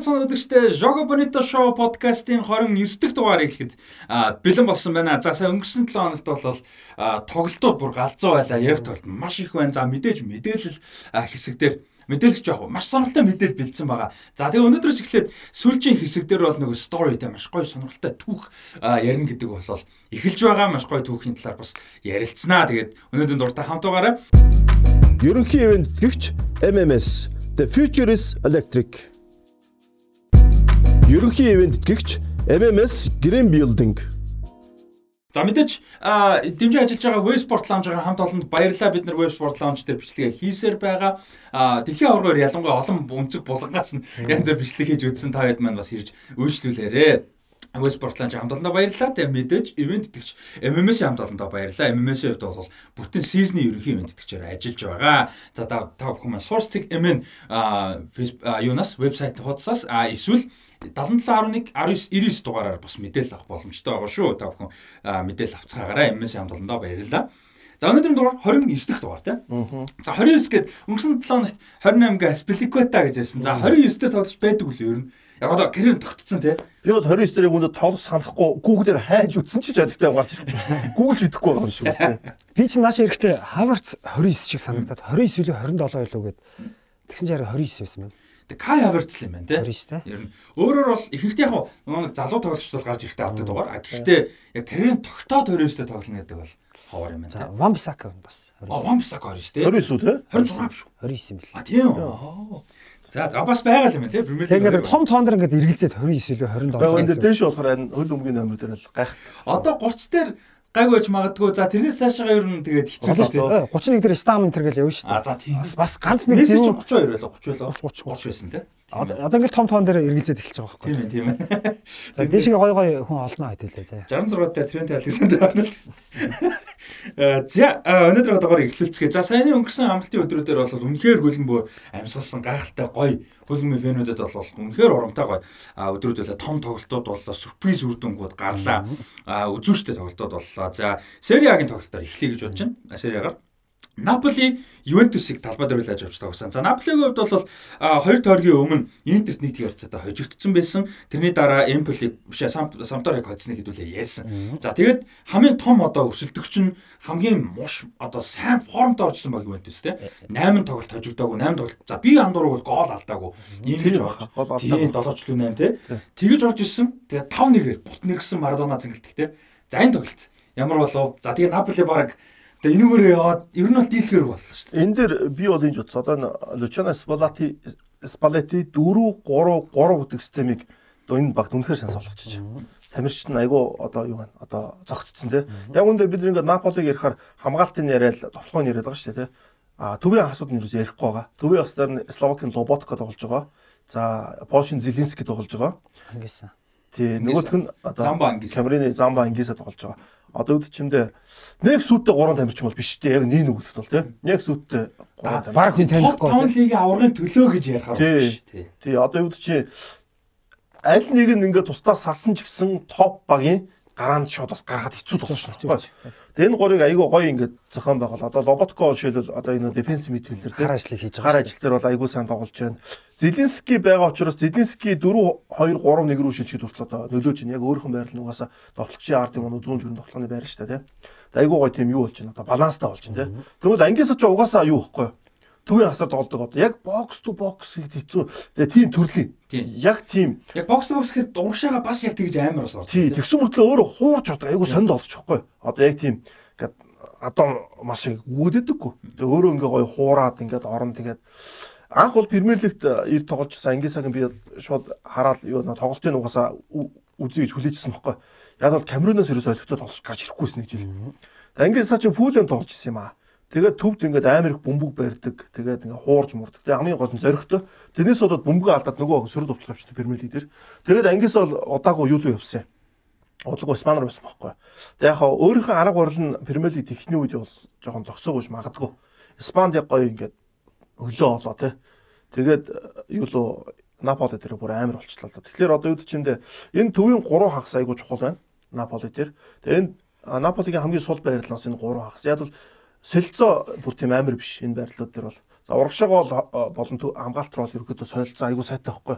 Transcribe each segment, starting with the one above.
Байцгаана үзэгчдээ Jogo Bonito Show podcast-ийн 29 дахь дугаарыг хэлэхэд бэлэн болсон байна. За сайн өнгөрсөн 7 хоногт бол тоглолтууд бүр галзуу байлаа. Яг тоглолт маш их байна. За мэдээж мэдээлэл хэсэгдэр мэдээлэх жоох маш сонирхолтой мэдээлэл бэлдсэн байгаа. За тэгээ өнөөдрөөс эхлээд сүүлчийн хэсэгдэр бол нөгөө storyтэй маш гоё сонирхолтой түүх ярина гэдэг бол эхэлж байгаа маш гоё түүхийн талаар бас ярилцсанаа. Тэгээд өнөөдөр дуртай хамт байгаарай. Ерөнхий ивент гихч MMS The Future is Electric Ерөнхий ивент гэгч MMS Green Building. За мэдээж дэмжиж ажиллаж байгаа Websport Lounge-ийн хамт олонд баярлалаа бид нар Websport Lounge дээр бичлэгээ хийсээр байгаа. Дэлхийн аваргаар ялангуяа олон өнцөг булгангаас нь янз бүр бичлэг хийж үзсэн та хэд маань бас ирж үйлчлүүлээрэ. West Portland хамт олондоо баярлалаа. Тэгээ мэдээж ивент итгэж MMS-ийн хамт олондоо баярлалаа. MMS-ийн хувьд бол бүтэн сизны ерөнхий ивент итгэжээр ажиллаж байгаа. За та бүхэн маань Source Tech MN юунаас вебсайт хуудасаас эсвэл 7711 19 дугаараар бас мэдээлэл авах боломжтой байгаа шүү. Та бүхэн мэдээлэл авцгаагаараа MS хамт олондоо баярлалаа. За өнөөдрийн дугаар 29 дахь дугаар тийм. За 29 гээд өнгөрсөн 7 хоногт 28-га Spiliqueta гэж байсан. За 29 дээр тоглож байдаг үл ер нь. Яг одоо карьер тогтцсон тий. Би бол 29 дээрээ хүнд тоглох санахгүй Google-ээр хайж үтсэн ч жадагтай гарч ирэх. Google мэдэхгүй байгаа юм шүү. Би чинь нааш эрэхтэй Havertz 29 шиг санагдаад 29 илүү 27 илүү гээд тэгсэн чинь хараа 29 байсан байна. Кай Хаверц юм байна тий. Ер нь өөрөөр бол ихэнхдээ яг нэг залуу тоглогч бол гарч ирэхдээ авдаг дугаар. А гэхдээ яг карьерийн тогтоод 29-тэй тоглоно гэдэг бол ховор юм байна тий. Ван Бисака бас 29. А Ван Бисака 29 тий. 29 үү тий? 26 биш үү? 29 юм бэл. А тийм үү. За за бас байгаа юм тий. Премьер лиг. Тэгээд том тоон дээр ингээд эргэлзээд 29 илүү 27. Тэгээ энэ дээш болохоор хөл өмгийн номер дээр л гайх. Одоо 30 дээр гайгүй ч магадгүй. За тэрнээс цаашаа ер нь тэгээд хэцүү л тийм. 31 дээр стам энэ төр гэл явна шүү дээ. А за тийм. Бас ганц нэг зүйл 32 байлаа 30 байлаа 30 30 30 байсан тийм. Одоо ингээл том том дээр эргэлзээд эхэлж байгаа байхгүй. Тийм ээ тийм ээ. За дэшиг гой гой хүн олноо хэдэлээ заа. 66 дээр Трент Александр Арнольд. Э, за өнөөдөр одоогоор эхлүүлцгээе. За саяны өнгөрсөн амралтын өдрүүдээр бол үнэхээр хөлбөмбө амьсгалсан гайхалтай гоё хөлбөмбө фэнүүдэд бол үнэхээр урамтай гоё өдрүүд байлаа. Том тоглолтууд боллоо. Сюрприз үр дүнгууд гарлаа. Үзүүштэй тоглолтууд боллоо. За Сери А-гийн тоглолтоор эхлэе гэж бодож байна. Сери А-гаар Наполи Ювентусыг талбай дээр үлээж авч тавсан. За Наполигийн хувьд бол хоёр тойргийн өмнө Интерт нэг тгийрцээ хожигдсон байсан. Тэрний дараа Эмполи биш Самторыг хоцсныг хэдүүлээ ярьсан. За тэгээд хамгийн том одоо өрсөлдөгч нь хамгийн муш одоо сайн формд оржсэн баг Ювентус те. 8 тоглолт хожигдоогүй 8 тоглолт. За би андуур бол гол алдаагүй. Ингэж байгаа. Тийм 7 чөлөө 8 те. Тэгэж орж ирсэн. Тэгээд 5-1-ээр бут нэргсэн Марадона зингэлтэг те. За энэ тоглолт ямар болов? За тэгээд Наполи баг Тэгээ энүүгээрээ яваад ер нь бол дийлхэр боллоо шүү дээ. Энэ дээр би бол энэ бодсон. Одоо Лучано Спалати Спалети 4 3 3 гэдэг системийг одоо энэ багт үнэхээр сайн солихчих. Тамирчид нь айгүй одоо юу байна? Одоо зогцсон тий. Яг үндэ бид ингээд Наполиг ярихаар хамгаалтын яриад тоглохоо яриад байгаа шүү дээ тий. А төвийн хасууд нь юу ярихгүй байгаа. Төвийн хасдаар нь Словакийн Лоботка тоглож байгаа. За Польшийн Зелински тоглож байгаа. Ангиса. Тий, нөгөөх нь одоо Замба Ангиса. Камерины Замба Ангиса тоглож байгаа одоо үд чимдээ нэг сүйдтэй 3 тамирчин бол биш дээ. Яг нэг нүгэлт бол тийм. Яг сүйдтэй 3 тамирчин. Бараг хүн танихгүй. Топ 5 лигийн аваргын төлөө гэж ярихаар биш тий. Тий, одоо үд чи аль нэг нь ингээд тусдаа салсан ч гэсэн топ багийн гараанд шууд бас гаргахад хэцүү болсон шүү дээ. Тэгээ энэ гурыг айгүй гоё ингээд зохион байгуул. Одоо Лоботко жишээлбэл одоо энэ дефенс мидфилдер дээр ажлыг хийж байгаа. Гар ажил дээр бол айгүй сайн тоглож байна. Зелински байгаа учраас Зелински 4 2 3 1 рүү шилжихэд хүртэл одоо нөлөөж байна. Яг өөрхөн байрлал нь угаасаа тоглогчийн ард юм уу 100 жүрэн тоглохны байр шүү дээ. Айгүй гоё тийм юу болж байна. Одоо баланстай болж байна. Тэгвэл ангиасаа ч угаасаа юу ихгүй юу? Төвийн хасаар тоглодог одоо яг бокс ту бокс гэдэг хэцүү. Тийм төрлийн. Яг тийм. Яг бокс ту бокс гэхэд урагшаага бас яг тэгж амар бас ордог. Тий, тэгсэн мөртлөө өөрөө хуурж одоо айгу сонд олж байхгүй. Одоо яг тийм ингээд одоо машин өгөөдөггүй. Тэгээ өөрөө ингээ гоё хуураад ингээд орон тэгээд анх бол Премьер лигт ир тогложсэн Ангисагийн би шууд хараад юу тоглолтын угаасаа үзье гэж хүлээжсэн байхгүй. Яг бол Камеруноос ерөөсөй олигтой тоглож гарч ирэхгүйсэн нэг жил. Ангисаа чи фулэм тоглож исэн юм аа. Тэгээд төвд ингээд амар их бөмбөг барьдаг. Тэгээд ингээд хуурж мурдаг. Тэгээд хамгийн гол нь зоригтой. Тэрнээс болоод бөмбөгөө алдаад нөгөө сөрөг товтлоо авчихсан Премьер лиг дээр. Тэгээд ангиас бол удаагүй юу л явсан. Удаагүй Испанаар байсан байхгүй. Тэгээд яг өөрийнхөө арга барил нь Премьер лиг техний үед бол жоохон зогсоогүйш магадгүй. Испанд яг гоё ингээд өглөө олоо тий. Тэгээд юу л Наполи дээр бүр амар болчихлоо. Тэгэхээр одоо юу ч юм дэ энэ төвийн 3 хагас айгуу чухал байна. Наполи дээр. Тэгээд энэ Наполигийн хамгийн сул байрлалаас энэ 3 хагас. Яг бол солилцоо бүр тийм амар биш энэ байрлалууд дээр бол. За урагшаага бол э, болон төв- хамгаалт руу бол ерөөдөө солилцоо айгуу сайтай байхгүй.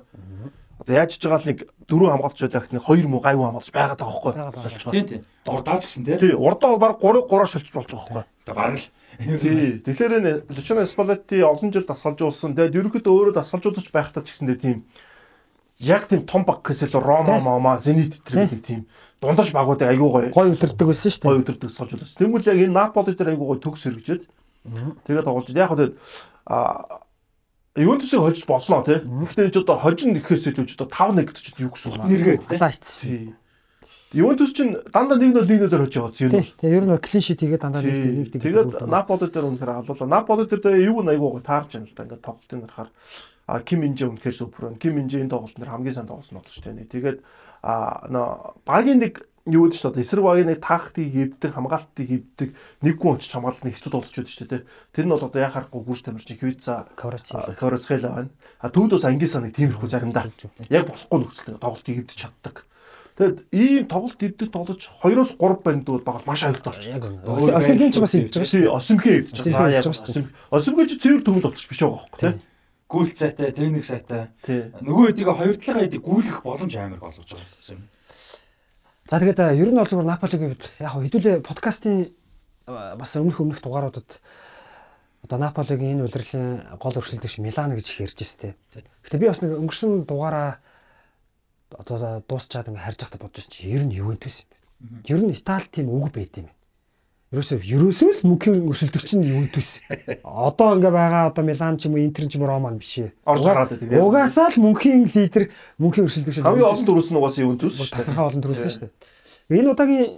Одоо яаж ч байгаа л нэг дөрөв хамгаалч байлаа гэхний хоёр муу гайвуу хамгаалч байгаад байгаа байгаа. Солилцоо. Тийм тийм. Урдаач гэсэн тийм. Тий, урдаа бол баг 3 3 шилжиж болж байгаа байхгүй. Одоо бараг л. Тий. Тэгэхээр энэ Лучано Спалетти олон жил дасгалжуулсан. Тэгээд ерөөхдөө өөрөө дасгалжуулж байхдаа ч гэсэндээ тийм яг тийм том баг гэсэл Рома, Мома, Зенит гэх нэг тийм дундаж багуудыг айгуу гоё Гой өдөрдөг байсан шүү гоё дээ. өдөрдөг дасгалжуулсан. Тэнгүүл яг энэ Наполи дээр айгуу гоё төгс хэрэгжээд тэгээд тоглож. Яг хөө тэгээд а Ювентусыг хожиж болно тий. Гэхдээ ч одоо хожин гэхээс илүү ч одоо 5-1 гэж юу гэсэн вэ? Нэргээд. Тий. Ювентус чинь дандаа 1-0 1-0 хожиж байгаа зүйл. Тий. Тэгээ ер нь клин шит хийгээд дандаа нэг Тий. нэг нэг. Тэгээд Наполи дээр үнэхээр халуулаа. Наполи дээр юу нэг айгуу таарч байна л да. Ингээд тоглолтын харахаар а Ким Минжэ үнэхээр супер байна. Ким Минжэ энэ тоглолтын хамгийн сайн тоглосон тоглож тань. Тэгээд а нөө багийн нэг юу гэдэг чинь одоо эсрэг багийн нэг таахтыг хөвдөг, хамгаалтыг хөвдөг, нэг хүн очиж хамгаалт нэг хэцүү тоглож байдаг шүү дээ. Тэр нь бол одоо яхахгүй гүрс тамирчин Хвица Ковраци. Корцхела байна. А төвд бас ангиасаа нэг тиймэрхүү заримдаа яг болохгүй нөхцөл тоглолтыг хөвдөж чаддаг. Тэгэд ийм тоглолт хөвдөг тоглож 2-оос 3 банд бол баг маш аюултай үнэ. Осимгийн ч бас хийж байгаа шүү. Осимхи хөвдөж байгаа. Хөвдөж. Осимхи ч цэвэр төвөнд болчих биш байгаа байхгүй тий. Гүйлт сайтай, техник сайтай. Нөгөө хэдийг хоёр талаа хэдийг гүйлэх боломж амар болгож байгаа юм. За тэгээд э, ер нь бол зүгээр Наполигийн хувьд яг хэдүүлээ подкастын э, бас өмнөх өмнөх дугааруудад одоо Наполигийн энэ удирдлагын гол өрсөлдөгч Милан гэж их ярьж байна те. Гэтэ би бас нэг өнгөрсөн дугаараа одоо дуусчаад ингээ харж байхдаа бодож чинь ер нь Ювентус юм байна. Ер нь Итали тийм үг байд юм байна. Ерөөсөө ерөөсөө л мөнхийн өрсөлдөгч нь Ювентус. Одоо ингээ байгаа одоо Милан ч юм уу Интер ч юм уу Рома биш ээ. Орж гараад байдаг, тийм. Угаасаа л мөнхийн лидер мөнхийн өрсөлдөгч Хамгийн олон дөрөс нь угаасаа Ювентус шүү дээ. тасархаа олон төрүүлсэн шүү дээ. Энэ удаагийн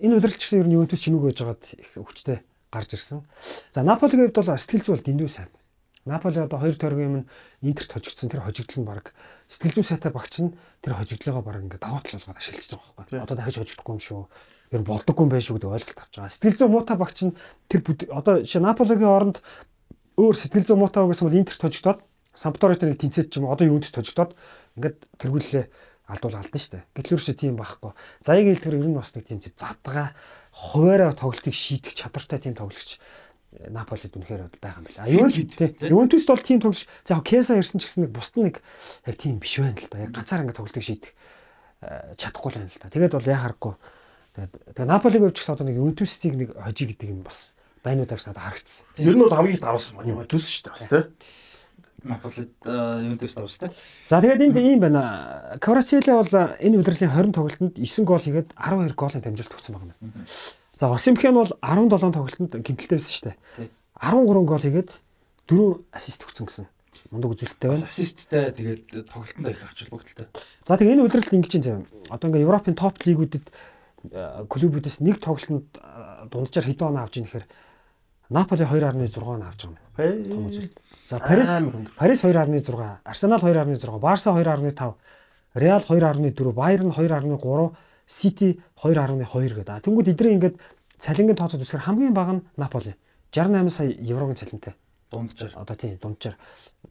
энэ удирдлагч гэсэн ер нь Ювентус чимээг байж байгаад их хүчтэй гарч ирсэн. За Наполигийн хувьд бол сэтгэл зүй бол дэндүү сайн. Наполи одоо хоёр тойргийн юм Интерт хожигдсон тэр хожигдол нь баг сэтгэл зүй сайтай багч нь тэр хожигдлогоо баг ингээд даваа тал болгоод ашиглаж байгаа байхгүй. Одоо дахиж хожигдохгүй юм шүү. Ер нь болдоггүй юм байх шүү гэдэг ойлголт авч байгаа. Сэтгэл зүй муутай багч нь тэр одоо жишээ Наполигийн оронд өөр сэтгэл зүй муутай байсан бол Интерт хожигдоод Сампдорит нэг тэнцээд ч юм одоо Ювентус хожигдоод ингээд тэргүүлээ алдуул алдсан шүү дээ. Гэтэл ерөөсөө тийм байхгүй. Заягийн хэлдгээр ер нь бас нэг тийм тийм задгаа хуваараа тоглолтыг шийдэх чадвартай тийм тоглогч Наполид үнэхээр байгаа юм байна. Ювентуст бол тийм тоглогч за Кеса ирсэн ч гэсэн нэг бусд нэг яг тийм биш байна л да. Яг ганцаар ингээд тоглолтыг шийдэх э, чадахгүй л байна л да. Тэгээд бол яхаарахгүй. Тэгээд тэгээд Наполиг өвч гэсэн одоо нэг Ювентустыг нэг хожиг гэдэг юм бас байна уу гэж надад харагдсан. Ер нь бол хамгийн их даруулсан маань Ювентус шүү дээ бас тий. Наполид Ювентус тавчтай. За тэгээд энд ийм байна. Кварацелла бол энэ удирдлагын 20 тоглолтод 9 гол хийгээд 12 голын дамжуулалт өгсөн байна. За Осимхэн бол 17 тоглолтод гимтэлтэй байсан шүү дээ. 13 гол хийгээд 4 ассист өгсөн гэсэн. Мундаг үзүүлэлттэй байна. ассисттэй тэгээд тоглолтонд их ач холбогдолтой. За тэгээд энэ удирдлагт ингэж юм. Одоо ингээ Европын топ лигүүдэд э, клубүүдээс нэг тоглолтод э, дунджаар хэдэн он авч ийн гэхээр Наполи 2.6 он авч байгаа юм. Том үзүүлэлт. За Парис Парис 2.6, Арсенал 2.6, Барса 2.5, Реал 2.4, Байерн 2.3, Сити 2.2 гэдэг. А тэнгууд эдгээр ингээд цалингийн тооцоод үсгэр хамгийн бага нь Наполи 68 сая еврогийн цалинтай. Дунджаар. Одоо тийм дунджаар.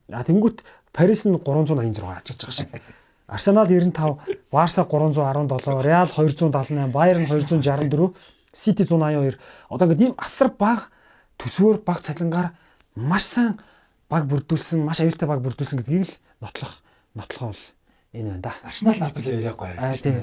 А тэнгууд Парис нь 386 ачиж байгаа шиг. Арсенал 95, Барса 317, Реал 278, Байерн 264, Сити 182. Одоо ингээд ийм асар бага төсвөр бага цалингаар маш сайн баг бүрдүүлсэн, маш аюултай баг бүрдүүлсэн гэдгийг л нотлох нотлохоо бол энэ байна да. Арсенал Наполи яг гоё Аа, тийм.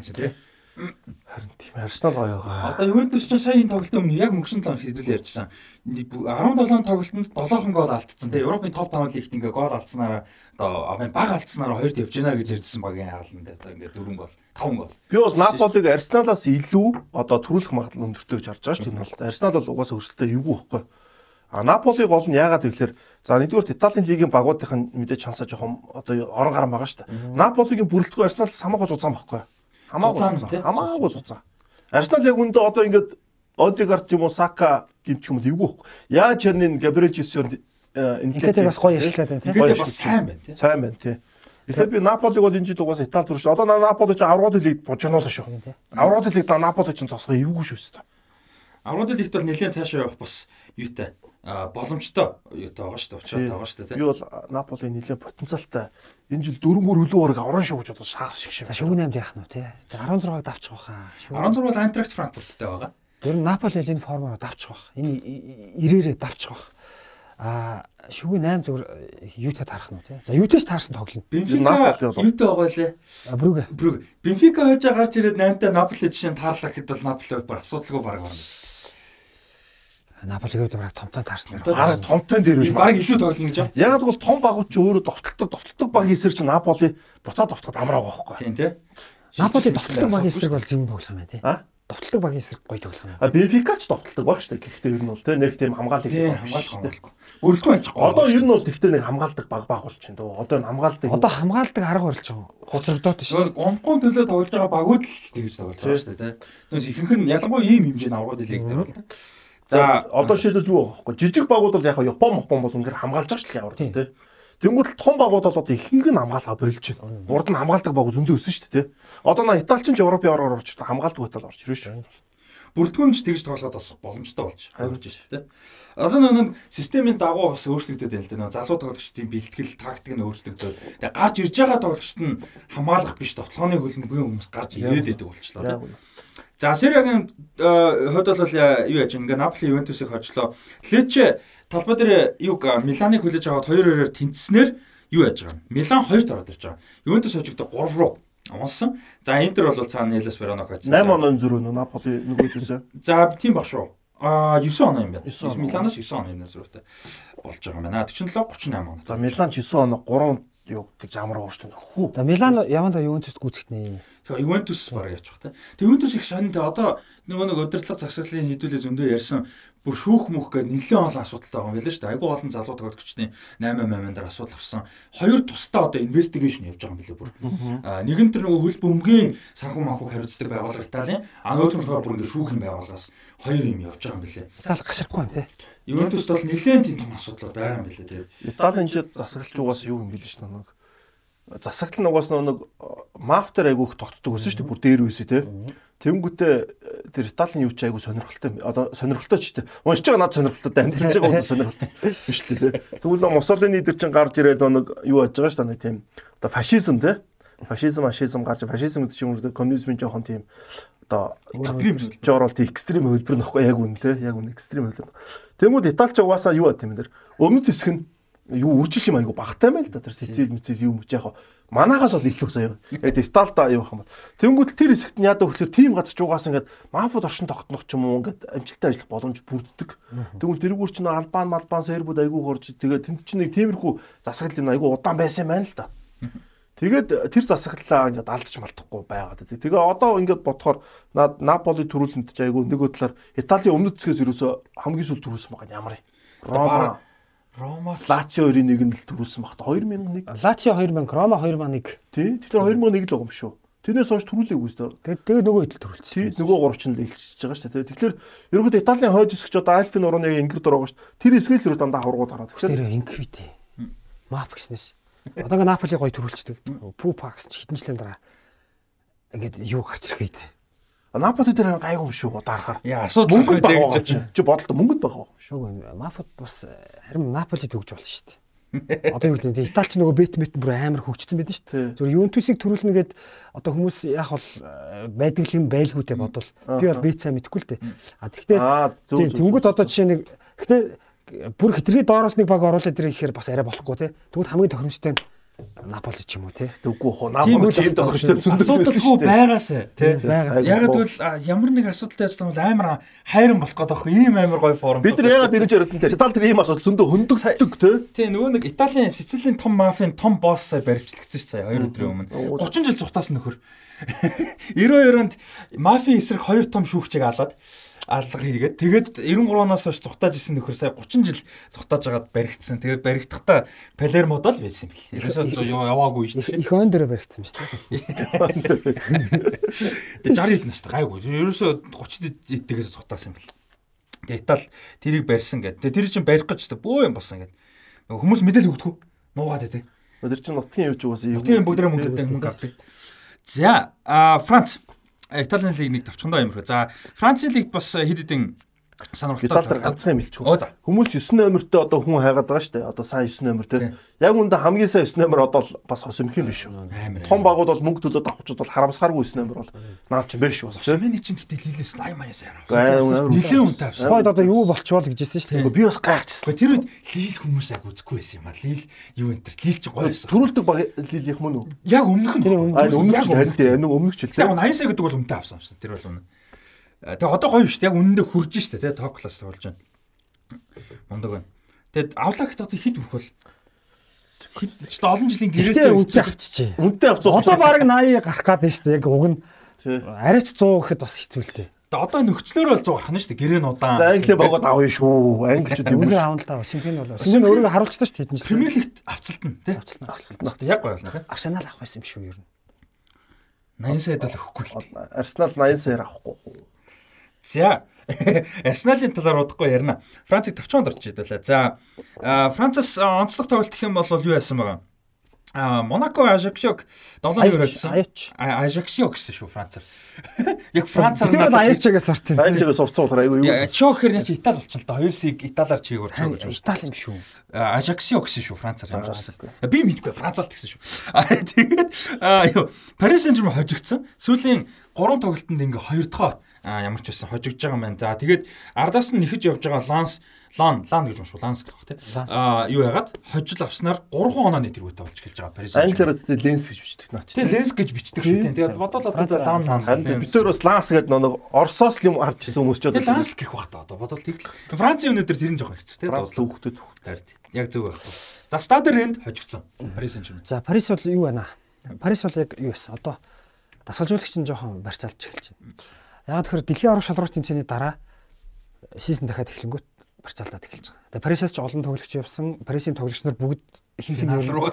Харин тийм Арсенал гоё байгаа. Одоо Ювентус ч сая энэ тоглолтын өмнө яг өнгөрсөн талаар хэдүүл ярьжсан. 17 тоглолтод 7хон гол алдсан. Тэгээ Европын топ 5 лигт ингээ гол алдсанараа одоо авын баг алдсанараа хоёрт явж байна гэж ярьжсэн багийн хаална. Одоо ингээ 4 гол, 5 гол. Би бол Наполиг Арсеналаас илүү одоо төрүүлэх магадлал өндөртэй гэж харж байгаа шүү дээ. Энэ бол Арсенал бол угаасаа өрсөлдөө эвгүй байхгүй. А Наполи гол нь яагаад гэвэл за нэгдүгээр Италийн лигийн багуудынх нь мэдээж чансаа жоохон одоо орон гарan байгаа шүү дээ. Наполигийн бүрэлдэхүүн Арсенал хамаагүй зузаан байхгүй. Хамаагүй. Хамаагүй зузаан. Арсенал яг үндэ одоо ингээд Одегард юм уу Сака гимч юм уу эвгүй байхгүй. Яаж хэрнээ Габриэл Жесүн Ингээд бас гоё ажиллаад байна тийм. Ингээд бас сайн байна тий. Сайн байна тий. Тэгэхээр би Наполиг бол энэ жил угаасаа Итали төрөш. Одоо Наполи ч аврагын лиг бужигнуулаа шүү. Аврагын лиг Наполи ч цосгоо эвгүй шүү дээ. Аврал лигт бол нэлээд цаашаа явах бас юутай боломжтой юутай байгаа шүү дээ. Учраатай байгаа шүү дээ тий. Би бол Наполи нэлээд потенциалтай энэ жил дөрөнгөөр хөлөө ураг орон шүү гэж бодож шахс шиг шиг. За шүгэн 8-д яах нь вэ те? За 16-ыг давчих واخа. 16 бол Антракт Франкфурттай байгаа. Тэр Наполи энэ формоор давчих واخ. Энэ ирээрээ давчих واخ. А шүгэн 8 зүгээр э, юутай тарах нь те? За юутэйс таарсан тоглоно. Бенфика юутай байгаа лээ. Брүг. Брүг. Бенфика хожоо гарч ирээд 8-та Наполи жишээ тарлаа гэхэд бол Наполи баг асуудалгүй баг байна шүү дээ. Наполигийн хувьд бараг томтой таарсан. Томтой. Аа томтой дээр биш. Баг илүү тоглоно гэж байна. Яг бол том багууд чи өөрөө довтлдог довтлдог баг эсрэг чи Наполи буцаад довтлоход амраа байгаа байхгүй. Тийм тий. Наполи довтлог багийн эсрэг бол зэм тоглох юм байна тий. А? Довтлог багийн эсрэг гоё тоглох юм. А Бенфика ч довтлдог баг шүү дээ. Гэхдээ ер нь бол тэ нэг тийм хамгаалал Тийм хамгаалах хамгаалахгүй. Өрөлдөө ажихгүй. Одоо ер нь бол тэгтээ нэг хамгаалдаг баг баг болчихно дөө. Одоо энэ хамгаалдаг. Одоо хамгаалдаг арга барилж байгаа. Хоцрогдоод шүү. Нөгөө гомгон төлөө тоглож байгаа багууд л тэгж тоглож байгаа шүү дээ тий. Түүнээс ихэнх нь ялангуяа ийм хэмжээний аврагууд илэг дээр бол. За одоо шийдэл юу вэ? Жижиг багууд бол яг Япон Япон бол үнээр хамгаалж байгаа шүү дээ ямар Тийм. тий. Тэнгүүд том багууд бол одоо ихэнх нь хамгаалгаа болж байна. Урд нь хамгаалдаг баг зөндөө өссөн шүү дээ. Одоо на Италич ч Европ яваар орж хамгаалдаг батал орж ирж шүү. бүрдгүүнч тэгж тоглоход бас боломжтой болж хувирж шүү дээ. Одоо нөгөө системийн дагуу бас өөрчлөгдөд байна л дээ. Залуу тоглогчдын бэлтгэл, тактик нь өөрчлөгдөд. Тэгээ гарч ирж байгаа тоглогчд нь хамгаалах биш тоглооны хөлбөмбөгийн хүмүүс гарч ирээд идэг болчихлоо. За Сериагийн хувьд бол э, юу яаж ингээ Наполи Ювентусыг хожлоо. Лече талбай дээр юг э, Миланыг хүлээж аваад 2-2-оор тэнцснээр юу яаж байгаа юм? Милан 2-т ороод ирж байгаа. Ювентус хожигдоо 3 руу унсан. За Интер бол цаана Хелас Вероног хоцсон. 8 оноо зөрөө Наполи нөгөөдөөсөө. За тийм баг шүү. Аа 9 оноо юм байна. 9 оноо. Миланоос 9 оноо юм зөрүүтэй болж байгаа юм байна. 47 38 оноо. За Милан ч 9 оноо 3 юу гэж амар дээ. Хүү. За Милан яванда Ювентуст гүйцэхнэ. Тэгээ Ювентус бараг яачих та. Тэгээ Ювентус их сонинтэй одоо нөгөө нэг удирдлага загсаглалын хэдүүлээ зөндөө ярьсан бүр шүүх мөх гэдэг нэлээд олон асуудалтай байгаа юм байна шүү дээ. Айгуу олон залуу тоглогчдын 8 8 дээр асуудал гарсан. Хоёр тусдаа одоо инвестигейшн явж байгаа юм билээ бүр. Аа нэг нь тэр нөгөө хөл бөмбөгийн санхүү манхүү хариуцдаг байгууллага Италийн а нөгөөх нь болохоор бүр ингээ шүүхийн байгууллагаас хоёр юм явж байгаа юм билээ. Итали гашрахгүй юм те. Ювентуст бол нэлээд тийм том асуудал байгаа юм билээ тэгээ. Италийн ч засаглч угаас юу юм гэлж шүү нэг. Засагт нь угаас нэг мафтер айгүйх тогтдог байсан шүү дээ. Бүр дээр үсэ те. Тэнгүүтээ тэр Италийн юу ч айгүй сонирхолтой. Одоо сонирхолтой ч те. Уншиж байгаа над сонирхолтой амьдэрж байгаа бол сонирхолтой биш л те. Тэгвэл нөө Муссолини дээр чинь гарч ирээд нэг юу яаж байгаа шүү дээ нэг тийм. Одоо фашизм те. Фашизм, фашизм гарч фашизм гэдэг чинь өөрөө коммунизмын жоохон тийм одоо Экстрим тийм экстрим хөлбөр нөхгүй яг үн те. Яг үн экстрим хөлбөр. Тэнгүүд Италич угаасаа юу байт юм дэр. Өмнөд хэсэг нь юу үржил юм айгу багтай байл да тэр Сицил мицил юм ч яг манахаас бол илүү заяа. Яг Италида юу юм. Тэнгүүд тэр хэсэгт нь яадаг хөтөр тим газар ч угаасаа ингээд мафууд оршин тогтнох ч юм уу ингээд амжилттай ажиллах боломж бүрддэг. Тэгвэл тэрүүгээр чинь Албан, Малбан, Сербүүд айгу хорж тэгээд тэнд чинь нэг тиймэрхүү засаглал нь айгу удаан байсан байна л да. Тэгээд тэр засаглалаа ингээд алдаж малтахгүй байгаад. Тэгээ одоо ингээд бодохоор Наполи төрүүлэнд ч айгу нөгөө талаар Италийн өмнөд хэсгээс ерөөсө хамгийн сүүл төрүүлсэн байгаа нь ямар юм. Рома Рома Лацио 91 нь л төрүүлсэн багт 2001 Лацио 2000, Рома 2001. тий. Тэгэхээр 2001 л байгаа юм шүү. Тэрнээс хойш төрүүлээгүй шүү. Тэгээд тэгээд нөгөө хэд Тий, төрүүлсэн. нөгөө гурав ч нь л илчиж байгаа шүү. Тэгэхээр ерөнхийдөө Италийн хойд хэсэгч одоо Альфин урууны ингэр байгаа шүү. Тэр хэсгээс л дандаа хургууд хараад. Тэр инквит. Мап гэснээс. Одоо ингээ Наполи гоё төрүүлчихдэг. Пу пакс ч хитэн жилийн дараа ингээд юу гарч ирэх үед. Наполи дээр гайгүй юм шүү одоо харахаар. яа асуудал байхгүй байгаа гэж. чи. Бодлоо мөнгөд байгаа. Шүүг Мафод бас харин Наполи төгж болно шүү дээ. Одоо юу гэдэг нь Италич нөгөө бет мет бүр амар хөгжсөн байдаг шүү дээ. Зөв Ювентусыг төрүүлнэ гээд одоо хүмүүс яг бол байдаг юм байлгүйтэй бодвол би бол бет сайн мэдэхгүй л дээ. А тэгтээ тэнгууд одоо жишээ нэг гэтээ бүр хитрхи доороос нэг баг оруулаад ирэх гэхээр бас арай болохгүй те. Тэгвэл хамгийн тохиромжтой нь Наполи ч юм уу те. Дэггүй хоо Тийм Наполи ч юм тохиолдолтой зөндөө Асуудалгүй байгаасаа тий. Байгаас. Яг тэгвэл а, ямар нэг асуудалтай байсан бол амар хайран болох гэдэг байхгүй ийм амар гоё форум. Бид нар ягаад ирж яриад энэ Итали тэр ийм асуудал зөндөө хөндөгдөг те. тий нөгөө нэг Италийн Сицилийн том мафийн том босс сая баривчлагдсан шүү дээ 2 өдрийн өмнө. 30 жил цухтаас нөхөр. 92 онд мафийн эсрэг хоёр том шүүгчийг алаад алга хийгээд тэгээд 93 оноос хойш цухтааж исэн нөхөр сая 30 жил цухтааж агаад баригдсан. Тэгээд баригдахдаа Палермод л байсан юм бэл. Ерөөсөө яваагүй шүү дээ. Их өн дээрээ баригдсан ба шүү дээ. Тэгээд 60 хэд настай гайгүй. Ерөөсөө 30 эддэгээс цухтаасан юм бэл. Тэгээд Итали тэрийг барьсан гэдэг. Тэгээд тэр чинь барих гэж бөө юм болсон гэдэг. Нөгөө хүмүүс мэдээлэл өгдөг. Нуугаад байдаг. Тэр чинь нутгийн юуч угаас юм. Тийм бүгдээ мөнгө авдаг, мөнгө авдаг. За, а Франц Италийн лиг нэг тавчхандаа юм хөө. За, Францын лигт бас хэд хэдэн Сануултаа. Видал дээр ганцхан юм хэлчихв. Оо за. Хүмүүс 9 номертой одоо хүн хайгаад байгаа шүү дээ. Одоо сайн 9 номер те. Яг үндэ хамгийн сайн 9 номер одоо л бас хос юм юм биш үү? Амар. Том багууд бол мөнгө төлөөд авахчуд бол харамсахааргүй 9 номер бол наад чи биш бас те. Сумын чинь гэдэг лилээс 80 маяас. Амар Нилээ үнтэй авсан. Хойд одоо юу болчихвол гэж хэлсэн шүү дээ. Би бас гайхчихсан. Тэр үед лил хүмүүс аг үзэхгүй байсан юм а. Лил юу энэ төр лил чинь гоё байсан. Төрүүлдэг баг лил их мөн үү? Яг өмнөх нь. Тэр өмнө. Аа өмнөх Яг ч харин тийм өмнөх ч Яг хэлээ. 80 сая гэдэг бол үнэтэй авсан авсан. Тэр бол үнэ. Тэгээ одоо гоё шүү дээ. Яг үнэндээ хурж штэ тий топ класс тоглож байна. Мундаг байна. Тэгээд авлаа одоо хит хүрэх бол хит ч олон жилийн гэрээтэй үнтэй авчижээ. Үнтэй авцгаа. Одоо баг 80 гарах гээд байна шүү дээ. Яг уг нь Тий. арайч 100 гэхэд бас хэцүү л дээ. Одоо нөхцлөөр бол 100 гарах нь шүү дээ. Гэрээ нь удаан. Англи багууд авъя шүү. Англичууд юм Үнэ шүү. аавн л та Симфон бол. Симфон өөрийгөө харуулчихсан шүү дээ хэдэн жил. Премьер лигт авцалтна тий. Авцалтна. Яг гоё болно. Арсенал авах байсан юм шүү ер нь. 80 саяд бол өгөхгүй л. Арсенал 80 саяар авахгүй. За Арсеналын талаар удахгүй ярина. Францыг товчоонд орж идэвлээ. За Францаас онцлог тоглолт гэх юм бол юу яасан байгаа? А Монако Ажаксиог 7-1 хоцсон. Аяч. Ажаксио гэсэн шүү Францаар. Яг Францаар Тэр бол аячаагаас орцсон. Англигээс сурцсан болохоор айгүй юу. Чохер яч Итали болчихлоо да. Хоёр сийг Италиар чигээр чог гэж. Итали юм шүү. Ажаксио гэсэн шүү Францаар ямжсан. Би мэдгүй Францаар тэгсэн шүү. Тэгээд а, юу Парис Сен-Жермен хожигдсан. Сүүлийн 3 тоглолтод ингээ 2 дахь а ямар ч байсан хожигдж байгаа юм байна. За тэгээд ардаас нь нэхэж явж байгаа Ланс Лан Лан гэж уншуу Ланс гэх бах тий. А юу ягаад хожил авснаар 3 онооны тэргүүтэй болж эхэлж байгаа Парис. Англиараа тэгээ ленс гэж бичдэг наач. Тэгээ ленс гэж бичдэг шүү дээ. Тэгээд бодвол одоо Лан Ланс. Бид нар бас ланс гэдэг нэг Оросоос л юм харж ирсэн хүмүүс ч одоо Тэгээ Ланс гэх бах та одоо бодвол тэгэл. Францын өнөөдөр тэр нь жоохон хэцүү тий. Франц хүүхдүүд Харин яг зөв байхгүй. За Стадер энд хожигдсон. Парис Сен-Жермен. За Парис бол юу байна? Парис бол яг юу байсан? Одоо дасгалжуулагч нь жоохон барьцаалж эхэлж байна. Яг тэгэхээр дэлхийн аврах шалралт тэмцээний дараа сизон дахиад эхлэнгүүт барьцаалдаад эхэлж байгаа. Тэгээ Парисаас ч олон тоглогч явсан. Парисын тоглогч нар бүгд ихэнх нь Финал руу.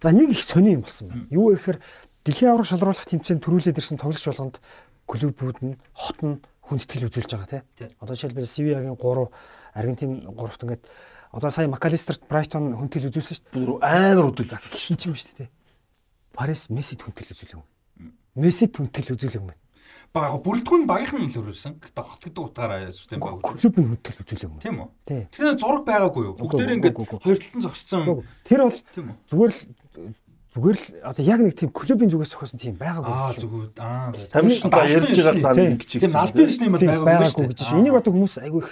За нэг их сони юм болсон байна. Юу вэ гэхээр дэлхийн аврах шалруулах тэмцээнд төрүүлээд ирсэн тоглогч болгонд клубүүд нь хот нь хүндэтгэл үзүүлж байгаа Тий. тий. Одоо жишээлбэл Севиагийн 3 Аргентин 3-т ингээд одоо сая Макалистерт Брайтон хүндэтгэл үзүүлсэн шүү бүр амар дээ. Гэсэн ч юм шүү дээ. Парис Мессид хүндэтгэл үзүүлэв. Мессид хүндэтгэл үзүүлэв юм. Бага бүрэлдэхүүн багийнхан л өрүүлсэн. Гэтэ хот гэдэг утгаараа сүтэн баг. Клуб нь хүндэтгэл үзүүлэв юм. Тийм үү? Тэр зураг байгаагүй юу? Бүгдээр ингээд хоёр талын зогссон. Тэр бол Тийм үү? зүгээр л зүгээр л одоо яг нэг тийм клубын зүгээс зохиосон тийм байгаагүй Аа гэж. зүгүүд аа. тамирчин та ярьж байгаа зан Тий. нэг чиг. Тийм албан ёсны юм байгаагүй гэж. Энийг одоо хүмүүс айгүй их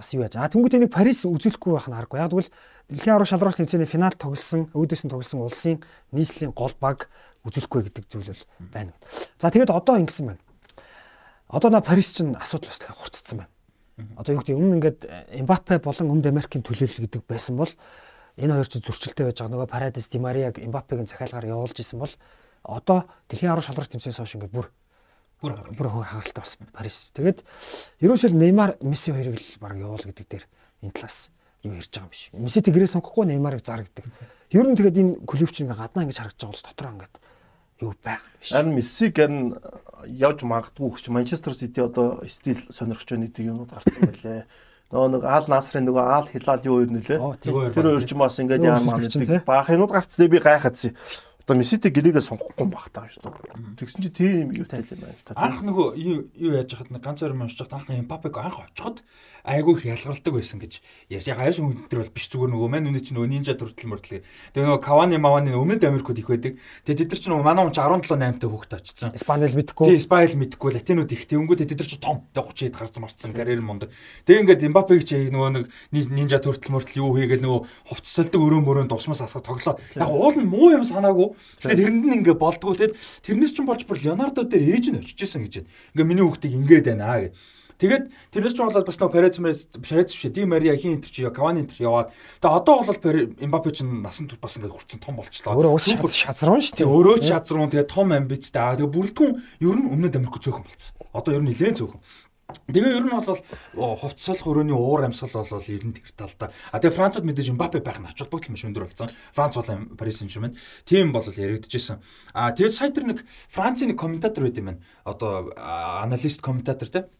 бас юу яаж. А тэнгуүтэй нэг Парис үзүүлэхгүй байх нь аргагүй. Яг тэгвэл дэлхийн аврах шалралт тэмцээний финал тоглосон, өөдөөс нь тоглосон улсын нийслэлийн гол баг үзүүлэхгүй гэдэг зүйл бол байна. За тэгээд одоо ингэсэн байна. Одоо на Парис чинь асуудал бас дахиад хурцсан байна. Одоо юу гэдэг өмнө ингээд Эмбапе болон Өмнөд Америкийн төлөөлөл гэдэг байсан бол энэ хоёр чинь зөрчилтэй байж байгаа. Нөгөө Парадис Ди Марияг Эмбапегийн захиалгаар явуулж исэн бол одоо дэлхийн аврах шалралт тэмцээнээс хойш ингээд бүр Бүр бүр хөө хагалтай болсон Парис. Тэгээд ерөөсөө Неймар, Месси хоёрыг л баг явуул гэдэг дээр энэ талаас юу ярьж байгаа юм биш. Месси тэгрээ сонгохгүй Неймарыг зарагддаг. Ер нь тэгээд энэ клуб чинь гаднаа ингэж харагдаж байгаа бол дотроо ингээд юу байх биш. Харин Мессиг гэн явж магадгүй гэж Манчестер Сити одоо стил сонирхож байгаа нэг юмуд гарцсан байлээ. Нөгөө нэг Аал Насрын нөгөө Аал Хилал юу тийм. Нөгөө Тэр хоёр ч бас ингээд Нөгөө яам үзүүлэгч нь, мэддэг. Баах юмуд гарцдээ би гайхацсан. Одоо Мессити гэрээгээ сонгохгүй юм бах таа шүү дээ. Тэгсэн чи тийм юутай юм байна л та. Анх нөгөө юу юу яаж хахад нэг ганц хоёр уншиж хахад анх Эмбапег анх очиход айгүй их ялгарладаг байсан гэж ярьж. Яг арьс хүндэр бол биш зүгээр нөгөө мань үнэ чинь нинжа төртөл мөртлөө. Тэгээ нөгөө Кавани Маваны өмнөд Америкууд их байдаг. Тэгээ тэд нар чинь манай хүн чи 17 8 та хүүхэд очсон. Испанил Тий, мэдхгүй. Спайл мэдгүй латинууд их тэнгүүд тэд нар ч том. Тэгээ 30-д гарсан марцсан карьер мундаг. Тэгээ ингээд Эмбапег чи нөгөө нэг ни- нинжа төртөл мөртөл юу хийгээл нөгөө хувцсалдаг өрөө мөрөө дусмас асах тоглоо. Яг уул нь муу юм санаагүй. Тэгээ тэрэнд нь ингээд болдгоо тэгэд тэрнээс ч болж бүр Леонардо дээр ээж нь очижсэн гэж байна. Ингээд миний хүүхдийг ингээд байна аа гэж. Тэгээд тэрнээс ч болоод бас нөгөө Перец Перец биш Ди Мария хин энэ чи Кавани энэ яваад. Тэгээ одоо бол Эмбапе ч насанд бас ингээд хүрсэн том болчлоо. Өөрөө ус шазруун шүү Тэгээ өөрөө ч шазруун тэгээ том амбицтай. Аа тэгээ бүрэлдэхүүн ер нь өмнөд Америк цөөхөн болсон. Одоо ер нь нэлээд цөөхөн. Тэгээ ер нь бол хувцсалх өрөөний уур амьсгал бол ер нь тэр талдаа. А тэгээ Францад мэдээж Мбаппе байх нь ач холбогдол маш өндөр болсон. Франц бол Парис Сен-Жермен тийм бол яригдчихсэн. А тэгээ сая тэр нэг Францын нэг комментатор байт юм байна. Одоо аналист комментатор те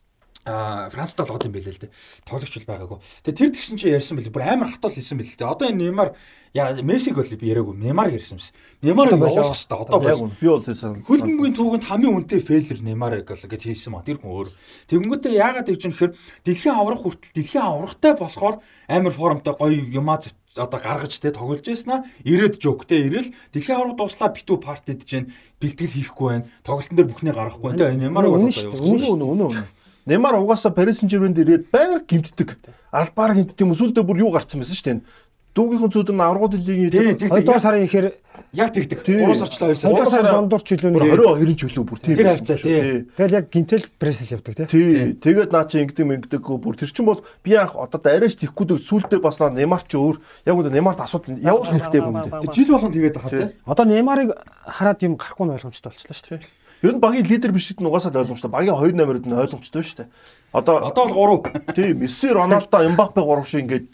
а Францд л гоод юм байлээ л дээ. Тоглогч бол байгаагүй. Тэгээ тэр тэгсэн чинь ярьсан байлээ. Бүр амар хатуул хэлсэн байлээ л дээ. Одоо энэ Неймар яа Мессиг бол би яриаггүй. Неймар ярьсан юмс. Неймар явуулах хэрэгтэй. Одоо бол би бол тийм хөлбөмбөгийн түүхэнд хамгийн үнэтэй фейлер Неймар гэж хэлсэн маа. Тэр хүн өөр. Тэгэнгүүтээ яагаад гэж юм гэхээр дэлхийн аврах хүртэл дэлхийн аврахтай болохоор амар формтой гоё юмаа одоо гаргаж те тоглож байснаа ирээд жок те ирэл дэлхийн авраг дуслаа битүү партид чинь бэлтгэл хийхгүй байна. Тоглолтын дээр бүхнээ гаргахгүй те Неймар бол одоо үнэ үнэ үнэ. Неймар угаасаа Парис Сен-Жермэнд ирээд байнга гимтдэг. Албаар гимтдэг юм өсөлдөө бүр юу гарцсан байсан шүү дээ. Дүүгийнхэн зүүд нь аврагууд лигийн 2 сарын ихээр яг тэгдэг. 3 сарчлаа 2 сар. 2 сарын дундуур чөлөөний 22 чөлөө бүр тийм. Тэр хавцаа тий. Тэгэл яг гинтэл Бресэл явдаг тий. Тэгээд наа чи ингэдэг ингэдэг бүр тэр чин бол би анх одоо арайч тийхгүй дэг сүулдэ бас Неймар ч өөр яг үндэ Неймарт асуудал явуулах хэрэгтэй юм дэ. Жил болгон тэгээд байгаа тий. Одоо Неймарыг хараад юм гарахгүй нь ойлгомжтой болчихлоо шүү дээ. Ер нь багийн лидер биш гэдэг нь угаасаа ойлгомжтой. Багийн хоёр номерод нь ойлгомжтой шүү дээ. Одоо одоо бол 3. Тийм, Месси, Роналдо, Эмбапе 3 шиг ингээд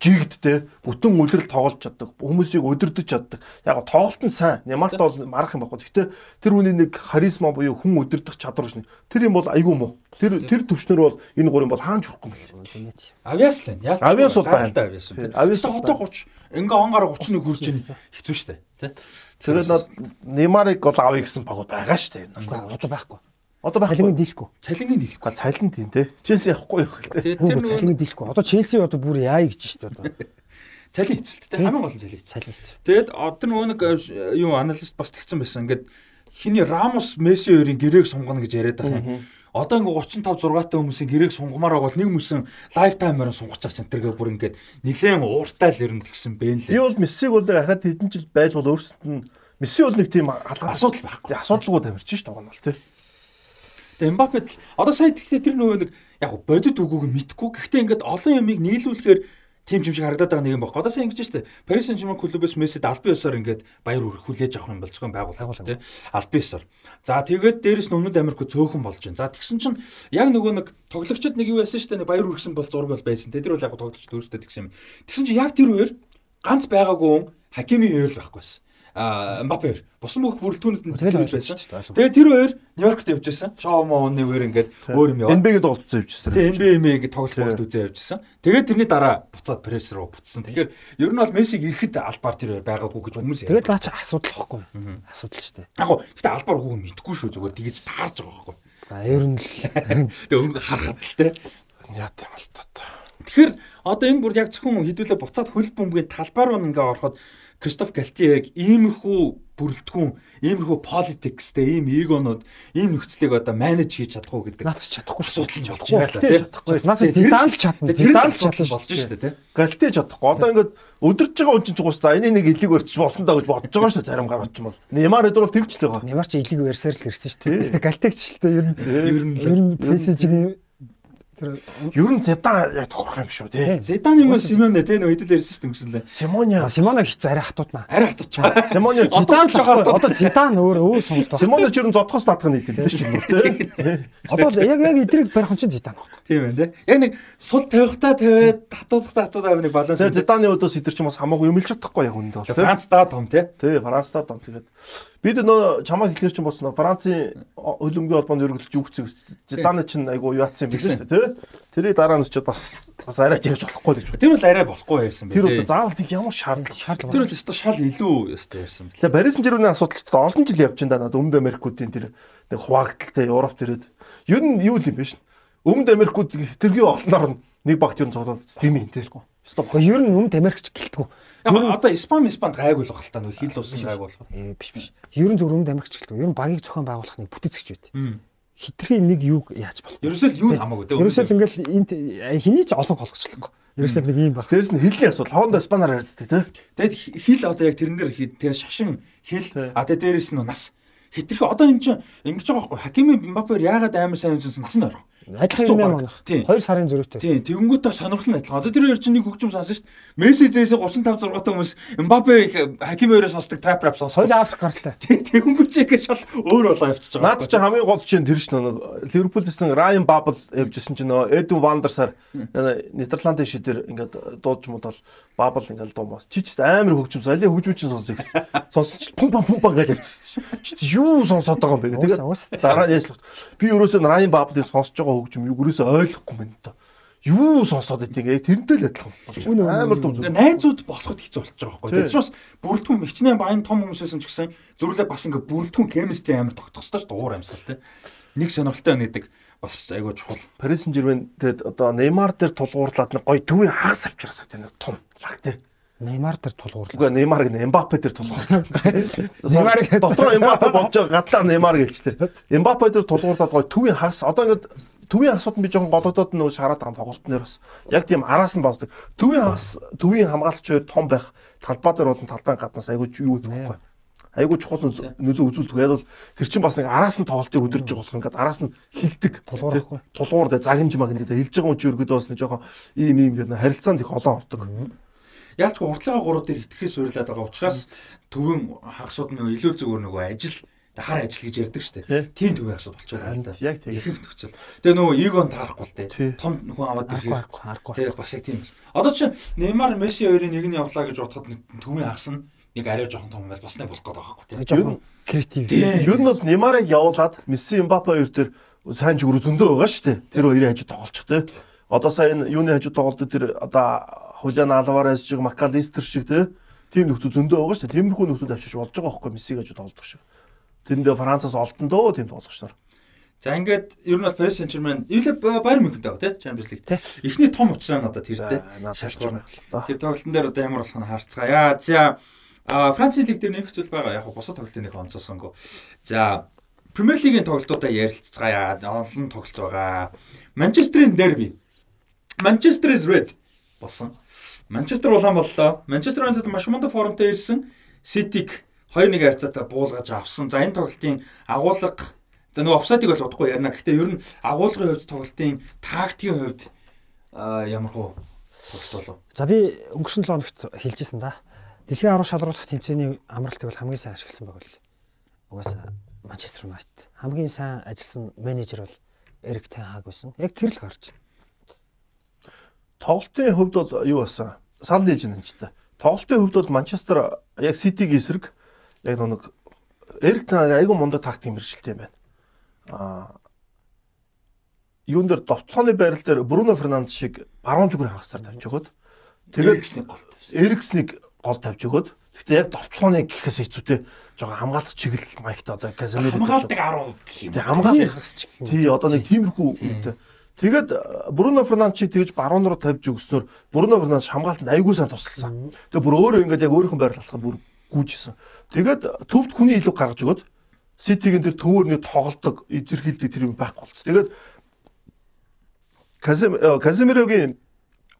жигдтэй бүтэн өдрөл тоглож чаддаг. Хүмүүсийг өдөрдөж чаддаг. Яг тоглолт нь сайн. Нямарт бол марах юм баггүй. Гэхдээ тэр хүний нэг харизма буюу хүн өдөрдөх чадвар шнэ. Тэр юм бол айгүй муу. Тэр тэр төвчнөр бол энэ гурийн бол хаан чурахгүй юм л. Авиас л байна. Авиас бол байна. Авиас. Авиас хотоо 30 ингээ он гараа 31 хүрч ийн хэцүү штэ. Тэ. Тэгээд Неймарыг бол авъя гэсэн баг байгаа штэ. Одоо байхгүй. Одоо байхгүй. Цалингийн дийлэхгүй. Цалингийн дийлэхгүй. Цалин тийм те. Челси явахгүй юу гэдэг. Тэр цалингийн дийлэхгүй. Одоо Челси одоо бүр яа гэж штэ одоо. Цалин хэцүүлттэй. Хамгийн гол нь цалин хэцүү. Цалин хэцүү. Тэгээд одоо нөгөө нэг э, юу аналист бас тэгсэн байсан. Ингээд хиний Рамос Месси хоёрын гэрээг сунгана гэж яриад байгаа юм. Одоо ингээ 35 6-тай хүмүүсийн гэрээг сунгамаар бол нэг хүмүүсийн лайфтаймаар сунгаж байгаа чинь тэргээ бүр ингээд нилээн ууртай л ерөн тэгсэн бэ лээ. Би бол Мессиг бол ахад хэдэн жил байж бол өөрсөнд нь Месси бол нэг тийм асуудал байхгүй. Асуудалгүй тамирч ш тоглоно бол тий. Тэгээ Мбаппед одоо сая тэгэхээр тэр нөгөө нэг яг бодит үгүйг мэдгүй. Гэхдээ ингээд олон ямыг нийлүүлэхээр тим юм шиг харагдаад байгаа нэг юм байна. Одоо сайн ингэж штэ. Paris Saint-Germain клубээс Мессид албан ёсоор ингээд баяр хүрхүүлээж авах юм бол зөвхөн байгууллага тий. Албан ёсоор. За тэгээд дээрэс нь Өмнөд Америк цөөхөн болж байна. За тэгсэн чинь яг нөгөө нэг тоглогчид нэг юу яасан штэ нэг баяр хүргэсэн бол зураг бол байсан. Тэр бол яг тоглогчид өөрсдөө тэгсэн юм. Тэгсэн чинь яг тэр үеэр ганц байгаагүй хүн Хакими хоёр л байхгүйсэн Мбаппе хоёр. Бусад бүх бүрэлдэхүүнүүд нь тэгээд байсан. Тэгээд тэр хоёр Нью-Йоркт явж байсан. Шоу мооны өөр ингээд өөр юм яваа. NBA-г тоглолцсон явж байсан. Тэгээд NBA-г тоглолт болт үзээ явж байсан. Тэгээд тэрний дараа буцаад пресс руу буцсан. Тэгэхээр ер нь бол Мессиг ирэхэд албаар тэр хоёр байгаагүй гэж хүмүүс яриад. Тэгээд лаач асуудал واخгүй. Асуудал шүү дээ. Яг гоо гэхдээ албаар үгүй мэдгүй шүү зүгээр тэгэж таарж байгаа байхгүй. А ер нь л тэгээд харахад л те. Яа тийм л тоо. Тэгэхээр одоо энэ бүр яг зөвхөн хэдүүлээ буцаад хөл бөмбөгийн талбаар нь ингээ ороход Кристоф Галтиег иймэрхүү бүрэлдэхүүн, иймэрхүү политикстэй ийм эгонууд ийм нөхцөлийг одоо менеж хийж чадах уу гэдэг. Надад чадахгүй асуудал нь болохгүй тийм. Чадахгүй. Надад Зидан л чадна. Зидан л чадсан болж шүү дээ тийм. Галтие чадахгүй. Одоо ингээд өдөрж байгаа хүн чинь гус за энийг нэг илиг өрчих болно даа гэж бодож байгаа шүү зарим гарч юм бол. Неймар эдгээр бол тэгж л байгаа. Неймар ч илиг өрсөөр л ирсэн шүү дээ. Гэтэ Галтигч л дээ ер нь ер нь PSG-ийн Тэр ер нь Зидан яг тохирох юм шүү тий. Зидан юм Симоне тий нөө хэдүүл ярьсан шүү дээ өнгөсөлөө. Симоне Симоне хич арай хатууд наа. Арай хатууд чаа. Симоне Зидан л одоо Зидан өөр өөр сонголт байна. Симоне ч ер нь зодхоос наадах нь идэв шүү дээ. Одоо яг яг эдрийг барих нь чинь Зидан байна. Тийм байна тий. Яг нэг сул тавихтаа тавиад татуулахтаа татуулаад нэг баланс. Тэгээ Зиданы өдөөс идэр ч юм бас хамаагүй юмлж чадахгүй яг үндэ бол. Франц даа том тий. Тий, Франц даа том тэгээд Бид нөө чамаа хэлэхэр чинь болсон Францын хөлбөмбөгийн холбоонд өргөдөлж үгцэг Зиданы чинь айгу яатсан юм биш үү тий. Тэрийг дараа нь ч бас бас арай чигж болохгүй гэж. Тэр бол арай болохгүй байсан байх. Тэр бол заавал тийг ямар шаардлага шаардлага. Тэр бол өстой шал илүү өстой байсан бэл. Тэгээ Барисын жирүүний асуудал ч олон жил явж байна надад Өмнөд Америкуудын тэр нэг хуваагдaltaй Европ төрөөд ер нь юу юм бэ шин. Өмнөд Америкууд тэргийн олноор нэг багт ер нь цоглоод стим юм тийм. Стоп. Ер нь Өмнөд Америкч гэлтгүү. Яг одоо Испани Испанд гайгүй л баг л та нэг хил усан гайгүй болох. Ээ биш биш. Ер нь зөв Өмнөд Америкч гэлтгүү. Ер нь багийг зохион байгуулах нэг бүтэцэгч байт. Хитрхийн нэг юг яаж болох. Ерөөсөө юу хамаагүй те. Ерөөсөө ингээл энд хэний ч олон голгочлог. Ерөөсөө нэг юм баг. Дээрс нь хэлний асуудал. Хоорондоо Испанаар ярьдаг те. Тэгэд хил одоо яг тэрэн дээр тэгээ шашин хил а тэгээ дээрээс нь нас хитрхи одоо эн чинь ингэж байгаа байхгүй Хакими Мбаппер яагаад амар сайн үзсэн нас нь орох Адилхан юм байна. 2 сарын зөрүүтэй. Тийм, тэгэнгүүтээ сонирхол нь адилхан. Одоо тэр хоёр чинь нэг хөгжим сонсон шүү дээ. Месси зээс 35 6 та хүмүүс Мбаппе Хаким хоёроос сонсдог трап рап сонсон. Хоёул Африк гаралтай. Тийм, тэгэнгүүт ч их шал өөр болоо явчихж байгаа. Наад чи хамгийн гол чинь тэр ш нь Ливерпулсэн Райан Бабл явжсэн чинь нөө Эду Вандерсаар Нидерландын шидээр ингээд дуудж мод бол Бабл ингээд дуумаас. Чи ч амар хөгжим сон. Алийн хөгжим чинь сонсож гэсэн. Сонсож чи пум пум пум гэж явчихсан. Чи юу сонсоод байгаа юм бэ? Тэгээд дараа нь яашлах. Би ерөөсөө Райан Баблыг сонсож байгаа хөгжим юу гэрээсээ ойлгохгүй юм да. Юу сонсоод идэг яг тэрнтэй л адилхан. Амар дум зүг. найзууд болоход хэцүү болчих жобайгаа байхгүй. Тэгэхээр бас бүрэлдэхүүн хичнээн баян том хүмүүсээс ч гэсэн зүрлээ бас ингээ бүрэлдэхүүн chemistry амар тогтох хэрэгтэй шүү дээ уур амьсгал тий. Нэг сонирхолтой байдаг бас айгуу чухал. Парис Сен-Жермен тэгээд одоо Неймар дээр тулгуурлаад нэг гоё төвийн хагас авчраасаа тийм нэг том лаг тий. Неймар дээр тулгуурлаа. Үгүй Неймар гэн Эмбапе дээр тулгуурлаа. Неймар гэж- дотор Эмбапе бодож байгаа гадлаа Неймар гэлжтэй. Эмбапе дээр тулгуурлаад гоё төвийн хагас одоо ингээд төвийн хагасууд нь би жоохон голодоод нөгөө шараад байгаа тоглолтын дээр бас яг тийм араас нь босдог. Төвийн хагас төвийн хамгаалагч хоёр том байх талбай дээр болон талбайн гаднаас айгүй юу гэдэг вэ? Айгүй чухал нөлөө- үзүүлдэг. Яг бол тэр чинь бас нэг араас нь тоглолтыг өдөрж байгаа болох ингээд араас нь хилдэг. Тулгуурахгүй. Тулгуур дээр загимж маг ингээд хэлж байгаа юм чи өргөдөө бас нэг жоохон ийм ийм гэдэг харилцаанд их олон ордог. Ялч уртлагаа гурав дээр хитрхээ суйрлаад байгаа учраас төвийн хагасууд нь илүү зүгээр нөгөө ажил хар ажил гэж ярьдаг шүү дээ. Тийм төвийн хагасууд болчиход байна да. Яг тийм. Ихэнх нөхцөл. Тэгээ нөгөө эгон таарахгүй л дээ. Том хүн аваад ирэхээр. Тэгээ бас яг тийм бас. Одоо чинь Неймар, Месси хоёрын нэг нь явлаа гэж бодоход төвийн хагас нь нэг арай жоохон том байл бас нэг болох гэдэг байхгүй тий. Жоохон креатив. Ер нь бол Неймарыг явуулаад Месси, Эмбапе хоёр дээр сайн жигүүр зөндөө байгаа шүү дээ. Тэр хоёрын хажууд тоглолчих тий. Одоо сая энэ юуны хажууд тоглолт тэр одоо Хулиан Алварес шиг, Макалистер шиг тий. Тим нөхдөд зөндөө байгаа шүү дээ. Тиймэрхүү нөхдөд авчиж болж байгаа байхгүй Мессиг хажууд тоглох шиг. Тэрэндээ Францаас олдон дөө тийм тоглогч нар. За ингээд ер нь бол Paris Saint-Germain ивлэ Bayern München дагаа тий Champions League тий. Эхний том уучраа надад тэр тий. Шалгуур. Тэр тоглолтын дээр одоо ямар болох нь харцгаая. За а Францын лиг дээр нэг хэцүү байгаа. Яг нь бусад тоглолтын нэг онцоосонгүй. За Премьер лигийн тоглолтуудаа ярилцгаая. Олон тоглолт байгаа. Манчестерийн дерби. Manchester is red болсон. Манчестер улаан боллоо. Манчестер Юнайтед маш мундаг формтой ирсэн. Ситиг 2-1 харьцаатай буулгаж авсан. За энэ тоглолтын агуулга за нөгөө офсайдыг бол удахгүй ярина. Гэхдээ ер нь агуулгын хувьд тоглолтын тактикийн хувьд ямар хөө тоглолт болов? За би өнгөрсөн 7 хоногт хэлжсэн да. Дэлхийн аврал шалруулах тэмцээний амралтыг бол хамгийн сайн ашигласан байг л. Угаасаа Манчестер Юнайтед хамгийн сайн ажилласан менежер бол Эрик Тен Хаг байсан. Яг тэр л гарч байна. Тоглолтын хувьд бол юу басан? Санал хийж байна ч та. Тоглолтын хувьд бол Манчестер яг Ситиг эсрэг яг нэг Таг айгүй мундаг тактик мэржилтэй юм байна. Аа юун дээр довтлооны байрал дээр Бруно Фернандес шиг баруун зүгүр хагасаар тавьж өгöd. Тэгээд Эриксний голт. Эрикснийг гол тавьж өгöd. Гэхдээ яг довтлооны гэхээс хэцүүтэй жоохон хамгаалах чиглэл маягт одоо Казамир Хамгаалдаг 10 гэх юм. Тэг хамгаалах Хагас ч гэх юм. Тий, одоо нэг тиймэрхүү үнэтэй. Тэгээд э, Бруно Фернандесийг тэгж баруун руу тавьж өгснөөр Бруно Фернандес хамгаалтанд айгүй сайн тусалсан. Тэгээд бүр өөрөө ингээд яг өөрийнх нь байрлал алхах бүр гүйжсэн. Тэгээд төвд хүний илүү гаргаж өгöd Ситигийн тэр төвөөрний тоглолдог, эзэрхийлдэг тэр юм байхгүй болц. Тэгээд Казем Каземирогийн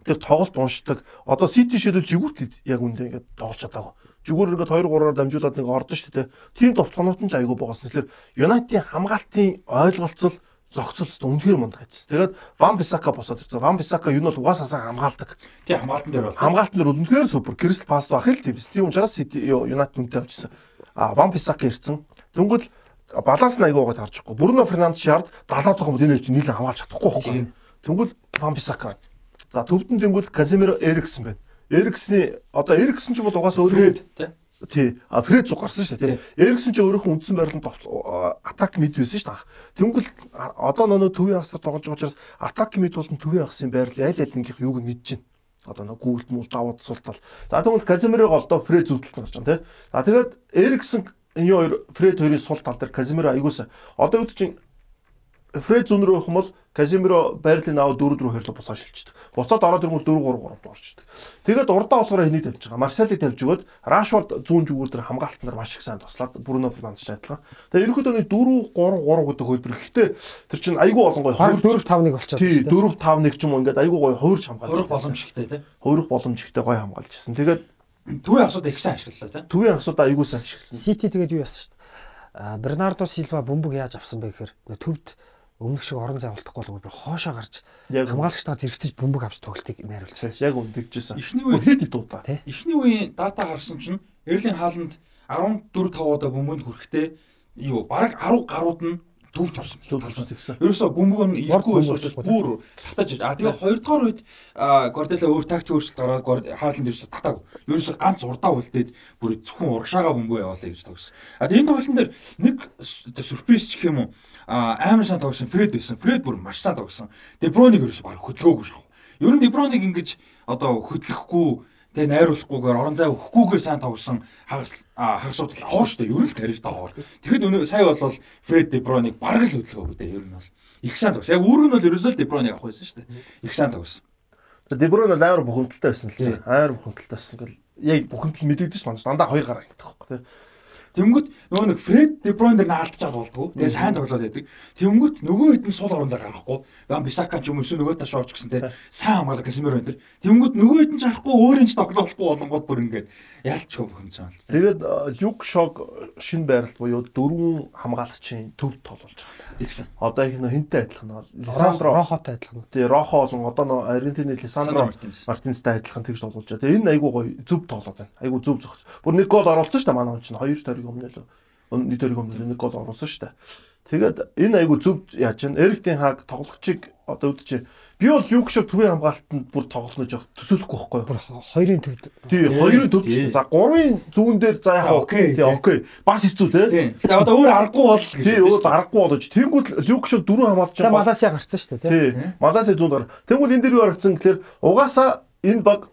тэр тоглолт уншдаг. Одоо Сити шилэл жигүүрт яг үндэ ингээд тоглож чадаагүй. Жигүүр ингээд 2 3-аар дамжуулаад нэг ордон шүү дээ. Тим товтлогнууд нь л айгүй боогосон. Тэгэхээр Юнайтийн хамгаалтын ойлголцол зохицолт үнэхээр мундаг ажилласан. Тэгээд Ван Бисака босоод ирсэн. Ван Бисака юу нь бол угаасаа хамгаалдаг. Тий хамгаалтан дээр бол. Хамгаалтан дээр бол үнэхээр супер. Кристал пас байх л тийм. Тийм учраас Юнайтед үнэтэй авчихсан. А Ван Бисака ирсэн. Тэнгүүл баланс нь айгүй гоод харж байгаа. Бруно Фернандес шаард 70 дахь хүмүүс энэ чинь нийлэн хамгаалж чадахгүй байхгүй. Тэнгүүл Ван Бисака. За төвдөн тэнгүүл Каземиро Эриксэн байна. Эриксний одоо Эриксэн ч бол угаасаа өөрөө тий. А Фред цуг гарсан шүү дээ. Тий. Эриксэн ч өөрийнхөө үндсэн байрлалд атак мид байсан шүү дээ. Тэнгүүл а- одоо нөө төвийн хасаар тоглож байгаа учраас атак мид болон төвийн хасын байрлал аль алингийнх юуг нь мэдэж байна. Одоо нөө гүйлт мул даваад суултал. За тэгвэл Каземиро голдоо Фред зүвдэлт гарч байгаа тий. За тэгээд Эриксэн энэ хоёр Фред хоёрын сул тал дээр Каземиро аягуулсан. Одоо үүд чинь Фред зүүн рүү явах юм бол Каземиро байрлалын аав дөрөв рүү херлө буцаа шилждэг. Буцаад ороод ирэнгүүт 4 3 3 орчдөг. Тэгээд урдаа болохоор хэнийг тавьж байгаа? Марселийг тавьж өгөөд Рашфорд зүүн зүгүүр дээр хамгаалалт нар маш их сайн туслаад Бруно Фернандес адилхан. Тэгээд ерөнхийдөө нэг 4 3 3 гэдэг хөлбөр. Гэхдээ тэр чинь айгүй олон гоё Баг 4 5-1 болчиход. Тий 4 5 1 ч юм уу ингээд айгүй гоё хувирч хамгаалж. Хөрөх боломжтой тий. хувирах боломжтой гоё хамгаалж ирсэн. Тэгээд Төвийн хасууд их сайн ашиглалаа тий. төвийн хасуудаа айгүй сайн ашигласан. Сити тэгээд юу яасан шүү дээ. Бернардо Силва бөмбөг яаж авсан бэ гэхээр төвд өмнөх шиг орон зай болтохгүй бол хоошоо гарч хамгаалагчтайгаа зэрэгцэж бөмбөг авч тоглолтыг найруулсан. яг үндэгжсэн. Эхний Бүр хэд дуудаа. Эхний үеийн дата харсан чинь Эрлин Хааланд 14 5 удаа бөмбөнд хүрэхдээ юу бараг 10 гарууд нь төв турсан. Төв турсан гэсэн. Ерөөсө бөмбөг нь ирэхгүй байсан учраас бүр татаж. А тэгээ хоёрдугаар үед Гордела өөр тактик өөрчлөлт гаргаад Хааланд ерөөсө татаагүй. Ерөөсө ганц урдаа үлдээд бүр зөвхөн урагшаага бөмбөг явуулъя гэж тогсон. А тэгээ энэ тоглолтын дээр нэг сюрприз ч гэх юм уу амар сайн тогсон Фред байсан. Фред бүр маш сайн тогсон. Деброник ерөөсө баг хөдлөөгүй шахав. Ер нь Деброник ингэж одоо хөдлөхгүй Тэгээ найруулахгүйгээр орон зай өгөхгүйгээр сайн тоглосон хагас хагасууд л аваа штэ. Ер нь л карьертай аваа. Тэгэхэд өнөө сая болвол Фред Де Броник бараг л хөдөлгөөгүй дээ. Ер нь бол их сайн тоглосон. Яг үүрэг нь бол ерөөсөө Де Броник авах байсан штэ. Их сайн тоглосон. Де Броник амар бухимдалтай байсан л дээ. Амар бухимдалтай байсан. Яг бухимдал мэдэгдэж байна. Дандаа хоёр гараа ингэдэг байхгүй. Тэнгүүт нөгөө нэг Фред Де Бройн дээр наалтчаад болдгоо. Тэгээ сайн тоглоод байдаг. Тэнгүүт нөгөө хэд нь сул орондоо гарахгүй. Ван Бисака ч юм уу нөгөө та шоуч гэсэн те сайн хамгаалах Касимир байна тэр. Тэнгүүт нөгөө хэд нь ч харахгүй өөрөө ч тоглохгүй болонгууд бүр ингээд яалтчгүй бохомж байгаа л та. Тэгээд Люк Шог шин байралт буюу дөрвөн хамгаалагчийн төв тоглож байгаа. Тэгсэн. Одоо их нөө хинтэй адилхан. Лисандро Рохотой адилхан. Тэгээ Рохо болон одоо нөө Аргентины Лисандро Мартинстай адилхан тэгж тоглож байгаа. Тэгээ энэ айгуу гоё зөв тоглоод байна. Айгуу зөв зогч. Бүр нэг гол оруулсан шүү дээ манай хүн чинь. Хоёр тойрог өмнө л нэг тойрог өмнө нэг гол оруулсан шүү дээ. Тэгээд энэ айгуу зөв яаж чинь Эриктийн хааг тоглогчийг одоо үүдч Би бол юг шиг төвийн хамгаалтанд бүр тоглоно жоох төсөөлөхгүй байхгүй юу? Бүр хоёрын төвд. Тий, хоёрын төвд. За гурвын зүүн дээр за яг окей. Тий, окей. Бас хэцүү те. Тэгээ одоо өөр аргагүй бол гэж. Тий, өөр аргагүй болож. Тэнгүүд юг шиг дөрөв хамгаалж байгаа. Маласиа гарцсан шүү дээ тий. Маласиа зүүн дээр. Тэнгүүд энэ дээр юу харагдсан гэхээр угаасаа энэ баг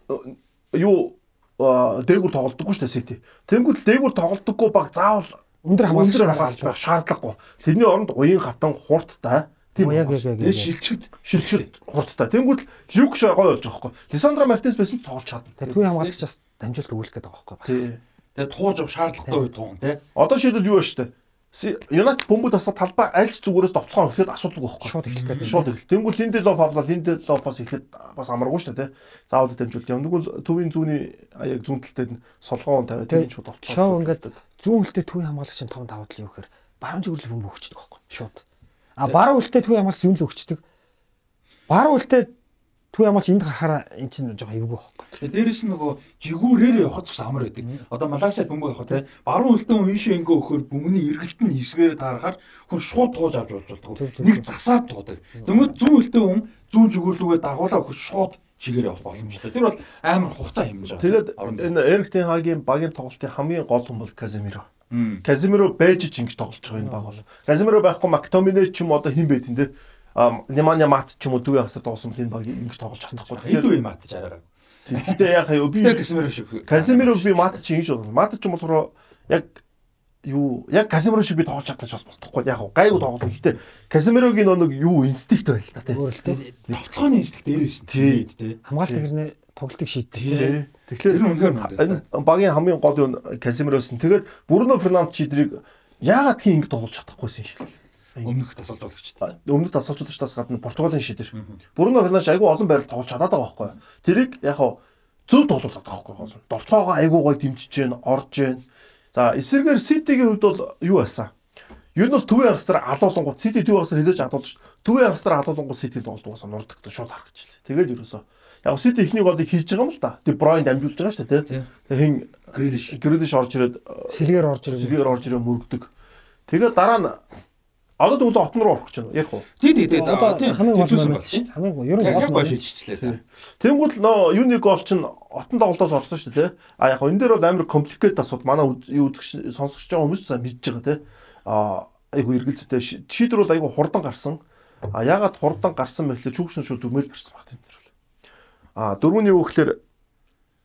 юу дээгүр тоглодоггүй шүү дээ Сити. Тэнгүүд дээгүр тоглодоггүй баг заавал өндөр хамгаалж байх шаардлагагүй. Тэрний оронд уян хатан хурдтай Тийм яг яг яг. Шилчгэд шилчгэд хурдтай. Тэнгүүд Люк гоё болж байгаа хөөхгүй. Лисандро Мартинес байсан тоглож чадна. Тэгээ түүний хамгаалагч бас дамжуулт өгүүлэх гээд байгаа хөөхгүй бас. Тэгээ тууж ав шаардлагатай үед туун тий. Одоо шийдэл юу ба штэ. Юнайтед бөмбөг тасаа талбай аль ч зүгээрээс довтлохоо өгөхөд асуудаг байхгүй. Шууд эхлэх гэдэг. Шууд эхлэх. Тэнгүүд Линделов авлаа, Линделов бас эхлэхэд бас амаргүй шүү дээ. Заавал дамжуулт юм. Тэгвэл төвийн зүүний яг зүүн талд нь солгоон тавиад тийм шууд довтлоо. Шоо ингээд зүүн хөлтэй төвийн хамгаалагчийн 5 даваад л юу гэхээр баруун зүгэл бөмбөг өгчдөг байхгүй. Шууд. А баруун үлтээ түү ямарс юм л өгчдөг. Баруун үлтээ түү ямарс энд гарахаараа эн чинь жоохон эвгүй байхгүй. Дээрээс нь нөгөө жигүүрээр явахд ч амар байдаг. Одоо Малайсад бөмбөг явах те баруун үлтэн ийшээ ингээ өгөхөр бөмбөний эргэлт нь эсгээр таарахаар хүн шууд тууж авч болж болдог. Нэг засаад туудаг. Дөнгөж зүүн үлтэн хүн зүүн жигүүрлүүгээ дагуулаа өгөх шууд чигээр явах боломжтой. Тэр бол амар хугацаа хэмжиж байгаа. Тэгээд энэ Эрик Тен Хагийн багийн тоглолтын хамгийн гол хүн бол Каземиро. Казимиро байж ч ингэж тоглож байгаа энэ баг бол. Казимиро байхгүй Мактомине ч юм одоо хин байт энэ Неманя Мат ч юм уу дүү ясаар дуусан энэ баг ингэж тоглож чадахгүй. Хэд үе Мат ч араагаа. Гэхдээ яг би Казимиро шиг. Казимиро би Мат ч ингэж болно. Мат ч юм болохоор яг юу яг Казимиро шиг би тоглож чадчих бас болохгүй. Яг гайгүй тоглох. Гэхдээ Казимирогийн нэг юу инстинкт байл та тийм. Тоглооны инстинкт дээрээс тийм. Хамгаалт гэрнээ тоглолтыг шийдтээ. Тэгэхээр багийн хамгийн гол юм Казимироос нь тэгээд Бруно Фернандо чидрийг яагаад тийм ингэ тоглож чадахгүйсэн юм шиг. Өмнөх тасалжуулагчтай. Өмнөх тасалжуулагчдаас гадна Португалийн шидэр. Бруно Фернандо айгүй олон байрал тоглож чадаад байгаа байхгүй. Тэрийг яг зөв тоглуулад байгаа байхгүй. Довтлоогоо айгүй гой дэмжиж гэн, орж гэн. За эсэргээр Ситигийн хувьд бол юу байсан? Юу нь бол төвийн австраа алуулангууд Сити төвийн австраа хилээж адуулж төвийн австраа алуулангууд Сити тоглолт уусаа нурдагт шууд харагдчихлаа. Тэгээд ерөөсөө Яг Сити ихний голыг хийж байгаа юм л да. Тэг Бройн дамжуулж байгаа шүү дээ, тий. Хин Грилиш. Грилиш орж ирээд сэлгээр орж ирээд сэлгээр орж ирээд мөрөгдөг. Тэгээд дараа нь одоо тэгвэл отон руу орох гэж байна. Ярих уу? Тий, тий, тий. Хамгийн нь байна шүү дээ. Хамгийн гол ер нь гол гол шийдчихлээ. Тэнгүүл нөө юуны гол чинь отон тоглолтоос орсон шүү дээ. А яг энэ дээр бол амар компликейт асууд манай юу үзэх сонсогч байгаа хүмүүс сайн мэдж байгаа тий. А айгу эргэлзээтэй шийдвэр бол айгу хурдан гарсан. А ягаад хурдан гарсан бэ гэхэл чүгшин шууд өмөл гарсан баг тийм. А дөрөвний юу гэхээр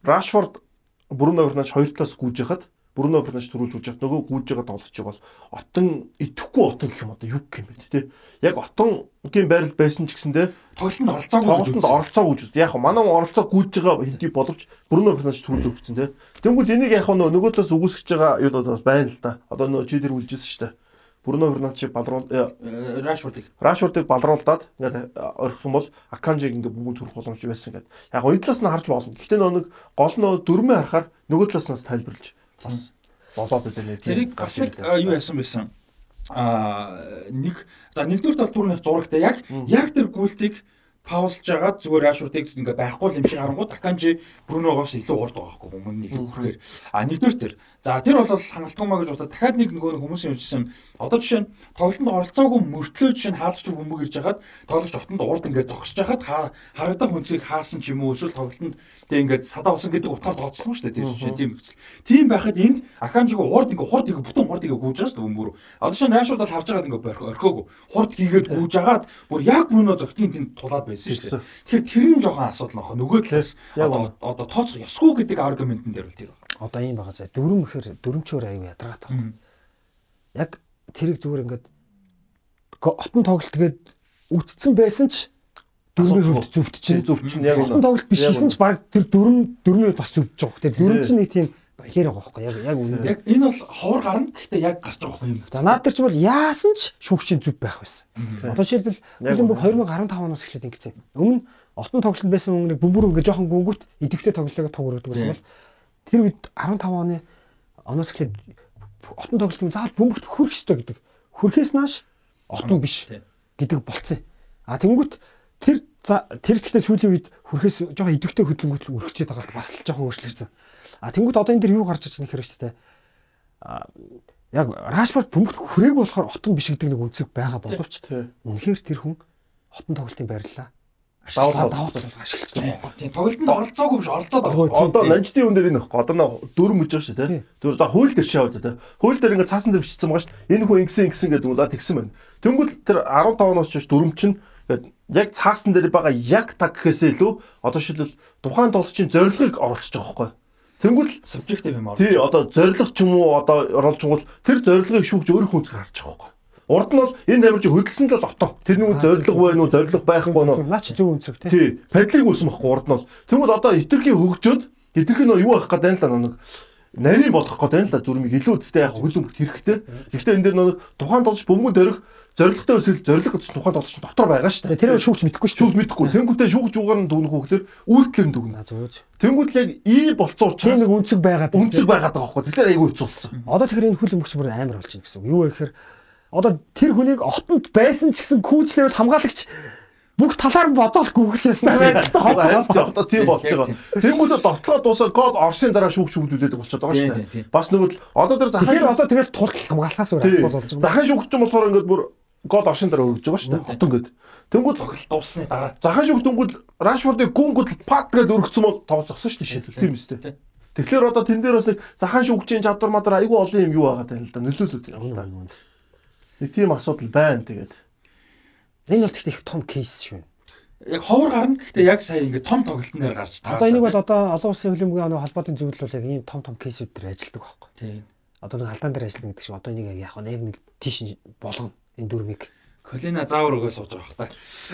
Рашфорд Бруно Фернандеш хоёр талаас гүйж яхад Бруно Фернандеш төрүүлж үрж яхад нөгөө гүйж байгаа тоглогчийг бол отон идэхгүй отон гэх юм одоо юу гэх юм бэ те. Яг отонгийн байрал байсан ч гэсэндээ тоглолтод оролцоогүй тоглолтод оролцоогүй гэж. Яг манай оролцоо гүйж байгаа хэдий боловч Бруно Фернандеш төрүүлж өгсөн те. Тэнгүүд энийг яг нөгөө талаас үгүйсгэж байгаа юу бол байна л да. Одоо нөгөө чи тэр үлжсэн шүү дээ Бруно Фернандчийг балруул Рашфордыг Рашфордыг балруулдаад ингээд орхих юм бол Аканжиг ингээд бүгд төрөх боломж байсан гэдэг. Яг энэ талаас нь харж болно. Гэхдээ нэг гол нөө дөрмөө харахаар нөгөө талаас нь тайлбарлаж бас болоод байлаа. Тэрийг бас юу яасан байсан? Аа нэг за нэгдүгээр тал түрүүнийх зурагтай яг яг тэр гүйлтийг паузлж агаад зүгээр Рашфордыг ингээ байхгүй юм шиг харангууд Аканжи Бруногоос илүү урд байгаа байхгүй өмнө нь илүү хүрэхээр а нэгдүгээр тэр за тэр бол хангалтгүй маа гэж бодоод дахиад нэг нөгөө хүмүүсийн үжсэн одоо жишээ нь тоглолтод оролцоогүй мөртлөө жишээ нь хаалгач бөмбөг ирж агаад тоглогч отонд урд ингээ зогсож агаад харагдах хүнцийг хаасан ч юм уу эсвэл тоглолтод тэг ингээ садаа усан гэдэг утгаар тооцсон шүү дээ тийм жишээ. Тийм нөхцөл тийм байхад энд Аканжиг урд ингээ хурд ингээ бүтэн хурд ингээ гүйж байгаа шүү дээ бөмбөр одоо жишээ нь Рашфорд бол харж агаад ингээ орхиогүй. Хурд хийгээд гүйж агаад бүр яг Бруно зогтын тэнд тулаад байсан шүү дээ. Тэгэхээр тэр нь жоохон асуудал нөх. Нөгөө талаас одоо одоо тооцох ёсгүй гэдэг аргументэн дээр бол тэр байна. Одоо ийм байгаа заа. Дөрөм ихээр дөрөмчөөр аюу ядаргаад байгаа. Яг тэрийг зүгээр ингээд отон тоглолт гээд үтцсэн байсан ч дөрмийн хувьд зөвт чинь зөв чинь яг отон тоглолт биш хийсэн ч баг тэр дөрөм дөрмийн бас зөвж байгаа. Тэр дөрөм чинь нэг тийм баялаар байгаа байхгүй яг яг үнэ. Яг энэ бол ховор гарна гэхдээ яг гарч байгаа юм. За наад тэр чинь бол яасан ч шүүгчийн зүв байх байсан. Одоо жишээлбэл Олимпик 2015 оноос эхлээд ингэсэн. Өмнө отон тоглолтод байсан өмнө бөмбөр ингээ жоохон гүнгүүт идэвхтэй тоглолоо өргөдөг байсан бол тэр үед 15 оны оноос эхлээд отон тоглолтын заавал бөмбөрт хүрэх ёстой гэдэг. Хүрхээс нааш отон биш гэдэг болцсон. А тэнгүүт тэр тэр ихтэй сүүлийн үед хүрхээс жоохон идэвхтэй хөдөлгөөнөд өргөчээд байгаа бас л жоохон өөрчлөгдсөн. А тэнгууд одоо энэ дэр юу гарч байгаа нөхөр шүү дээ. А яг Рашфорд бөмбөрт хүрээг болохоор отон биш гэдэг нэг үнцэг байгаа боловч үнэхээр тэр хүн хотон тоглолтын байрлалаа. Даваа даваа ашиглаж байгаа. Тийм тоглолтод оролцоогүй биш оролцоод байгаа. Одоо ланчтын үн дээр энэ нэг дөрөв мөж байгаа шүү дээ. Тэр за хууль дээр шаваад дээ. Хууль дээр ингээд цаасан дээр бичсэн байгаа шүү. Энэ хүн ингэсэн ингэсэн гэдэг нь удаа тэгсэн байна. Тэнгүүд тэр 15 оноос ч дөрөв чинь яг цаасан дээр байгаа яг таг гэхээсээ илүү одоо шилбэл тухайн тоглолчийн зорилгыг оруулж байгаа байхгүй. Тэнгүүл субжектив юм аа. Тий, одоо зориг ч юм уу одоо бол тэр зорилгыг шүүгч өөр хүн зэрэг харж байгаа байхгүй. Урд нь бол энэ амирч хөдөлсөн л отоо. Тэр нэг зориг байна уу, зориг байхгүй нь. Наач зөв үнцэг тий. Тий, падлыг үүсэн байхгүй урд нь бол. Тэнгүүл одоо хитрхийн хөгжөөд хитрхийн нөө юу авах гэдэг нь л нэг нарийн болох гэдэг нь л зүрмийг илүү гэхдээ яг хөлөмбөрт хэрэгтэй. Гэхдээ энэ дээр нэг тухайн толж бөмбөг дөрөх зоригтой өсөл зориг гэж тухайн толч дотор байгаа шүү дээ. Тэр шүүгч мэдэхгүй шүү. Шүүгч мэдэхгүй. Тэнгүүтээ шүүгч угаар нь дүгнэх хөглөр үйлдэлэр нь дүгнэ. Зөв. Тэнгүүт яг ий болцоо учраас нэг үнцэг байгаад үнцэг байгаад байгаа байхгүй. Тэгэхээр айгүй хэцүүлсэн. Одоо тэгэхээр энэ хүл өмгч бүр амар болж байна гэсэн. Юу вэ гэхээр одоо тэр хүнийг отонд байсан ч гэсэн күүжлэвэл хамгаалагч бүх талаар нь бодоол гүглээс тавиад одоо тийм болж байгаа. Тэнгүүтээ дотлоо дуусаа гол Орсын дараа шүүгч шүүгдүүлээд болчиход байгаа шүү дээ. Бас нөгөө одоо тэр захын одоо тэгэл тултал хамгаалахаас өөр болж байгаа. Захын шүүгч юм болохоор ингээд бүр гол Орсын дараа өргөж байгаа шүү дээ. Хотон гээд. Тэнгүүд тоглолт дуусны дараа. Захын шүүгч дүнгүүд Рашфордыг гүнгүүд пат гээд өргөцсөн бол тооцоогсон шүү дээ. Тийм үстэй. Тэгэхээр одоо тэн дээр бас захын шүүгчийн чадвар мадар айгүй олон юм юу байгаа тань л да нөлөөлөд байна. Нэг тийм асуудал байна тэгээд. Энэ бол тэгтээ их том кейс шүү. Яг ховор гарна гэхдээ яг сая ингээд том тоглолтын дээр гарч таа. Одоо энийг бол одоо олон улсын хөлбөмбөгийн холбоотой зөвлөл бол яг ийм том том кейсүүд дээр ажилладаг байхгүй. Тийм. Одоо нэг алдаан дээр ажиллана гэдэг шиг одоо энийг яг яг нэг тийш болгоно энэ дөрвийг. Колина заавар өгөө сууж байгаа хта.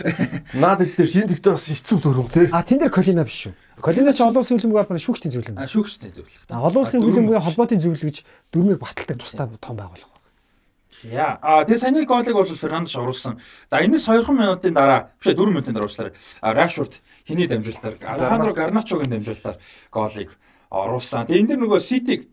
Наад дээр шин тэгтээ бас эцэг дөрөв тий. А тэн дээр колина биш шүү. Колина ч олон улсын хөлбөмбөгийн холбооны шүүгчдийн зөвлөл. А шүүгчдийн зөвлөл. А олон улсын хөлбөмбөгийн холбоотой зөвлөл гэж дөрмийг баталдаг тустай том байгууллага. За а тэгээ саний голыг бол Фернандеш оруулсан. За энэс 2 минутын дараа биш 4 минутын дараа уучлаарай. Рашфорд хиний дамжуулалтаар Алехандро Гарначогийн дамжуулалтаар голыг оруулсан. Тэгээ энэ дэр нөгөө Ситиг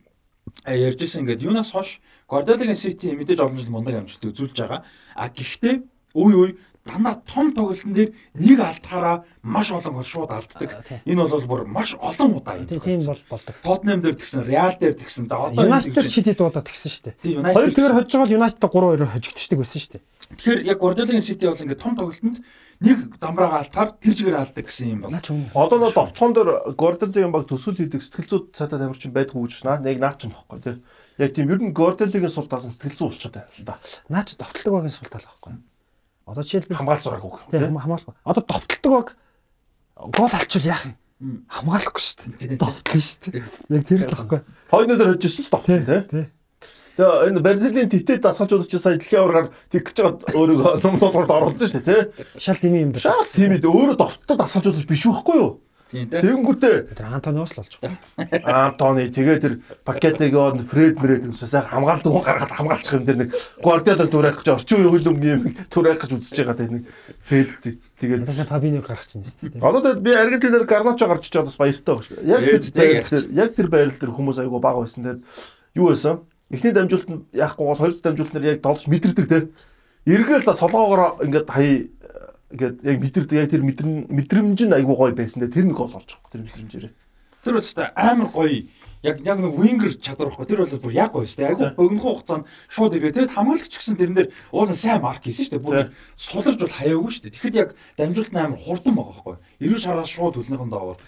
ярьжсэн ингээд юунаас хойш Guardiola-гийн City мэдээж олон жил мундаг амжилт үзүүлж байгаа. А гэхдээ үе үе дандаа том тоглолтын дээр нэг алдахаараа маш олон гол шууд алддаг. Энэ бол бүр маш олон удаа юм. Тийм бол болдог. Tottenham дээр тэгсэн, Real дээр тэгсэн. За одоо United City дуудаа тэгсэн шүү дээ. Хоёр тэгэр хожиж байгаа United 3-2 хожигдчихдаг байсан шүү дээ. Тэгэхээр яг Guardiola-гийн City бол ингээд том тоглолтод нэг замбраага алтахаар тэр чигээр алдаг гэсэн юм байна. Одоо нөө довтлон дээр Guardiola-гийн баг төсөл хийдэг сэтгэл зүй цаатаа тамирчин байдгүй гэж наа. Нэг наач юм бохгүй тий. Яг тийм ер нь Guardiola-гийн сул таасан сэтгэл зүй болчиход байна л да. Наач довтлог багийн сул тал байхгүй. Одоо жишээлбэл хамгаалж байгаа хөх. Тийм хамгаалах. Одоо довтлдог баг гол алчвал яах юм? Хамгаалахгүй шүү дээ. Довтлоо шүү дээ. Яг тэр л баггүй. Хойно дээр хожижсэн ч довтлоо тий. Тэгээ энэ Бразилийн титэд дасгалжуулагч сая дэлхийн аваргаар тэг гэж байгаа өөрийгөө номдорд оруулсан шүү дээ тий. Шал тийм юм байна. Тийм ээ өөрөө довтлоо дасгалжуулагч биш үхгүй юу? Тийм дээ. Тэнгүүтээ тэр Антониос л болж байгаа. Антони тэгээ тэр пакетыг яваад Фред Мрэд үсээс хамгаалт уу гаргаад хамгаалчих юм дээр нэг Гвардиола дүрэх гэж орчин үеийн хөлбөмбөгийн юм дүрэх гэж үзэж байгаа тийм нэг Фред тэгээд Надаас Фабиньо гаргачихсан юм тийм. Одоо тэгээд би Аргентинаар Гарначо гарч чад бас баяртай байна. Яг тэр яг тэр байрал дээр хүмүүс айгу бага байсан. Тэгээд юу байсан? Эхний дамжуулалт яахгүй бол хоёр дамжуулалт нар яг толж мэдэрдэг те. Эргээл за солгоогоор ингээд хай ингээд яг мэдэрдэг яг тэр мэдрэн мэдрэмж нь айгүй гоё байсан дээ. Тэр нэг гол орж байгаа. Тэр мэдрэмжээрээ. Тэр үстэй амар гоё яг яг нэг winger чадвархгүй тэр бол бүр яг гоё шүү дээ. Айгу богинохон хугацаанд шууд ирээ. Тэгээд хамгаалагч гэсэн тэрнэр уулын сайн марк хийсэн шүү дээ. Бүр суларж бол хаяагүй шүү дээ. Тэгэхэд яг дамжуулт амар хурдан байгаа байхгүй. 90 шараас шууд хөлнийхэн доогоор.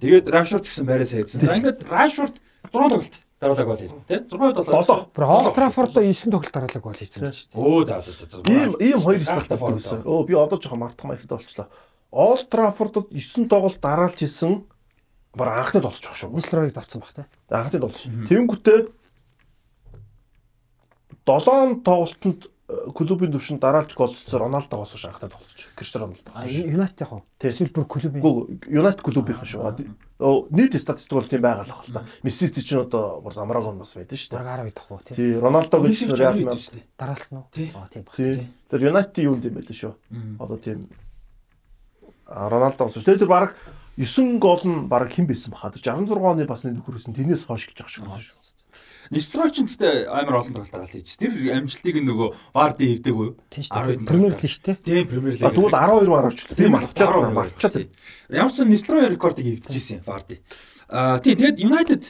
Тэгээд Rashford гэсэн байраа сайн хийсэн. За ингээд Rashford 100 тоглолт дараалаг гол хийсэн тий 6 7 Бүр Олд Траффорд 9 тоглолт дараалаг гол хийсэн шүү дээ. Оо за за за. Ийм ийм хоёр стартап болсон. Өө би одоо жоохон мартах маягтай болчлоо. Олд Траффордод 9 тоглолт дараалж хийсэн бар анхны толч шүү. Нислройг давцсан баг тий. Анхны толч. Тэнгүүтээ 7 тоглолтод клубын төвшин дараалж голцсон Роналдо голсон анхны тоглолч. Криштиано Роналдо. Юнайтед яг хоо. Эсвэл бүр клубын. Гүү Юнайтед клубийнхан шүү. Оо нийт статистик бол тийм байгаа л баг л та. Месси ч одоо бүр замраг он бас байдаг шүү дээ. Бараг 10 дах уу тий. Тий, Роналдо гэж Реал Мадрид Дараалсан уу? Аа тийм баг. тий. Тэр Юнайтед юунд юм бэ лээ шүү. Одоо тийм а Роналдо болсон. Тэр баг 9 гол нь баг хэн байсан баха. Тэр 66 оны бас нэг нөхөрсөн. Тэрнээс хойш гэж байгаа шүү. Нистрой ч гэхдээ амар олон тоглолт дараалал хийж. Тэр амжилтыг нөгөө Варди хэвдэг үү? Тийм шүү дээ. Премьер лиг тий. Тийм Премьер лиг. тэгвэл 12 мараач. Тийм марчаад марчаад марчаад. Ямар ч сан Нистрой рекордыг эвдэжсэн Варди. Аа тийм тэгэд United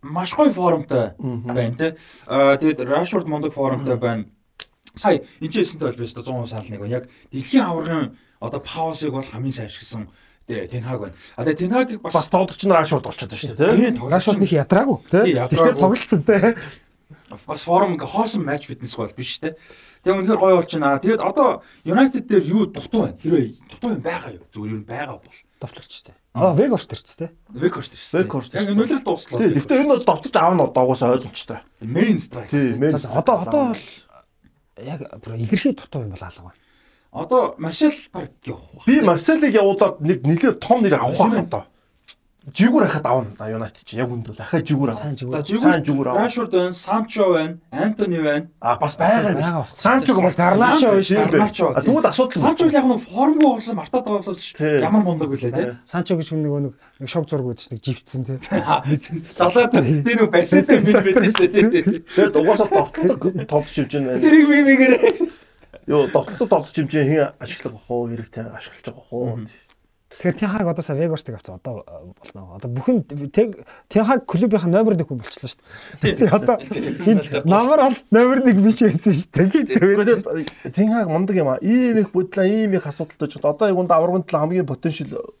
маш гоё формтой байна те. Аа тэгэд Rashford мундаг формтой байна. Сая энэ ч хэлсэнтэй бол биш 100% санал нэг байна. Яг дэлхийн аваргын одоо паусыг бол хамгийн сайн ашигласан Тенхаг байна. А тэгээ Тенхагийг бас Бас тоглогч нар Рашфорд болчиход байна шүү дээ. тийм Рашфорд нэг ядраагүй тий. Тий. Тэгэхээр тоглолцсон тий. бас форум ингээ хоосон матч фитнес бол биш те. Тэгээ үнэхээр гоё болчихно. Тэгээд одоо United дээр юу дутуу байна? Хэрвээ дутуу юм байгаа юу? Зүгээр юу байгаа бол. Товтлогчтой. Аа Вегорт төрч тий. Шүү дээ. Weghorst Яг нөлөөлөлт дуслаа. Тий, гэхдээ энэ бол довтож аав нь одоогоос ойлгомжтой. Main strike. Тий, одоо одоо бол яг бүр илэрхий дутуу юм бол алга байна. Одоо Маршал баг явах ба. Би Марселыг явуулаад нэг нэлээд том нэр авах байх одоо. Жигүүр хахад авна Юнайтед чи яг үнд бол ахаа жигүүр. Сайн За жигүүр. Сайн жигүүр авах. Rashford байна, Sancho байна, Anthony байна. А бас байгаа юм. Санчог бол Гарначо биш, Тийм бэ. Гарначо. А тэгвэл асуудал Санчо яг нь форм болсон мартаад байгаа бол Тий. ямар мундаг үлээ те. Санчо гэж хүн нөгөө нэг нэг шог зураг үзсэн нэг живцсэн тий. Далаад тэр нэг барьсаатай бил байдаг шүү дээ. Тэгээд угаасаа тоглолт тоглож хэмж байна. Тэрийг мимигээр Йоо тоглолт тоглож хэмж хэн ашиглах вэ хоо хэрэгтэй ашиглаж байгаа хоо. Тэгэхээр Тенхаг одоо сая Вегорстыг авсан одоо э, болно. Одоо бүхэн тэг Тенхаг клубийнх номер 1 хүн болчихлоо шүү дээ. Тэгээ одоо номер бол номер 1 биш байсан шүү дээ. Тэгээд Тэнхаг мундаг юм а. Ийм их бодлоо, ийм их асуудалтай ч одоо яг үнд аврагын талаа хамгийн потенциал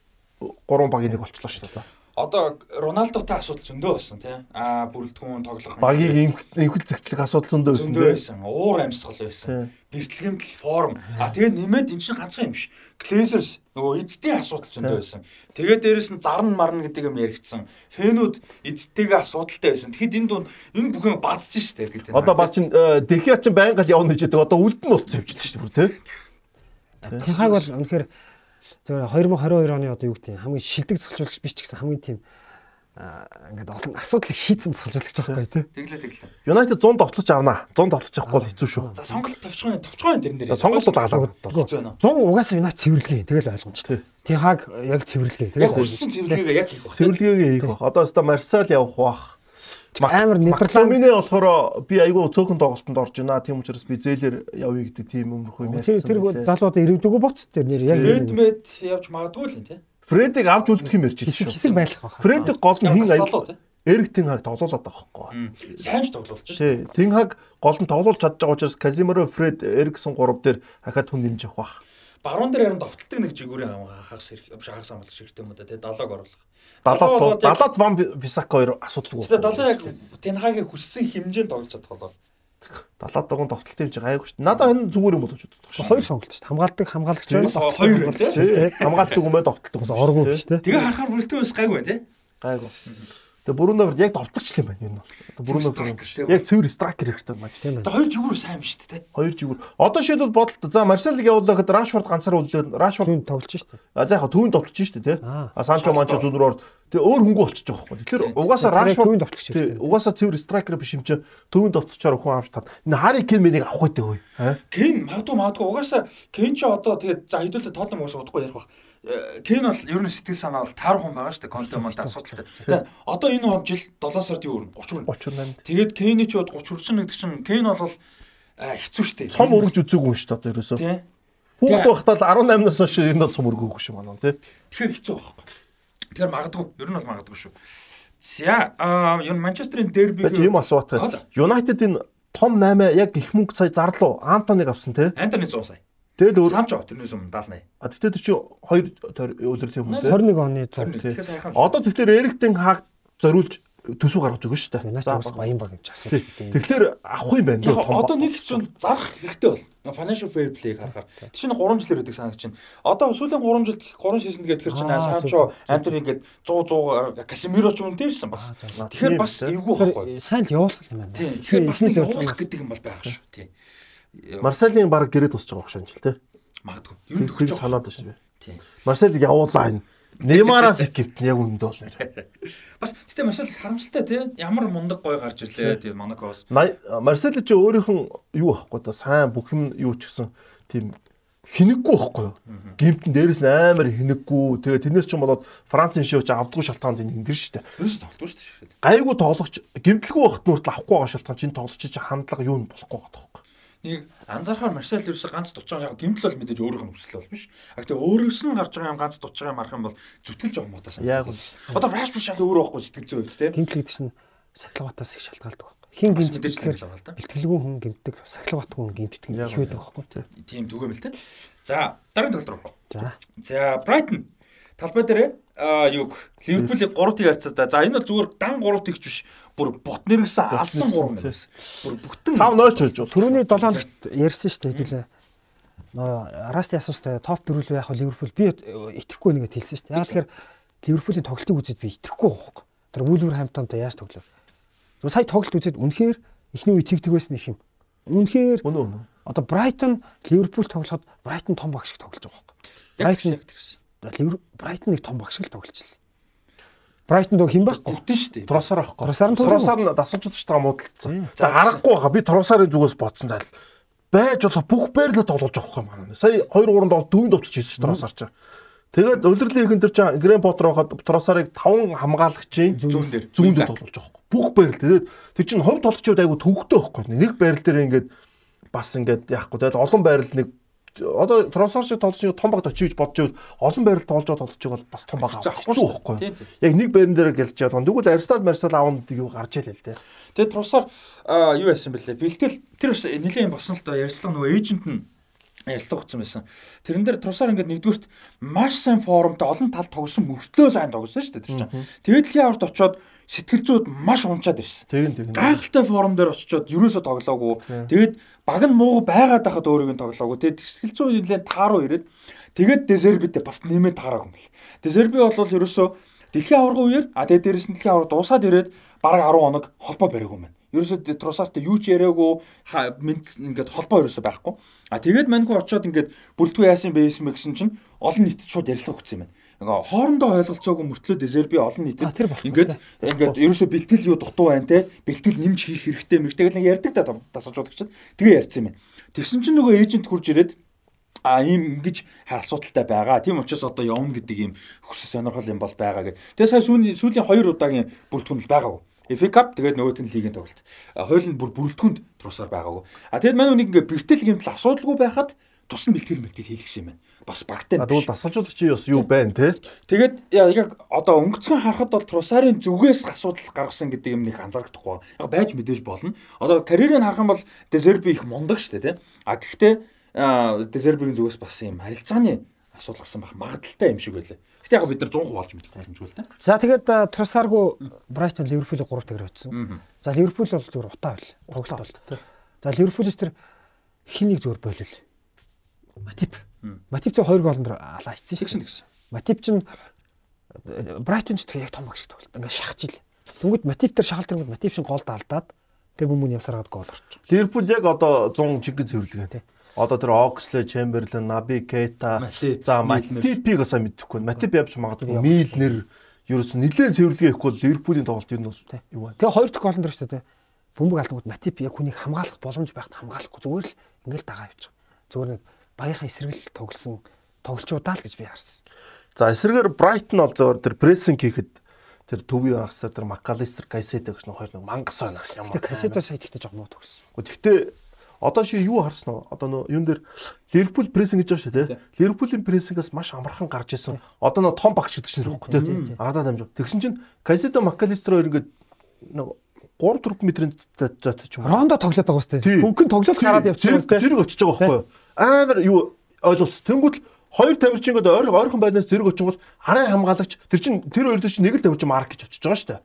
гурван багийн нэг болчихлоо шүү дээ. Одоо Роналдотой асуудал зөндөө болсон тий. Аа бүрэлдэхүүн тоглох. Багийн инхэл зэгцлэг асуудал зөндөө байсан зөндөө тийм. байсан. Уур амьсгал байсан. Бэртлэгэмдэл форм. А тэгээ нэмээд эн чинь ганцхан юм биш. Клейсерс нөгөө эцдийн асуудал зөндөө байсан. Тэгээ дээрэс нь зарн марна гэдэг юм яригдсан. Фэнүүд эцдтэйгээ асуудалтай байсан. Тэгэхэд энэ дунд энэ бүхэн бацж штэ гэдэг. Одоо бац чин Дехиа чин байнга л явна гэж байдаг. Одоо үлдэн болцсон юм чинь шүү дээ тийм. Тенхаг бол үнэхээр зөвхөн 2022 оны одоо юу гэдэг юм хамгийн шилдэг зохицуулагч биш ч гэсэн хамгийн тийм аа, ингээд олон асуудлыг шийдсэн зохицуулагч байхгүй тий. Тэглээ тэглээ. Юнайтед 100 товтлож авна. 100 товтлож авахгүй бол хэцүү шүү. За сонголт тавьчихсан тавьчихсан тэрэн дээр. Сонголт бол галаа. Хэцүү байна. 100 угаасаа Юнайт цэвэрлэгээ тэгэл ойлгомжтой. Тенхаг яг цэвэрлэгээ Яг тэгэл өссөн цэвэрлэгээ яг хийх баг. Цэвэрлэгээ хийх бах. Одоо өста Марсал явах бах. Амар Нидерланд Нидерландын болохоор би айгүй цөөхөн тоглолтод орж байна. Тийм учраас би зээлэр явъя гэдэг тийм өмөрхөө юм тэр тэр залуудаа ирээдүгөө боц тэр нэр яг Редмед явж магадгүй л юм тий. Фредийг авч үлдэх юм ярьж хэсэг байна хэсэг байх баха. Фредик гол нь хин аяг тий. Эрик Тенхаг тоглоулаад байгаа байхгүй. Сайн ч тоглолч шүү. Тий, Тенхаг гол нь тоглуулж чадж байгаа учраас Казимиро, Фред, Эриксон гурав дээр ахаад хүн нэмж авах бах. Баруун дээр харин довтолдог нэг жигүүрийн хагас хагас амлах хэрэгтэй юм да тий 70-аг оруулах. 70 болоод яг- 70 Ван Бисака хоёр асуудалгүй. Тэгээ 70 яг Тенхагийн хүссэн хэмжээнд тоглож чадах болоо. 70 дагуун тоглолт юм чи гайгүй шүү. Надад энэ зүгээр юм болж боддог шүү. Хоёр сонголт шүү дээ. Хамгаалдаг хамгаалагч Бас байна. хоёр байна тий. Тий, хамгаалдаг тоглолт Бас оргуу тий. Тэгээ харахаар бүрэлдэхүүнс гайгүй байна тий. Гайгүй. Тэгээ Бруно яг тоглолтч юм байна энэ. Striker тий. яг цэвэр страйкер хэрэгтэй маа. Тийм Тэгээ хоёр жигүүр сайн биш тий. Хоёр жигүүр. Одоо шийдвэл бодолт. За Марселыг явуулаа гэхэд Рашфорд ганцаар үлдээд Рашфорд Зүүн тоглож шүү дээ. А за яг түүнд товтлж штэ тий. Аа. А Санчо Манчо зүнрээр тэгээ өөр хөнгө болчихж байгаа байхгүй. Тэгэхээр угаасаа Рашфорд түүнд товтлогч тий угаасаа цэвэр страйкер биш юм чи түүнд товтлчоор хүн авч таад. Энэ Хари Кен мэнийг авах үе. Аа. Кен магадгүй магадгүй угаасаа Кен ч одоо тэгээд за хэдүүлээ Тотнам угаасаа удахгүй ярих бах. Э, Кен бол ер нь сэтгэл санаа бол таарах хүн байгаа шүү дээ. Контемонт асуудалтай. Тэгээд одоо энэ он жил 7 сард юу өрнө 30 өрнө. 38. Тэгээд Кений ч бод 30 хүрсэн гэдэг чинь Кен бол э, хэцүү шүү дээ. Цом өргөж үзээгүй юм шүү дээ одоо ерөөсөө. тий. Хүүхд байхдаа л 18-наас хойш энэ бол цум өргөөгүй шүү манай тий. Тэгэхээр хэцүү байхгүй. Тэгэхээр магадгүй. Ер нь бол магадгүй шүү. За аа юу Манчестерийн дерби Бач юм асуугатай. United энэ том 8 яг их мөнгө сая зарлуу Антониг авсан тий. Антони 100 сая. Тэгэл өөр Санчо тэрнээс өмнө 70 80. А тэгтээ тэр чи 2 өдөр тийм үү? 21 оны 100 Тэгэхээр сайхан. Одоо тэгэхээр Эриктен хааг зориулж төсөв гаргаж өгнө шүү дээ. Наач бас баян баг гэж асуух. Тэгэхээр авах юм байна дөө одоо нэг чинь зарах хэрэгтэй бол. Financial fair play-г харахаар. Тэр чинь 3 жилээр өгдөг санагч чинь. Одоо сүүлийн 3 жилд 3 сизон гээд тэр чинь Санчо. Антони гээд 100 100 Касемиро ч юм дээрсэн бас. Тэгэхээр бас эвгүй байхгүй. сайн л явуулах юм байна. Тэгэхээр бас нэг явуулах гэдэг юм бол байгаа шүү. Тийм. Марселийн баг гэрээ тусч байгаа багш анчил тий. Магадгүй. Ер нь төгсөж санаад байна шүү. Тийм. Марселийг явуулаа энэ. Неймараас экипт яг үндэ бол нэр. Бас гэтээ их харамсалтай тий. Ямар мундаг гой гарч ирлээ. Тийм Монакос. Марсел чи өөрийнх нь юу байхгүй да сайн бүх юм юу ч гэсэн тийм хинэггүй байхгүй юу. Гимтэн дээрээс нь амар хинэггүй. Тэгээ тэрнээс ч юм болоод Францын шивч авдггүй шалтгаанд энэ дэр дээ. Ерөөс тоглохгүй дээ. Гайгүй тоглогч гимтэлгүй багт нүртэл авахгүй байгаа шалтгаан чинь тоглогч чи хандлага юу нь болохгүй байгаа тоххой. Нэг анзаархаар Марсел ерөөсө ганц дутж байгаа яг гимтэл бол мэдээж өөрийнх нь хүсэл бол биш. А гэтээ өөрөөс нь гарч байгаа юм ганц дутж байгаа юм арах юм бол зүтгэлж байгаа мó таа. Яг үл. Одоо Rashford шал өөр байхгүй сэтгэл зүй хувьд тий. Гимтэл гэдэг чинь сахилгатаас их шалтгаалдаг байхгүй. Хин л байгаа л да. бэлтгэлгүй хүн гимтдэг, сахилгатгүй хүн гимтдэг Яг их байдаг байхгүй. Тийм түгээмэл тий. За дараагийн тоглолт руу. За. За Brighton талбай дээр аа юг Ливерпулийн 3-ыг харьцаа. За энэ бол зүгээр дан 3-ыг биш бүр бут нэргсэн алсан 3 байсан. Бүр бүтэн 5-0 ч болж байна. Төрөний 7 хоногт ярьсан шүү дээ хэдүүлээ. Нөө Расти асуустай топ дөрвөл яг Ливерпул би итгэхгүй нэгэд хэлсэн шүү дээ. Яг тэгэхээр Ливерпулийн тоглолтыг үзээд би итгэхгүй байхгүй. Тэр Вулверхэмптонтой яаж тоглов? Зөв сая тоглолт үзээд үнэхээр эхний үе тэгдэг байсан их юм. Үнэхээр одоо Брайтон Ливерпул тоглоход Брайтон том баг шиг тоглож байгаа байхгүй. яг. Ливер Брайтон нэг том баг шиг л тоглолцсон. Брайтон дог хин байхгүй. Бүтэн шүү дээ. Тросаар авахгүй. Тросаар нь. Тросаар нь дасалж удажтайгаа муудалцсан. Тийм. За аргагүй байгаа. Би Тросарын зүгээс бодсон зал. Байж болох бүх байрлал тоглож байгаа юм байна. Сая 2 3 доо дүүн довтч хийсэн Тросаар ч. Тэгээд удирлын ихэн дээр ч Грэм Поттер хахад Тросарыг 5 хамгаалагчийн Зүүн дээр. зүүн дээр тоглож байгаа. Бүх байрал тэгээд тэр чинь хувь тоглогчид айгу төвөгтэй байхгүй. Нэг байрал дээр ингээд бас ингээд яахгүй. Тэгээд олон байрал нэг одоо Тросар шиг тоглож нэг том багт очиж бодож байвал олон байрал тоглож байгаа тоглож байгаа бол бас том байгаа. За, Хэцүү байхгүй. Тийм. Яг нэг байран дээр гэлж байгаа. Тэгвэл Арстад Марсал аавн юу гарч ийл л дээ. Тэгээд трусаар аа, юу яасан бэлээ? Бэлтэл тэр бас нэлийн босно л доо ярьцлага нөгөө эйжент нь ярилцлага өгсөн байсан. Тэрэн дээр трусаар ингээд нэгдүгürt маш сайн форумтай олон тал тогсон мөртлөө сайн тогсон шүү дээ тэр чинь. Тэгээд дэлхийн аварт очоод сэтгэл зүйд маш унчаад ирсэн. Тэгин тэгин. Гайхалтай форум дээр очичоод ерөөсө тоглоогүй. Тэгээд баг нь муу байгаад байхад өөрийг нь тоглоогүй. Тэгээд сэтгэл зүйн нэлээд тааруу ирээд тэгээд Дезербидээ бас нэмээд таараагүй юм л. Дезерби бол ерөөсө дэлхийн аваргын үеэр а тэгээд дээрэс нь дэлхийн аварга дуусаад ирээд бараг 10 хоног холбоо бариагүй юм байна. Ерөөсө Тросартай юу ч мэд ингээд холбоо ерөөсө байхгүй. А тэгээд маньгүй очиод ингээд бүрэлдэхүүн яасан байсан бэ гэсэн чинь олон нийтэд шууд ярилцлага өгсөн юм байна. Ингээ хоорондоо ойлголцоогүй мөртлөө Дезерби олон нийтэд ингээд ингээд ерөөсө бэлтгэл юу дутуу байна те бэлтгэл нэмж хийх хэрэгтэй мэрэгтэй гэл ярьдаг та тасалжуулагчид тэгээ ярьсан юм байна. Тэгсэн чинь нөгөө эйжент хурж ирээд а ийм ингэж харилцуудалтай байгаа. Тийм учраас одоо явна гэдэг ийм хүсэл сонирхол юм бол байгаа гэдэг. Тэгээ сая сүүлийн сүүлийн 2 удаагийн бүрэлдэхүүн л байгаагүй. FA Cup тэгээд нөгөөт нь лигийн тоглолт. Хоёул нь бүр бүрэлдэхүүнд трусаар байгаагүй. А тэгээд манай нэг ингээ бэртэл гэмтэл асуудалгүй байхад тусна бэлтгэл мэлтгэл хийлгсэн юм байна. Бас багтай. Тэгвэл дасалжуулагч бас юу байна те? Тэгээд яг одоо өнгөцгөн харахад бол Трусарын зүгээс асуудал гаргасан гэдэг юм нэг анзаарахгүй. Яг байж мэдээж болно. Одоо карьерийг харах юм бол Дезерби их мундаг шүү дээ, тийм. А гэхдээ Дезербигийн зүгээс бас юм харилцааны асуудал гарсан байх магадaltaй юм шиг байлаа. Гэтэ яг бид нар 100% олж мэдэхгүй боломжгүй л та. За тэгээд Тросаргу Брайтон Ливерпулийг 3-т өгсөн. За Ливерпул бол зүгээр утаа байл. Тоглолт бол. За Ливерпулээс тэр хинийг зүгээр болил. Матип. Матип зөв 2 гоолн дээр алаа хийсэн шүү дээ. Матип чинь Брайтон ч тэгээ яг том баг шиг тоглолт. Ингээ шахаж ил. Тэнгүүд Матип дээр шахалт тэнгүүд Матип шин голд алдаад тэр бүмүн явсараад гол орчих. Ливерпул яг одоо 100 чиглэл зөвлөгөө. Одоо тэр Оксле, Чемберлен, Наби Кейта, Матип, за. Матипиг бас мэдхгүй. Матип явж магадгүй Милнер ерөөс нь нэлээд цэвэрлэгээ ихгүй бол Ливерпулийн тоглолт юу нь бол юу вэ? Тэгээ хоёр дахь голн дээр шүү дээ. Бөмбөг алдангууд Матип яг хүнийг хамгаалах боломж байхад хамгаалахгүй зүгээр л ингээл дагаа явчих. Зүгээр нэг багийнхаа эсрэгэл тоглосон тоглолчудаа л гэж би харсан. За эсрэгээр Брайтон бол зөөр тэр прессинг хийхэд тэр төвийн хагасаар тэр Макалистер, Кайсет гэж нэг хоёр нэг мангас байна. Ямар. Тэгээ кассета сайт ихтэй жоо муу төгсөн. Гэхдээ Одоо ши юу харсан уу? Одоо нөө юун дээр Ливерпул прессинг гэж байгаа шүү дээ. Ливерпулийн прессингээс маш амархан гарч исэн. Одоо нөө том багч гэдэг чинь нэрхгүй тий. Ардаа дамжуу. Тэгсэн чинь Кайседо Макалистро хоёр ингээд нэг 3 4 метрийн зат ч юм. Рондо тоглоод байгаа үстэй. Хөнгөн тоглолт гараад явчихсан үстэй. Зэрэг очиж байгаа байхгүй юу? Амар юу ойлголц. Тэнгүүд хоёр тамирчингод ойр ойрхон байнаас зэрэг очин бол арын хамгаалагч тэр чин тэр хоёр чинь нэг л тамирчин марк гэж очиж байгаа шүү дээ.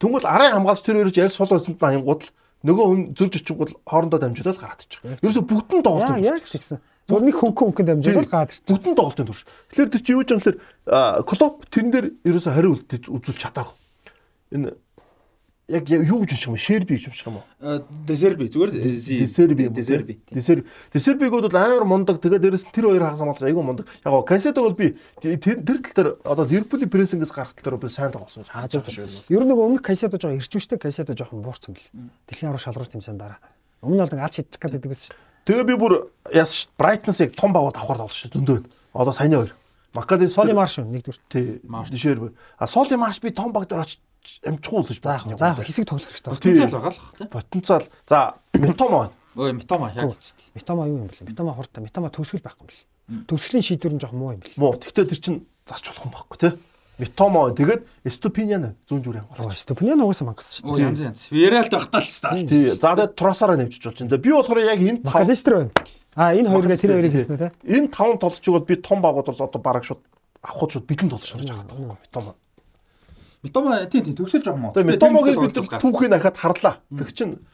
Тэнгүүд арын хамгаалагч тэр хоёрыг яль сул байсанд аянгууд л нөгөө хүн зөрж очингууд хоорондоо дамжуулаад гараад ичих. Ерөөсө бүгдэн тоглолт юм. Яг тэгсэн. Зөв нэг хөнгөн хөнгөн дамжуулаад гараад ирчих. Бүгдэн тоглолтын турш. Тэгэхээр тэр чи юу ч юм хэлэхээр клуб тэрэн дээр ерөөсө хариу үзүүлж чадаагүй. Энэ яг юу гэж унших юм шерби гэж унших юм уу? Десерби зүгээр десерби десерби десерби десербигүүд бол амар мундаг. Тэгээ дээрэс тэр хоёр хагас хамгаалж айгүй мундаг. Яг гоо касетог бол би тэр тал дээр одоо ливерпулийн прессингээс гарах тал дээр би сайн тоглосон гэж хааж байгаа шүү ер нь өмнө касето жоо ирчүүштэй касето жоохон буурсан бэл дэлхийн аврал шалралт юмсан дараа. Өмнө бол аль шидчих гэдэг байсан шүү тэгээ би бүр яас брайтнаас яг том баваад авахар тоглож шүү зөндөө одоо саяны хоёр. Макади Соли Марш нэгдүгээр. Тий. Дишэр. А Соли Марш би том баг дээр очиж амжихгүй болж байна. За хэсэг тоглох хэрэгтэй. Потенциал байгаа л бах тий. Потенциал. За Метомо. Өө Метомо яг. Метомо юу юм бэ? Метомо хурдан. Метомо төгсгөл байхгүй юм бэл. Төгсгөлийн шийдвэр нь жоох муу юм бэл. Муу. Гэхдээ тэр чин зарч болох юм байхгүй тий. Метомо тэгээд Ступинян зүүн зүрийн хамгаалагч. Ступинян угаасаа мангасан шүү дээ. Янз янз. Виралд багтаал л та. Тий. За тэгээд Тросараа нэмчих болж байна. Би болохоор яг энэ Макалистер байна. А энэ хоёргээ тэр хоёрыг хэлсэн үү те? Энэ таван толцчгод би том багууд бол одоо бараг шууд авах шууд бэлэн толж шарж байгаа байхгүй Метомо. Метомо тийм тийм төгсөл жоох мó. Тэгээ Метомогийн бид түүхийг дахиад харлаа. Тэг чин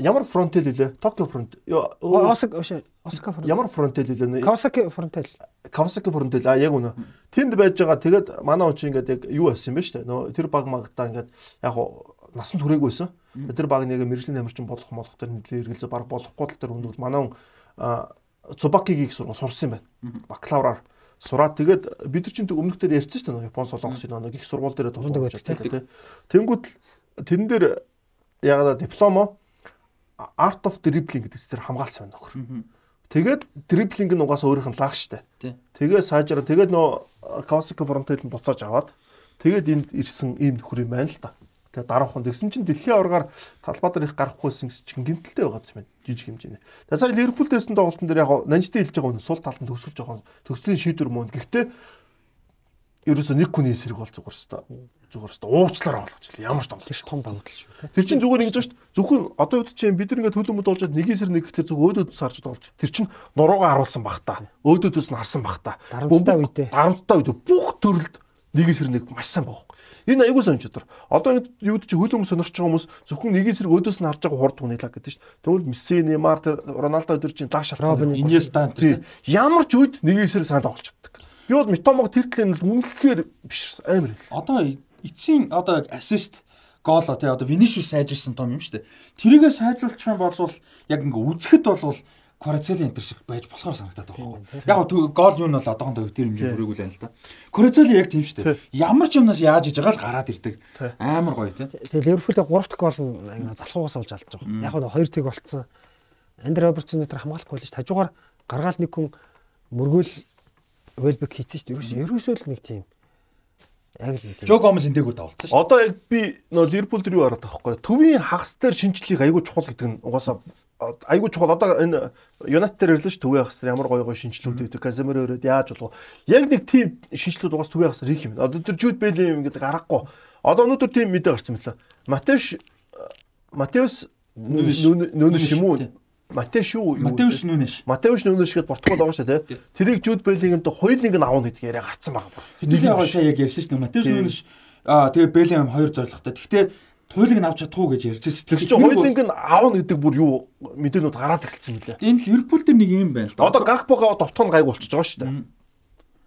ямар фронтел илээ? Токио фронт. Осак Осака фронт. Ямар фронтел илээ? Кавасаки фронтел. Кавасаки фронтел а яг үнэ. Тэнд байж байгаа тэгээд манай хүн чинь ингээд яг юу болсон юм бэ штэ. Нөө тэр баг магтаа ингээд яг насан тураагүйсэн. Тэр баг нэг мэрэгжлийн амирчин болох молох тэр нэлээ эргэлзээ баг болохгүй тал тэр хүнд манай хүн Цубакигийг сурсан юм байна. Бакалавраар сураад тэгээд бид нар чинь өмнөх дээр ярьсан шүү дээ Япон солонгосын нэг их сургууль дээр тулгуур байдаг. Тэнгүүд тэрэн дээр ягаад дипломо Art of Dribbling гэдэг зэрэг хамгаалсан байна нөхөр. Тэгээд дриблинг нь угаасаа өөрийнх нь лаг штэ. Тэгээ сайжраа тэгээд нөө Kawasaki Frontale нь буцааж аваад тэгээд энд ирсэн ийм нөхөр юм байна л та. Тэгээ дараахан тэгсэн чинь дэлхийн аваргаар талбай дээр их гарахгүйсэн чинь гинтэлтэй байгаа юм байна. Жижиг хэмжээний. Тэгээ сая Ливерпул дэсэн тоглолтын дээр яг нанжтай хэлж байгаа нь сул талд нь төгсөж жоохон төгслийн шийдвэр мөн. Гэхдээ ерөөсө нэг хүний эсрэг бол зүгээр өстой. Зүгээр өстой уучлаараа болгочлаа. Ямар ч тоглолт том давуу тал шүү. Тэр чинь зүгээр ингэж шүү дээ. Зөвхөн одоо үед чинь бид ингээд төлөмөд олжод нэг эсрэг нэг гэхтээ зөв өөдөөд сарж болж. Тэр чинь нуруугаа харуулсан бах та. Өөдөөдөөс нь харсан бах та. Дарамттай үедээ. Дарамттай үедээ бүх төрөлд нэг эсрэг нэг маш сайн байхгүй. Энэ аягүй сон чадвар. Одоо ингэ юуд чи хөл өмс сонирч байгаа хүмүүс зөвхөн нэг эсрэг өөдөөс нь харж байгаа хурд хүнэлэг гэдэг чинь. Тэгвэл Месси, Неймар, Роналдо өдөр чинь дааш шалтгаан. Иньеста ямар ч үед нэг эсрэг сайн тоглож чаддаг. Би бол Метомог тэр талын үнэхээр биш амар хэл. Одоо эцсийн одоо ассист гол тий одоо Винишиус сайжирсан том юм шүү дээ. Тэрийгээ сайжруулчих юм бол яг ингээ үзэхэд бол Корацели энтер шиг байж болохоор санагдаад байгаа байхгүй. Яг гол юу нь бол одоохондоо тэр хэмжээ хүрээгүй л байна л да. Корацели яг тийм шүү дээ. Ямар ч юмнаас яаж иж байгаа л гараад ирдэг. Амар гоё тий. Тэгээ Ливерпулээ 3 дахь гол нь залхуугаас олж алдаж байгаа. Яг нь 2 тэг болцсон. Андре Робертсон өтер хамгаалахгүй л шүү. Хажуугаар гаргаал нэг хүн мөргөөл Велбек хийцэн шүү дээ. Ерөөсөө л нэг тийм Яг л тийм. Жо Гомес энтэйгүү тавалцсан шүү. Одоо яг би нөө Ливерпул дээр юу хараад байгаа байхгүй. Төвийн хагас дээр шинжлэлийг аягүй чухал гэдэг нь угаасаа айгүй чухал одоо энэ Юнайтед дээр ирлээ ш төвийн хагас ямар гоё гоё шинжлүүд өгдөг Каземиро өрөөд яаж болох яг нэг тийм шинжлүүд угаас төвийн хагас их юм. Одоо тэр Жуд Бэли юм гэдэг аргагүй. Одоо өнөөдөр тийм мэдээ гарсан мөлөө. Матеш Матеус нүүнэш юм уу? Матеш юу? Матеус нүүнэш. Матеус нүүнэш гэдэг Португал байгаа шүү дээ. Тэрийг Жуд Бэлингемд хоёулынг нь аавна гэдэг яриа. Хэдүүлээ байгаа шаа яг ярьсан шүү дээ. Матеус нүүнэш аа тэгээ Бэлингем хоёр зорилготой. Гэхдээ Туйлыг нь авч чадахгүй гэж ярьж байсан. Тэр чинь хоёулынг нь аавна гэдэг бүр юу мэдээнүүд гараад эхэлсэн мөлий. Энэ Ливерпул дээр нэг юм байна л да. Одоо Гакпого довтгон гайг болчихж байгаа шүү дээ.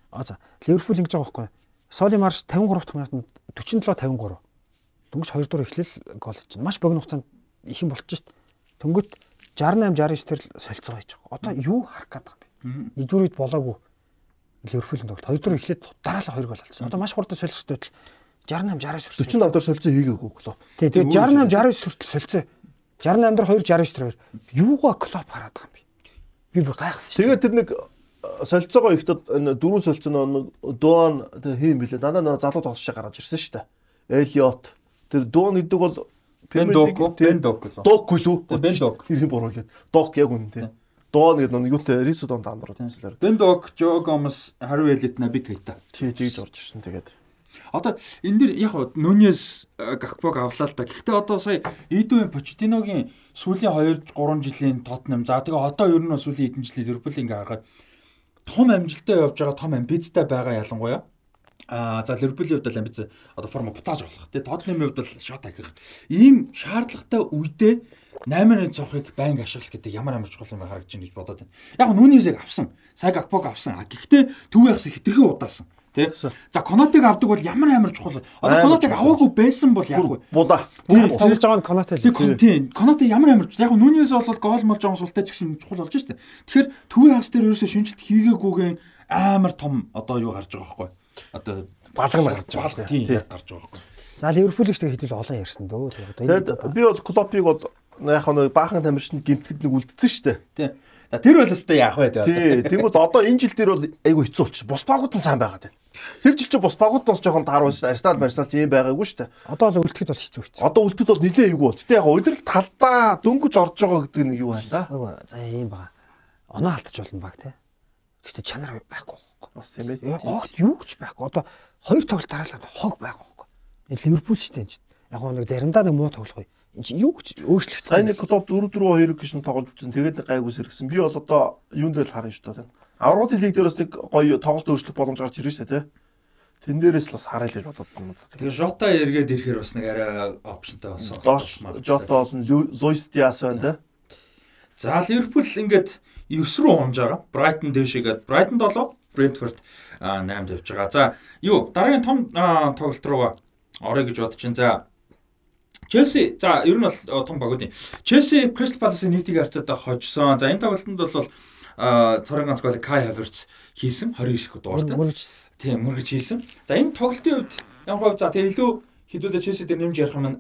А за Ливерпул ингэж байгаа байхгүй. Соли марш 53 дахь минутанд 47 53. Дөнгөж 2 дугаар эхлэл гол чинь маш богино хугацаанд их юм болчих шүү дээ. Төнгөт 68 69 төр солилцоо хийж байгаа. Одоо юу харах гээд байгаа юм бэ? Нэгдүгээр үед болоогүй Ливерпулийн тоглолт. 2 дугаар эхлээд дараалал 2 гол алдсан. Одоо маш хурдан солих хэрэгтэй 68 69 хүрсэн. 45 дээр солилцоо хийгээгүй клуб. Тий, тэгээ 68 69 хүртэл солилцоо. 68 дээр 2 69 дээр юугаа клуб хараад байгаа юм бэ? Би бүр гайхсан шүү. Тэгээ тэр нэг солилцоогоо ихдээ энэ дөрөв солилцоо нэг Дуан хийм билээ. Дандаа нэг залуу тоглож гараад ирсэн шүү дээ. Элиот тэр Дуан гэдэг бол Бен Док, Бен Док лөө. Док лүү? Бен Док. Тэр буруулаад. Док яг үнэн тий. Доо нэг нэг юутай Рисо донд амраад үзлээ. Бен Док, Жо Гомес, Харви Элит, Наби Кейта. Чи тэгж орж ирсэн тэгээд. Одоо энэ дэр яг Нүнес Гакпог авлаа л да. Гэхдээ одоо сая Идүн Почтиногийн сүүлийн 2 3 жилийн Тотнам. За тэгээ одоо ер нь сүүлийн хэдэн жилийн Ливерпул ингээ харахад том амжилттай явж байгаа том амбицтай байгаа ялангуяа. Аа за Ливерпулийн хувьд амбиц одоо форма буцааж болох. Тэгээ Тоттенхэмийн хувьд бол шот ахих. Ийм шаардлагатай үедээ 8-ын цохыг байнга ашиглах гэдэг ямар амар чухал юм харагдаж байна гэж бодоод байна. Яг нь Нүнесийг авсан. Сая Гакпог авсан. А гэхдээ төв яхас хитрхи удаасан. Тэ? За Конотыг авдаг бол ямар амар чухал. Одоо Конотыг чухал. аваагүй байсан бол яг вэ? Буда. Тийм тоглож байгаа нь Конате л. Контент. Коноте ямар амар яг Нүнес бол гол молж байгаа султай ч гэсэн чухал болж штэ. Тэгэхээр төвийн хагас дээр ерөөсөө шинжилт хийгээгүйгэн амар том одоо юу гарч байгаа байхгүй. Одоо Балган гарч байгаа. тийм яг гарч байгаа байхгүй. За Ливерпулийг ч тэгээ хэдүүл олон ярьсан дөө. Тэгээд Тэгээд би бол Клопыг бол яг нэг баахан тамирчны гимтгэд нэг үлдсэн дээ. Тийм. За тэр бол өстой яах вэ Тий, тэгээ. тэгвэл одоо энэ жил дээр бол айгүй хэцүү болчих. Бус багууд нь сайн байгаад байна. Тэр жил чи бус багууд нь жоохон таар байсан. Арсенал Марсенал ч юм байгаагүй шүү дээ. одоо л үлдэхэд бол хэцүү хэцүү. Одоо үлдэхэд бол нилээ эйгүй бол. Тэ яг удирдал талдаа дөнгөж орж байгаа гэдэг нь юу байна да? За ийм бага. Оноо алдчих болно баг те. Гэхдээ чанар байхгүй байхгүй. Бас тийм ээ. Хогт юу ч байхгүй. Одоо хоёр тоглолт дараалал хог байхгүй. Энэ Ливерпул ч тийм. Яг нэг заримдаа нэг муу тоглох бай. Энд чинь юу ч өөрчлөгдсөн. Сайн нэг клуб 4-4-2 гэж тоглож үзсэн. Тэгээд гайгүй сэргсэн. Би бол одоо юун дээр л харна шүү дээ. Авралын лиг дээрээс нэг гоё тоглолт өөрчлөх боломж гарч ирж шүү дээ. Тэн дээрээс л бас харъя л бодоод байна. Тэгээ Жота эргээд ирэхээр бас нэг арай опшнтай болсон. Жото болон Луис Диас байна те. За Ливерпул ингээд 9 рүү унж байгаа. Брайтон дэвшигээд Брайтон 7, Брентфорд 8-д явж байгаа. За юу дараагийн том тоглолт руугаа орё гэж бодож чинь. За Челси за ер нь бол том баг үгүй. Челси Кристал Паласын нийтийг харьцаатай хожсон. За энэ тоглолтод бол цорын ганц гол Кай Хаверц хийсэн 29 их дугаартай. Тийм мөргөж хийсэн. За энэ тоглолтын үед яг гоо за тэгээ илүү хэдүүлээ Челси дээр нэмж ярих юм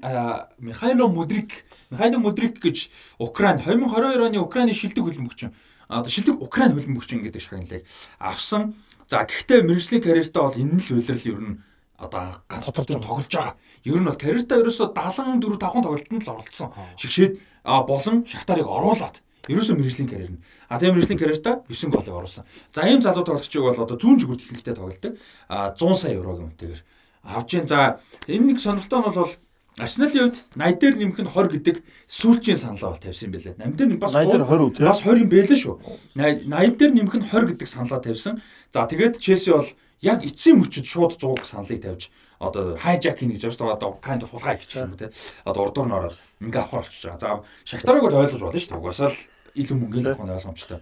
Михайло Мудрик Михайло Мудрик гэж Украин 2022 оны Украины шилдэг хөлбөмбөгч. Одоо шилдэг Украин хөлбөмбөгч гэдэг шагналыг авсан. За гэхдээ мэрэгжлийн карьертаа бол энэ л үйлрэл ер нь одоо ганц Тодорч тоглож байгаа. Ер нь бол карьертаа ерөөсө 74 5 тоглолтод л оролцсон. Шигшээд болон Шахтарыг оруулаад ерөөсөө мэрэгжлийн карьер нь. А тийм мэрэгжлийн карьертаа 9 голыг оруулсан. За ийм залуу тоглогчийг бол одоо зүүн жигүүрт ихэнхдээ тоглолдог. А 100 сая еврогийн үнэтэйгээр авж जैन. За энэ нэг сонирхолтой нь бол Арсеналын хувьд 80 дээр нэмэх нь 20 гэдэг сүүлчийн саналаа бол тавьсан юм байлээ. 80 дээр бас 80 дээр 20 үү, тий? Бас 20 юм байлээ шүү. 80 дээр нэмэх нь 20 гэдэг саналаа тавьсан. За тэгээд Челси бол яг эцсийн мөчөд шууд 100 саналыг тавьж одоо хайжакинг гэж байна шүү дээ. Одоо kind of хулгай гэж юм те. Одоо урдуур нь ороод ингээ авахар болчихж байгаа. За Шахтарыг бол ойлгож болно шүү дээ. Угаасаа л илүү мөнгөний зохион ойлгомжтой.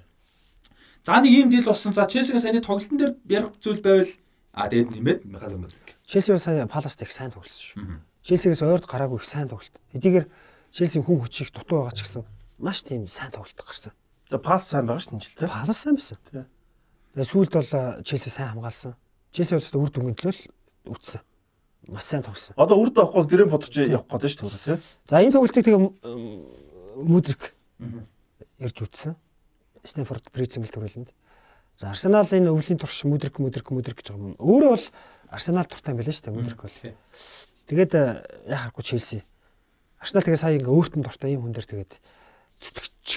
За нэг ийм дийл болсон. За Челсигийн саяны тоглолтын дээр ярих зүйл байвал а тэгээд нэмээд Михаил Мөдрик. Челси бол сая Паласт их сайн тоглосон шүү. Челсигээс ойрд гараагүй их сайн тоглолт. Эдгээр Челсийн хүн хүчийг дутуу байгаа ч гэсэн маш тийм сайн тоглолт гарсан. Тэгээ пас сайн байгаа шүү дээ. Палас сайн байсан. Тэгээ сүүлд бол Челси сайн хамгаалсан. Челси бол үр дүнгийн төлөө үтсэн. Маш сайн тогсон. Одоо үрд авахгүй бол гэрэн бодож явах гэдэг шүү дээ тий. За энэ тоглолтыг тэгээ Мудрик ирж үтсэн. Стэнфорд Бризмэл төрөлөнд. За Арсенал энэ өвлийн турш Мудрик Мудрик Мудрик гэж байгаа юм. Өөрөө бол Арсенал туртай байлаа шүү дээ Мудрик бол. Тэгээд яхахгүй Челси. Арсенал тэгээ сая ингээ өөртөө дуртай юм хүн дээр тэгээд зүтгэж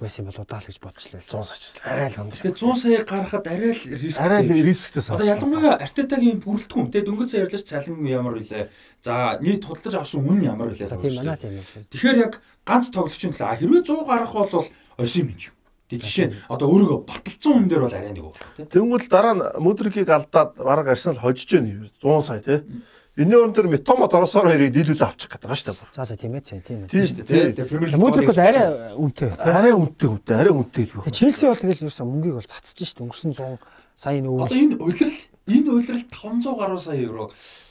байсан юм болоо даа л гэж бодчихлаа. 100 сая арай л юм. Тэгээ 100 сая гаргахад арай л риск. Арай л рисктэй Одоо ялангуяа Артетагийн бүрэлдэхүүн те дөнгөж сая ярьлаач цалин ямар вүлээ. За нийт худалдаж авсан үн ямар. За тийм манай тийм. Тэгэхээр яг ганц тоглогчийн төлөө хэрвээ 100 гарах бол осын юм чинь. Тэг жишээ нь одоо өөрийгөө баталсан хүн дээр бол арай нэг те. Тэнгүүл дараа нь Мудрикийг алдаад бараг Арсенал хожиж гэнэ 100 сая тий. Энийн өрн дээр Метомо Торосоор хоёрыг дийлүүлээ авчих гэдэг байгаа шүү дээ. За за тийм ээ тийм тийм. Тийм шүү дээ. Тэгээ Премьер Лиг Мудрик бол арай үнэтэй. Арай үнэтэй үнэтэй арай үнэтэй юу. Тэгээ Челси бол тэгэл ерөөсө мөнгийг бол цацж шít өнгөрсөн 100 сая Одоо нүүр. энэ улирал энэ улирал 500 гаруй сая евро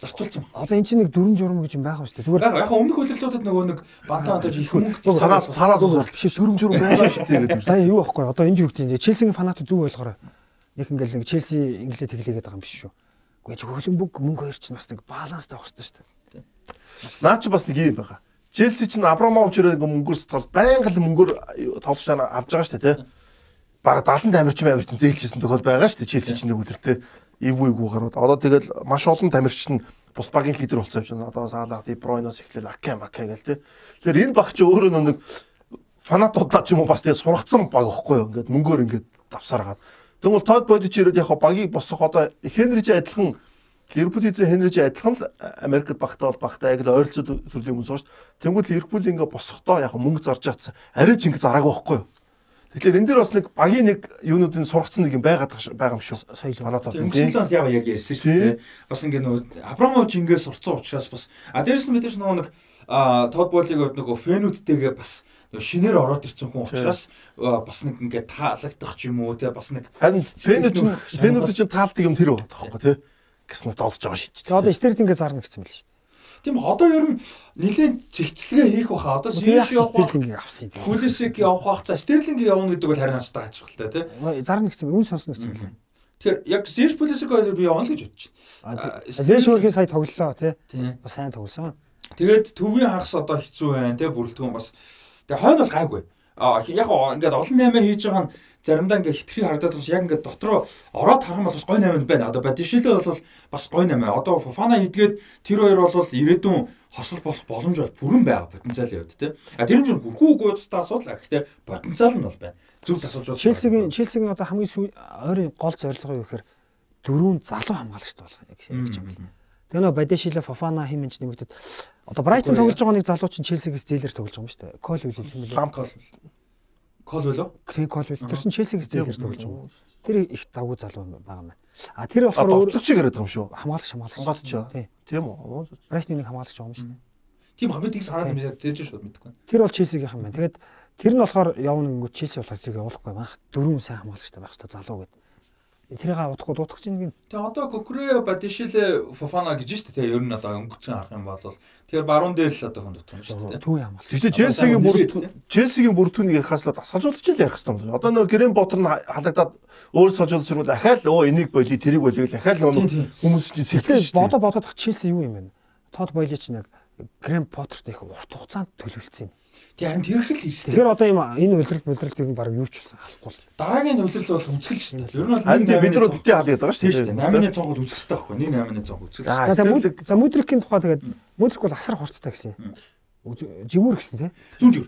зарцуулсан байна. Одоо эн чинь нэг дөрөн журам гэж юм байх шүү дээ. Зүгээр Яг яг өмнөх улирлуудад нөгөө нэг бантаа онтож их мөнгө Санаа санаа зурвал биш шүү. дүрм журм байгаа шүү дээ гэдэг. За юу байхгүй. Одоо энд юу гэдэг Челсигийн фанат зүг ойлгоорой. Нэг ингээл нэг Челси инглээ тэглээгээд байгаа юм биш шүү. Гэхдээ хөлбөмбөг мөнгө хоёр ч бас нэг баланстай байх хэрэгтэй шүү дээ. Наа чи бас нэг юм байгаа. Челси чинь Абрамович өрөө ингээ мөнгөөр сэтгэл байнга л мөнгөөр тоглож чана авж байгаа шүү дээ тий. Бараг 70 тамирчин амирчин зээлжсэн тохиол байгаа шүү дээ. Челси чинь нэг үлрэлтэй эвгүй эвгүй гарууд. Одоо тэгэл маш олон тамирчин бус багийн лидер болсон юм чинь одоо Саалаа, Ди Бройноос эхлээл Аке Маке гэл тэ. Тэгэхээр энэ баг чи өөрөө нэг фанатуудаа ч юм уу бас тэгээ сургацсан баг ихгүй юу. Ингээд мөнгөөр ингээд давсаргаад. Тэгвэл Тод бодич ирээд яг багийг босох одоо Хенриж адилхан Ливерпул эзэн Хенриж адилхан л Америкт багтаа бол багтаа яг л ойролцоо төрлийн хүмүүс шүү дээ. Тэнгүүд Ливерпул ингээ босохдоо яг мөнгө зарж чадсан. Арай ч ингээ зараагүй байхгүй юу? Тэгэхээр энэ дээр бас нэг багийн нэг юунуудын сургацсан нэг юм байгаад байгаа юм шүү. Соёл Фанатууд Өнгөрсөн лонд яг яг ярьсан шүү дээ. Бас ингээ нөгөө Абрамович ингээ сурцсан учраас бас а дээрэс нь мэдээж нөгөө нэг Тод Болиг нөгөө фэнүүдтэйгээ бас шинээр ороод ирсэн хүн учраас бас нэг ингээ таалагдах ч юм уу те бас нэг харин фэнүүд чинь фэнүүд чинь таалдаг юм тэр байна таахгүй тий гэснээр долж байгаа шийдэж. Тэгээ одоо Стерлингээ зарна гэсэн мэл шүү дээ. тийм одоо ер нь нэгэн цэгцлэгээ хийх баха одоо Зинш явах Стерлингийг авсан юм. Пулисик явах бах за Стерлинг явна гэдэг бол харин хацтай ажиглалтай тий Зарна гэсэн үн сонсно гэсэн мэл. Тэгэхээр яг Пулисик бол би явна л гэж бодчих. Зэн шүүрхийн сая тоглолоо тий Бас сайн тоглосон. Тэгээд төвийн хагас одоо хэцүү байна тий бүрэлдэхүүн бас тэгээ хойно бол гайгүй. А яг ингээд олон наймаа хийж байгаа нь заримдаа ингээд хитрхи хардаад бас яг ингээд дотроо ороод харах юм бол бас гой наймаа байна. Одоо Бадишилээ бол бас гой наймаа. Одоо Фофана идгээд тэр хоёр бол ирээдүйн хосол болох боломж бол бүрэн байгаа потенциал явд тий. А тэр нь ч хүрхгүй үгүй тустай асуудал. Гэхдээ потенциал нь бол байна. Зөв асууж байна. Челсигийн Челсигийн одоо хамгийн ойрын гол зорилго юу гэхээр дөрвөн залуу хамгаалагчд болох гэж юм. Тэгээ нөө Бадешила Фофана хэмжиж нэмэгдэд одоо Брайтон тоглож байгаа нэг залуу чинь Челсигээс зээлэр тоглож байгаа юм шүү дээ. Кол үйл юм лээ. Ламкол. Кол болоо. Крей Кол үйл. Тэр чинь Челсигээс зээлэр тоглож байгаа. Тэр их давгүй залуу байгаа юм байна. А тэр болохоор өөр тоглогч яриад байгаа юм шүү. хамгаалагч хамгаалагч. Хамгаалагч. Тийм үү? Брайтны нэг хамгаалагч байгаа юм шүү дээ. Тийм хамт тийг санаад юм зээж шууд мэдгүй. Тэр бол Челсигийн юм байна. Тэгээд тэр нь болохоор явна гингүү Челси болохоор тэрийг явуулахгүй байх. Дөрвөн сайн хамгаалагчтай байх хэрэгтэй залуу гэдэг. Тэрийг авахгүй дуутах чинь нэг Тэгээ одоо Кокре Бадишиле Фофана гэж шүү дээ. Ер нь одоо өнгөцөн харах юм бол тэгэхээр баруун дээр л одоо хүн дутах юм шүү дээ. төвийн хамгаалагч. Тэгвэл Челсигийн бүрэлдэхүүн Челсигийн бүрэлдэхүүнийг ярихаас л асаажуулж л ярих хэрэгтэй юм. Одоо нөгөө Грэм Ботер нь халагдаад өөр сажуул сэрүүл ахаал өө энийг болий тэрийг болий гэл ахаал нөгөө хүмүүс чинь сэлгэж бодо бодоод Челси юу юм бэ? Тод Бойлич нэг Грэм Поттерт их урт хугацаанд төлөвлөсөн юм. Тэгээ харин тэр их л хэрэгтэй. Тэгэхээр одоо юм энэ улирал мулирал ер нь баг юу ч болсон алахгүй л. Дараагийн хувьрал бол үзгэл шүү дээ. Ер нь бол тэгээ бид нар битээ байгаа тийм шүү дээ. 8-ны цог бол үзэх хэрэгтэй байхгүй. 1-8-ны цог үзэх За, хэрэгтэй. За Муд- за Мудрикийн тухай тэгээд Мудрик бол асар хурцтай гэсэн юм. Живүр гэсэн тий. Зүүн зүр.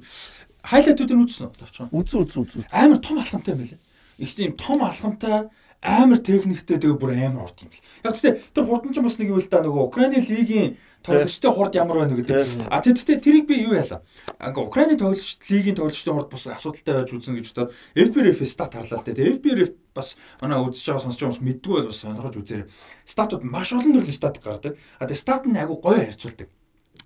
Хайлайтуудыг үзсэн үү? Тавчхан. үзэн үзэн үзэн. Амар том алхамтай юм байлээ. Их тийм том алхамтай амар техниктэй тэгээ бүр амар урд юм л. Яг гэхдээ тэр хурдан ч бас нэг юм л да нөгөө Украины лигийн тоглогчтой хурд ямар байна гэдэг. А тэгэхдээ тэрийг би юу яалаа. Ингээ Украины тоглогч лигийн тоглогчтой хурд бас асуудалтай байж үзнэ гэж бодоод FBRF стат харлаа л дээ. FBRF бас манай үзэж байгаа сонсож байгаа хүмүүс мэдгүй бол бас сонирхож үзээрэй. Статууд маш олон төрлийн стат гардаг. А тэгээ стат нь айгу гоё харьцуулдаг.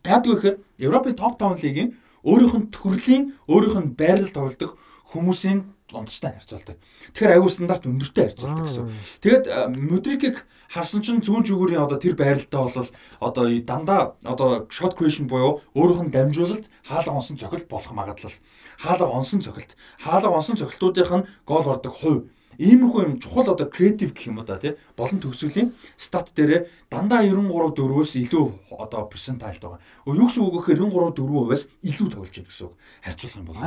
Яг гэхээр Европын топ 5 лигийн өөрийнх нь төрлийн өөрийнх нь байрлал тоглодог хүмүүсийн дундчтай харьцуулдаг. Тэгэхээр аюу стандарт өндөртэй харьцуулдаг гэсэн. Тэгээд а, Мудрикийг харсан чинь зүүн зүгүүрийн одоо тэр байралтаа бол одоо дандаа одоо shot creation буюу өөрийнх нь дамжуулалт хаалга онсон цохилт болох магадлал. Хаалга онсон цохилт. Хаалга онсон цохилтуудынх нь гол ордог хувь Иймэрхүү юм чухал одоо креатив гэх юм уу да тий болон төгсгөлийн стат дээрээ дандаа 93 4-өөс илүү одоо персентайлт байгаа. Юу гэсэн үг гэхээр 93 4%-аас илүү тоглож байна гэсэн үг. Харьцуулах юм бол.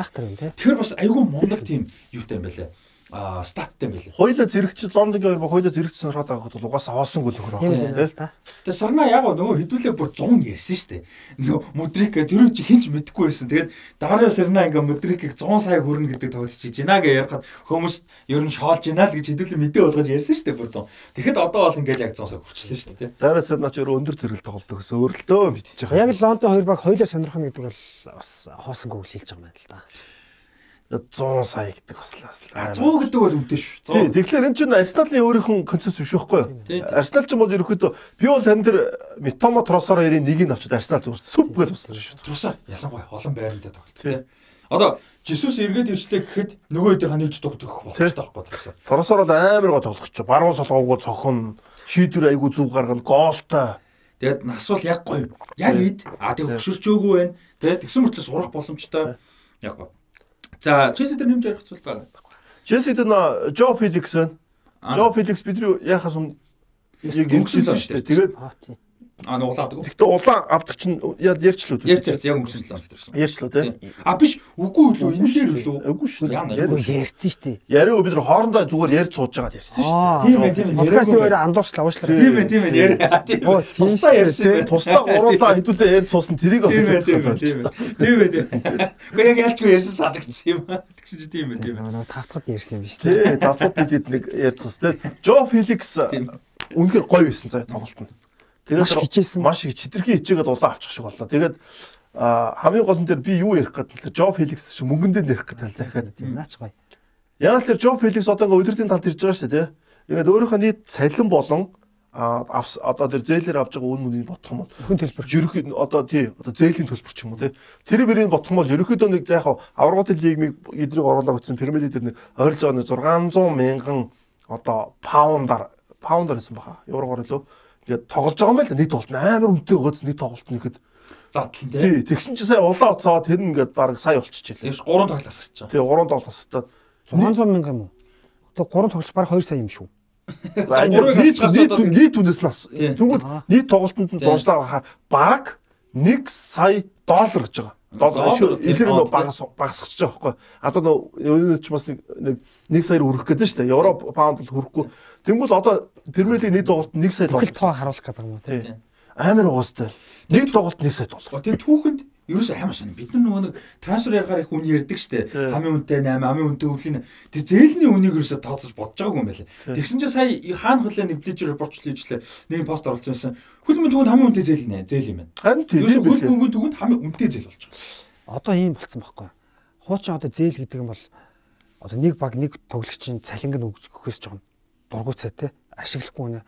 Тэгэхээр бас айгүй мундаг тийм юутай юм байлаа. Аа статтай юм байлаа. Хоёлаа зэрэгч Лондонгийн хоёр ба хоёлаа зэрэгч сонирхоод байгаа бол угаасаа хоосон гол нөхөр Тийм байна. л та. Тэгээ сарна яг нөгөө хэдүүлээ бүр 100 ярьсан шүү дээ. Нөгөө Мудрик тэр чи хинч мэдэхгүй байсан. Тэгээд Дарио Сарна ингээ Мудрикийг 100 сая хүрнэ гэдэг тоглож чи жина гэж ярихад хүмүүс ер нь шоолж гинаа л гэж хэдүүлээ мэдээ болгож ярьсан шүү дээ бүр 100. Тэгэхэд одоо бол ингээл яг 100 сая хүрчлээ шүү дээ. Дараас наач өөр өндөр зэрэг тоглолдог гэсэн өөрлөлтөө мэдчихэж Яг байгаа. л Лондон хоёр баг хоёлаа сонирхно гэдэг бол бас хоосонгүй л хэлж байгаа юм байна л да. 100 сая гэдэг бас л бас. А 100 гэдэг бол үнэтэй шүү. Тий, 100. тэгэхээр энэ чинь Арсеналын өөрийнх нь концепт биш байхгүй юу? Арсенал ч юм бол ерөөхдөө би бол тань дээр Митомо Тросоро ярийн нэгийг авчид Арсенал зүгээр сүп гэж болсон шүү. Трусаар ялангуяа олон байрандаа тоглолт тийм. Одоо Жисус эргээд ирчлээ гэхэд нөгөө хэдийн нийт дугдах болчихсон таахгүй трусаар. Тросоро бол амар гоо тоглогч. Баруун солгоогоо цохон, шийдвэр айгу зүг гаргана, гоолтой. Тэгээд нас бол яг гоё. Яг ид. А тэг хөшөрчөөгүй байна. Тэгээд тэгсэн мөртлөө сурах боломжтой. Яг гоё. За, Челси дээр нэмж ярих зүйл байна. Челси дээр нөө Жо Феликс. Жо Феликс бидний яхаас өмнө яг л шүү дээ. Тэгээд Аа тий. А нэг улаан авдаг. Гэхдээ улаан авдаг чинь яа ярьчлаа. Ярьж ярьж яг өнгөрсөн л авдаг. Ярьчлаа тий. А биш үгүй үлээ энэ дээр үлээ. Үгүй шүү. Ярьсан шүү дээ. Яриа бид нар хоорондоо зүгээр ярьж сууж байгаа ярьсан шүү. Аа. Тийм ээ, тийм ээ. Подкаст нэрээ андуурчлаа уушлаа. Тийм ээ, тийм ээ. Яриа. Тусдаа ярьсан дээ. юм. Тусдаа гуруулаа хэдүүлээ ярьж суусан тэрийг Тийм ээ, тийм ээ, тийм ээ. Тийм ээ, тийм. Гэхдээ яг ялчгүй ярьсан санагдсан юм. Тэгсэн чи тийм ээ, тийм ээ. Тавтахад ярьсан юм биш үү? Тий, давтууд бидэд нэг ярьж суусан тий. Жо Феликс үнэхээр гоё байсан заа тоглолтод. Тэгээд Маш хичээсэн. Маш их читрхи хичээгээд улаан авчих шиг боллоо. Тэгээд хамгийн гол нь дээр би юу ярих гэдэг нь Жо Феликс шиг мөнгөндөө ярих гэдэг дахиад. Тийм наач гоё. Яг л тэр Жо Феликс одоо ингээ удирдын талд ирж байгаа шүү дээ. Ингээд өөрийнхөө нийт цалин болон авс одоо тэр зээлээр авж байгаа үн мөнийг бодох юм бол Хүн төлбөр. ерөнхий одоо тий одоо зээлийн төлбөр ч юм уу тий тэр бэрийн бодох юм бол ерөнхийдөө нэг яг аврагын лигмиг эдрийг оруулаад утсан пирамид дээр нэг нэг 600 мянган одоо паундаар паундаар гэсэн баха еврогоор лөө ингээд тоглож байгаа юм байл нэг тоглолт амар үнэтэй гоц нэг тоглолт нэгэд Задлан тий. тий тэгсэн чи сая улаан уцаад тэр ингээд баг сая болчихжээ Тэгээс 3 тоглолт асарч байгаа. тий 3 тоглолт тасдаад 600 мянга юм уу? Тэгээ 3 тоглож баг 2 сая юм шүү. нийт нийт үнэс нас тэгвэл нийт тоглолтод нь Тий. дуншлаа гарахаар баг 1 сая доллар гэж байгаа. Тий. эдгээр нөө багас багасгаж байгаа байхгүй. Одоо нөө ч бас нэг нэг 1 саяар хүрэх гэдэг нь шүү дээ. Европ паунд бол хүрэхгүй. Тэнгүүл одоо Премьер лиг нийт тоглолт 1 сая доллар. тоо харуулах гэдэг юм уу тий. Тий. Амар угаастай. Нийт тоглолт 1 сая доллар. Тэр түүхэнд ерөөсөө амар сонь. Бид нар нөгөө нэг трансфер яргаар их үн ярьдаг штэ. Хамгийн үнэтэй 8, хамгийн үнэтэй өвлийн. Тэр зээлний үнийг ерөөсөө тооцож бодож байгаагүй юм байна. Тэгсэн чинь сая хаана хөлөө нэг ближер репортлоо хийжлээ. Нэг пост оруулсан байсан. Хөлбөмбөгийн түүхэнд хамгийн үнэтэй зээл нэ. Зээл юм байна. Харин тийм Ерөөсөө билээ. хөлбөмбөгийн түүхэнд хамгийн үнэтэй зээл болж байгаа. Одоо ийм болцсон байхгүй. Хуучин одоо зээл гэдэг юм бол одоо нэг баг нэг тоглогчийн цалинг нь өгөхөөс жоохон дургуй цай те ашиглахгүй нэ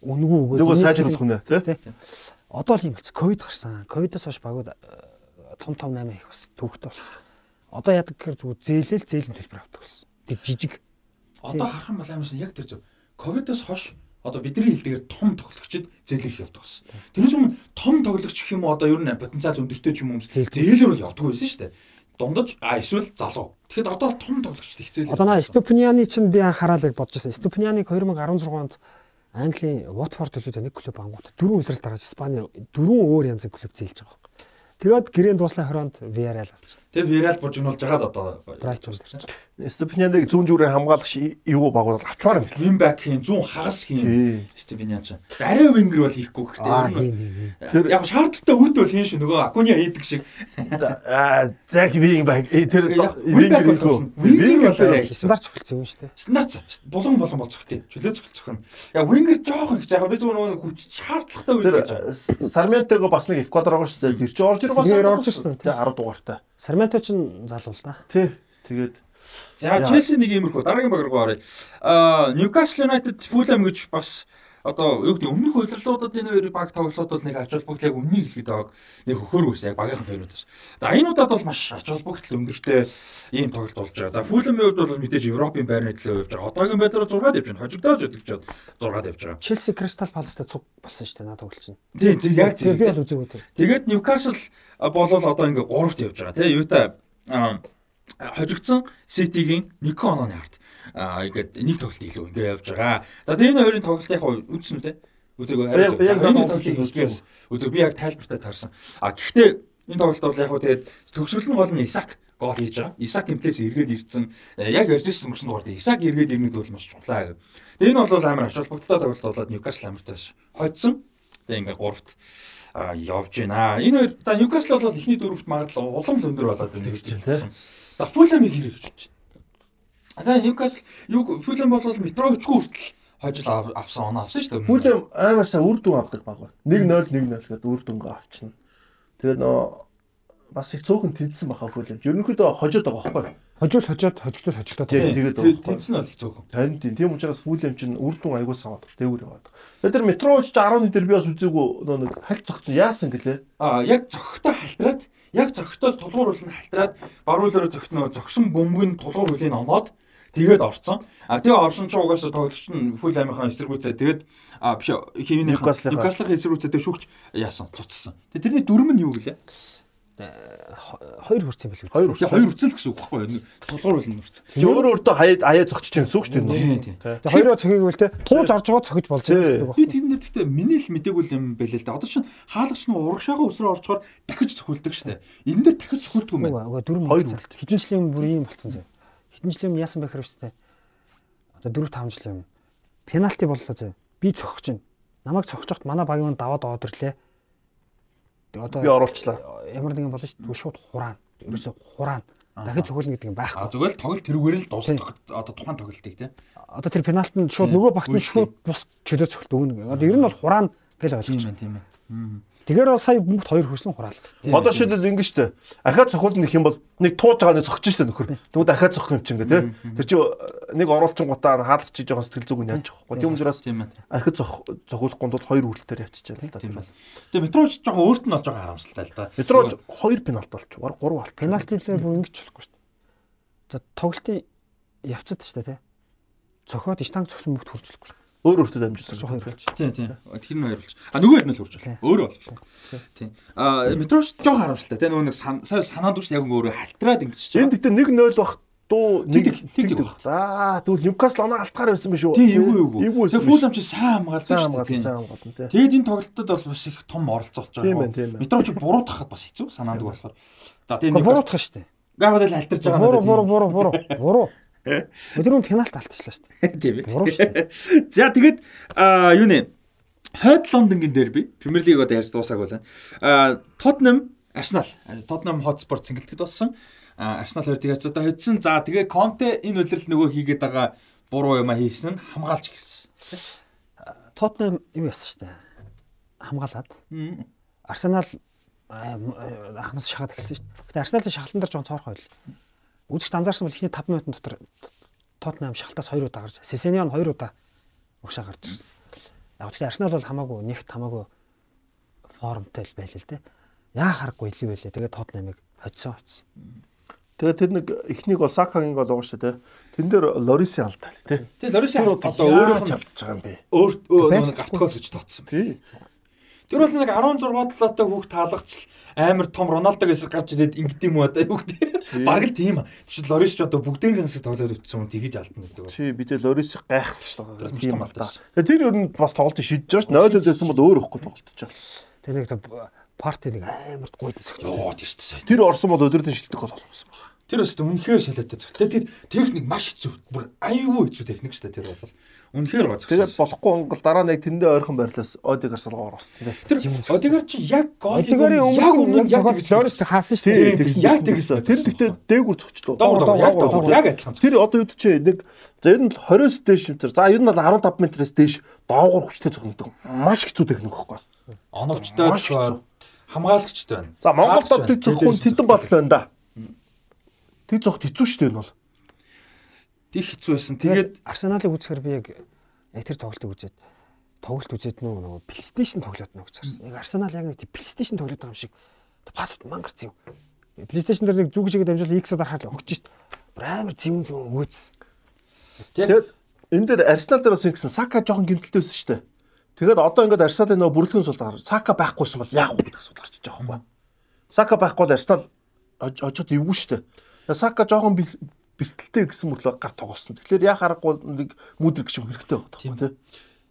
үнгүй өгөөд Нөгөө сайжруулах тий. тий. Одоо л юм болцсон. Ковид гарсан. Ковидоос хойш багууд том том 8 их бас төвхтэй болсон. Одоо яадаг гэхээр зүгээр зээлэл зээлийн төлбөр авдаг болсон. Тэг жижиг. Одоо харах юм бол амар сонь яг тэр зөв. Ковидоос хойш одоо бидний хэлдгээр том тоглогчид зээлэр их явдаг гэсэн. Тэрнээс өмнө том тоглогч гэх юм уу одоо ер нь потенциал өндөртэй ч юм уу Зээл- зээлэр бол явдаг байсан шүү дээ. Дундаж а эсвэл залуу. Тэгэхэд одоо бол том тоглогчд их зээлэр. Одоо наа Ступнианы чинь би анхаарал бодож байсан. Ступнианыг 2016 онд Английн Watford төлөөд нэг клуб ангууд дөрвөн үлрэл дарааж Испани дөрвөн өөр янзын клуб зээлж байгаа. Тэгээд гэрээнд дуслаа 20 онд Villarreal авч. Тэгээ вирал бужигнуулж байгаа л одоо Brighton үлдсэн. Степнианыг зүүн зүрийн хамгаалагч юу багуул авчмаар юм бэл. Винбак хийн 100 хагас хийн Тий. Степениан ч. За арай вингер бол хийхгүй гэхдээ нь яг шаардлагатай үед бол хийн шүү нөгөө Акуня хийдэг шиг. Аа, зэг винг баг. Э тэр бол тоглосон. Вингер бол. Стандарт цогцолцсон юм шүү дээ. Стандарт булан болон бол зөвхтэй. Чөлөө зөвхөн. Яг вингер жоох их жаа би зүгээр нөгөө хүч шаардлагатай үед гэж Сарментego бас нэг Эквадор байгаа шүү дээ. Тэр чи орж бас. Тэр орж ирсэн. Тэ 10 дугаартай. Сармento ч залуу л да. Тий. Тэгээд За Челси нэг иймэрхүү дараагийн баг руу оръё. Аа Newcastle United Fulham гэж бас одоо юу гэдэг өмнөх удирлуудад энэ хоёр баг тоглолтод бол нэг ач холбогдол яг өмнө хэлээд байгааг нэг хөхөр үс яг багийнхан фэнүүдээс. За энэ удаад бол маш ач холбогдол өндөртэй ийм тоглолт болж байгаа. За Fulham-ийн хувьд бол мэдээж Европын байрны төлөө явж байгаа. Одоогийн байдлаар 6-д явж байна. Хожигдоож өдөгчөөд 6-д явж байгаа. Челси Crystal Palace-тай цуг болсон шүү дээ наа тоглолч нь. Тийм зөв яг зөв. би л үзээгүй тэр. Тэгээд Newcastle болол одоо ингээ 3-т явж байгаа тийм Юта хожигдсон City-гийн Нико онооны харт аа ингээд нэг тоглолт илүү ингээ явж байгаа. За тэгээд энэ хоёрын тоглолт яг үзсэн үү те? Үзээгүй арай Энэ тоглолтыг үзсэн. үзсэн. Үзээ би яг тайлбартай таарсан. А гэхдээ энэ тоглолт бол яг хөө тэгээд төгсгөл нь гол нь Исак гол хийж байгаа. Исак гэмтээс эргээд ирсэн. Э, Яг ярьж ирсэн өнгөрсөн дугаард Исак эргээд ирнэд бол маш чухлаа гэв. Тэгээд энэ бол амар ач холбогдолтой тоглолт болоод Ньюкасл амартаас хоцсон. Тэгээд ингээ 3-т а явж байна. Энэ хоёр за Ньюкасл бол эхний дөрөвт магадлал улам л өндөр болоод байна гэж байна. За Фулhamыг хэрэг гэж байна. За Ньюкасл юу Фулхам бол Метровичгүй хүртэл хожил ав- авсан оноо авсан шүү дээ. Хүлэм аймаасаа үр дүн авдаг баг ба. 1-0 1-0 гэдэг үр дүнгээ авчна. Тэгээд нөө бас их цөөхөн тэнцсэн баха хүлэм. Ерөнхийдөө хожоод байгаа байхгүй. Хожуул хожоод хожигдол хожигдоод. Тий. байгаа. тэгээд нь бол их цөөхөн. Тань тийм. Тийм учраас Фулэм чинь үр дүн аягуул саваад дээгүүр яваад. Тэгээд тэр Метрович ч 10-ны дээр би бас үзээгүй нөө нэг хальт зогцсон яасан гэлээ. А яг зөгтөө халтраад яг зөгтөөс тулгуур үлэн халтраад баруулаараа зөгтнөө зөгсөн бөмбөг нь тулгуур хүлийн оноод тэгээд орцсон. А тэгээ орсон ч угаасаа тоглогч нь фул амийнхаа эсэргүүцээ тэгээд а биш хинийх. Ньюкаслын эсэргүүцээ тэгээд шүүгч яасан цуцсан. Тэгээд тэрний дүрм нь юу гэлээ? хоёр хүрсэн байл. Хоёр Тэгээ хоёр үрцэл гэсэн үг байхгүй юу? Толгоор үлэн үрцэл. Тэг өөрөө өөртөө хаяад аяа зогчиж байгаа гэсэн үг шүү дээ. Тийм тийм. Тэгээ хоёроо цохиг үл те тууж орж байгаа цохиж болж байгаа гэсэн үг Би байна. тийм дээр гэхдээ миний л мдэггүй юм байлээ л да. Одоо чинь хаалагч нь урагшаага өсрөө орчхоор дахиж цохилдог штэ. Энэ дээр дахиж цохилдог юм байна. Дөрөв Хоёр. Хэдэн жилийн бүр ийм болцсон зав. Хэдэн жилийн өмнө яасан бэхэр шүү дээ. Одоо 4 5 жилийн өмнө пенальти боллоо зав. Би цохиж чинь. Намайг цохиж хат манай багийн даваад аваад ирлээ. Одоо Би оруулчлаа. ямар нэгэн болно шүү дээ. Шууд хураана. Ерөөсө хураана. Дахиж цохилно гэдэг юм байхгүй. зүгээр л тоглолт тэрүүгээр л дуус Тийм. одоо тухайн тоглолтыг тийм. Одоо тэр пенальтинд шууд Тийм. нөгөө багт нь шууд бус чөлөө цохилт өгнө. Одоо ер нь бол хураана гэж ойлгож. ээ тийм ээ. Тэгэхээр бол сая бүгд хоёр хөрсөн хураалах гэсэн. Тийм. Одоо шийдэл ингэ штэ. Ахаад цохиулна гэх юм бол нэг тууж байгаа нэг зогч штэ нөхөр. Тэгвэл дахиад зогх юм чинь тий. Тэр чи нэг оруулчин гутаа хаалагч чи жоохон сэтгэл зүг нь яаж байхгүй. Тийм учраас ахид зох зохиулахгүй тул хоёр үрэлтээр яччихжээ л да. Тийм байна. Тэгээ метроч жоохон өөрт нь бол жоохон харамсалтай л да. Метро хоёр пенальт болч. Гур гурав алт. Пенальтилэр бүр ингэж болохгүй шүү дээ. За тоглолтын явцад шүү дээ тий. Цохоод штанг цогсон мөхт хурцлахгүй шүү. Өөр өөртөө дамжуулсан. Хоёр болж. Тийм тийм. Тэр нь хоёр болж. А нөгөө хэд нь л үрж байна. Өөрөө болж. Тийм. А метроч жоохон харамсалтай. Тэгээ нөгөө нэг сая санаанд үш яг өөрөө халтраад ингэж Энэ гэдэг 1-0 бах дуу Тэг, тэг, тэг, тэг. За тэгвэл Ньюкасл оноо алтгаар байсан биш үү? Тийм эвгүй эвгүй. Эвгүй. Тэгээ фулам чи сайн хамгаалсан шүү дээ. тийм. сайн хамгаалсан тий. Тэгээд энэ тоглолтод бол бас их том оролцоо болж Тийм байгаа. тийм. Метроч буруутгахад бас хэцүү санаандаг болохоор. За тэгээ Гэхдээ буруутгах шүү дээ. гаваад л альтарч байгаа Буруу надад. буруу буруу буруу буруу. Өдөр нь пенальт алтчлаа шүү дээ. Тийм ээ. За тэгээд а юу нэ? Хойд Лондонгийн дерби Премьер Лиг одоо ярьж дуусаагүй байна. А Tottenham Arsenal Tottenham Hotspur цэнгэлтэд болсон. А Arsenal хоёр тэгээд одоо хоцсон. За тэгээд Conte энэ үлрэл нөгөө хийгээд байгаа буруу юм а хийсэн хамгаалж гисэн. Тотнем юу яасан шүү дээ. Хамгаалаад Арсенал анхнаас шахаад эхэлсэн шүү дээ. Гэтэ Арсеналын шахалтан дээр жоон цоорхой байл. Үзэгч анзаарсан бол ихний 5 минутын дотор Тотнем шахалтаас 2 удаа гарч, Сесенион 2 удаа угшаа гарч ирсэн. Яг тэгэхээр Арсенал бол хамаагүй нэгт хамаагүй формтой л байл л дээ. Яа харахгүй илүү байлээ. Тэгээд Тотнемыг хоцсон хоцсон. Тэгээ тэр нэг эхнийг бол Сакагийн гол шүү дээ. Тэн дээр Лориси алдаа л тий. Тэгээд Лориси Тэр одоо өөрөөх нь алдчихж байгаа юм бэ. өөр нэг автогол гэж тооцсон Тий. байсан. Тэр бол нэг 16 талаатай хүүхд таалгач амар том Роналдог эсрэг гарч ирээд ингэдэм юм одоо юу гэдэг. Бараг л тийм. Тэгвэл Лорис ч одоо бүгдээрийн хэсэг тоглоод үтсэн хүн тэгэж алдна гэдэг. Чи бид Лориси гайхсан шүү Тэр дээ. Тийм. Тэгээ тэр ер нь бас тоглолт шийдэж байгаа шүү. 0 0 байсан бол өөр ихгүй тоглолтож байгаа. Тэр нэг парти нэг амар гоё дэсэх. Йоо тийм шүү дээ. Тэр орсон бол өдрөдөн шилдэг гол болгосон байна. Тэр өстө үнэхээр солиотой зөв. Тэр техник маш хэцүү. Бүр аюулгүй хэцүү техник шүү дээ тэр бол. Үнэхээр гоо Тэгээд болохгүй онгол дараа нэг тэндээ ойрхон байрлаас Одигар салгаар орсон тий. Тэр Одигар чи яг гол Одигарын яг өмнө өмнө яг яг зохиол Лорис хаасан шүү Тийм, дээ. тийм, яг тэгсэн. Тэр гэхдээ дээгүр догор яг яг адилхан. Тэр одоо юу ч нэг за ер нь 20-с дээш юм. За ер нь бол 15 метрээс дээш доогуур хүчтэй зогнодог. Маш хэцүү техник байхгүй. Оновчтой хамгаалагчтай байна. За Монголд зөхгүй тэдэн бол байна да. Тэг зөх хэцүү шүү дээ энэ бол. Тэг хэцүү байсан. Тэгээд Арсеналыг үзэхээр би яг тэр тоглолтыг үзээд тоглолт үзээд нөө нөгөө PlayStation тоглоод нөө гэж харсан. Яг Арсенал яг нэг тийм PlayStation тоглоод байгаа юм шиг пассворд мангарсан юм. PlayStation дээр нэг зүг шигээ дамжуулаад X-ээр харахад өгч шít. Амар зэвэн зэвэн өгөөц. Тэгээд энэ дээр Арсенал дээр бас ингэсэн Сака жоохон гэмтэлтэй байсан дээ. Тэгээд одоо ингээд Арсеналын нөгөө бүрэлдэхүүн сул гарч Сака байхгүйсэн бол яах вэ гэдэг асуулт гарч иж байгаа байхгүй. Сака байхгүй бол Арсенал очоод дээ. Тэгээд Сака жоохон бэл- бэлтгэлтэй гэсэн мөрлөө гар тоглосон. Тэгэхээр яах аргагүй нэг мүдрэг гişм хэрэгтэй байна Тийм. тий.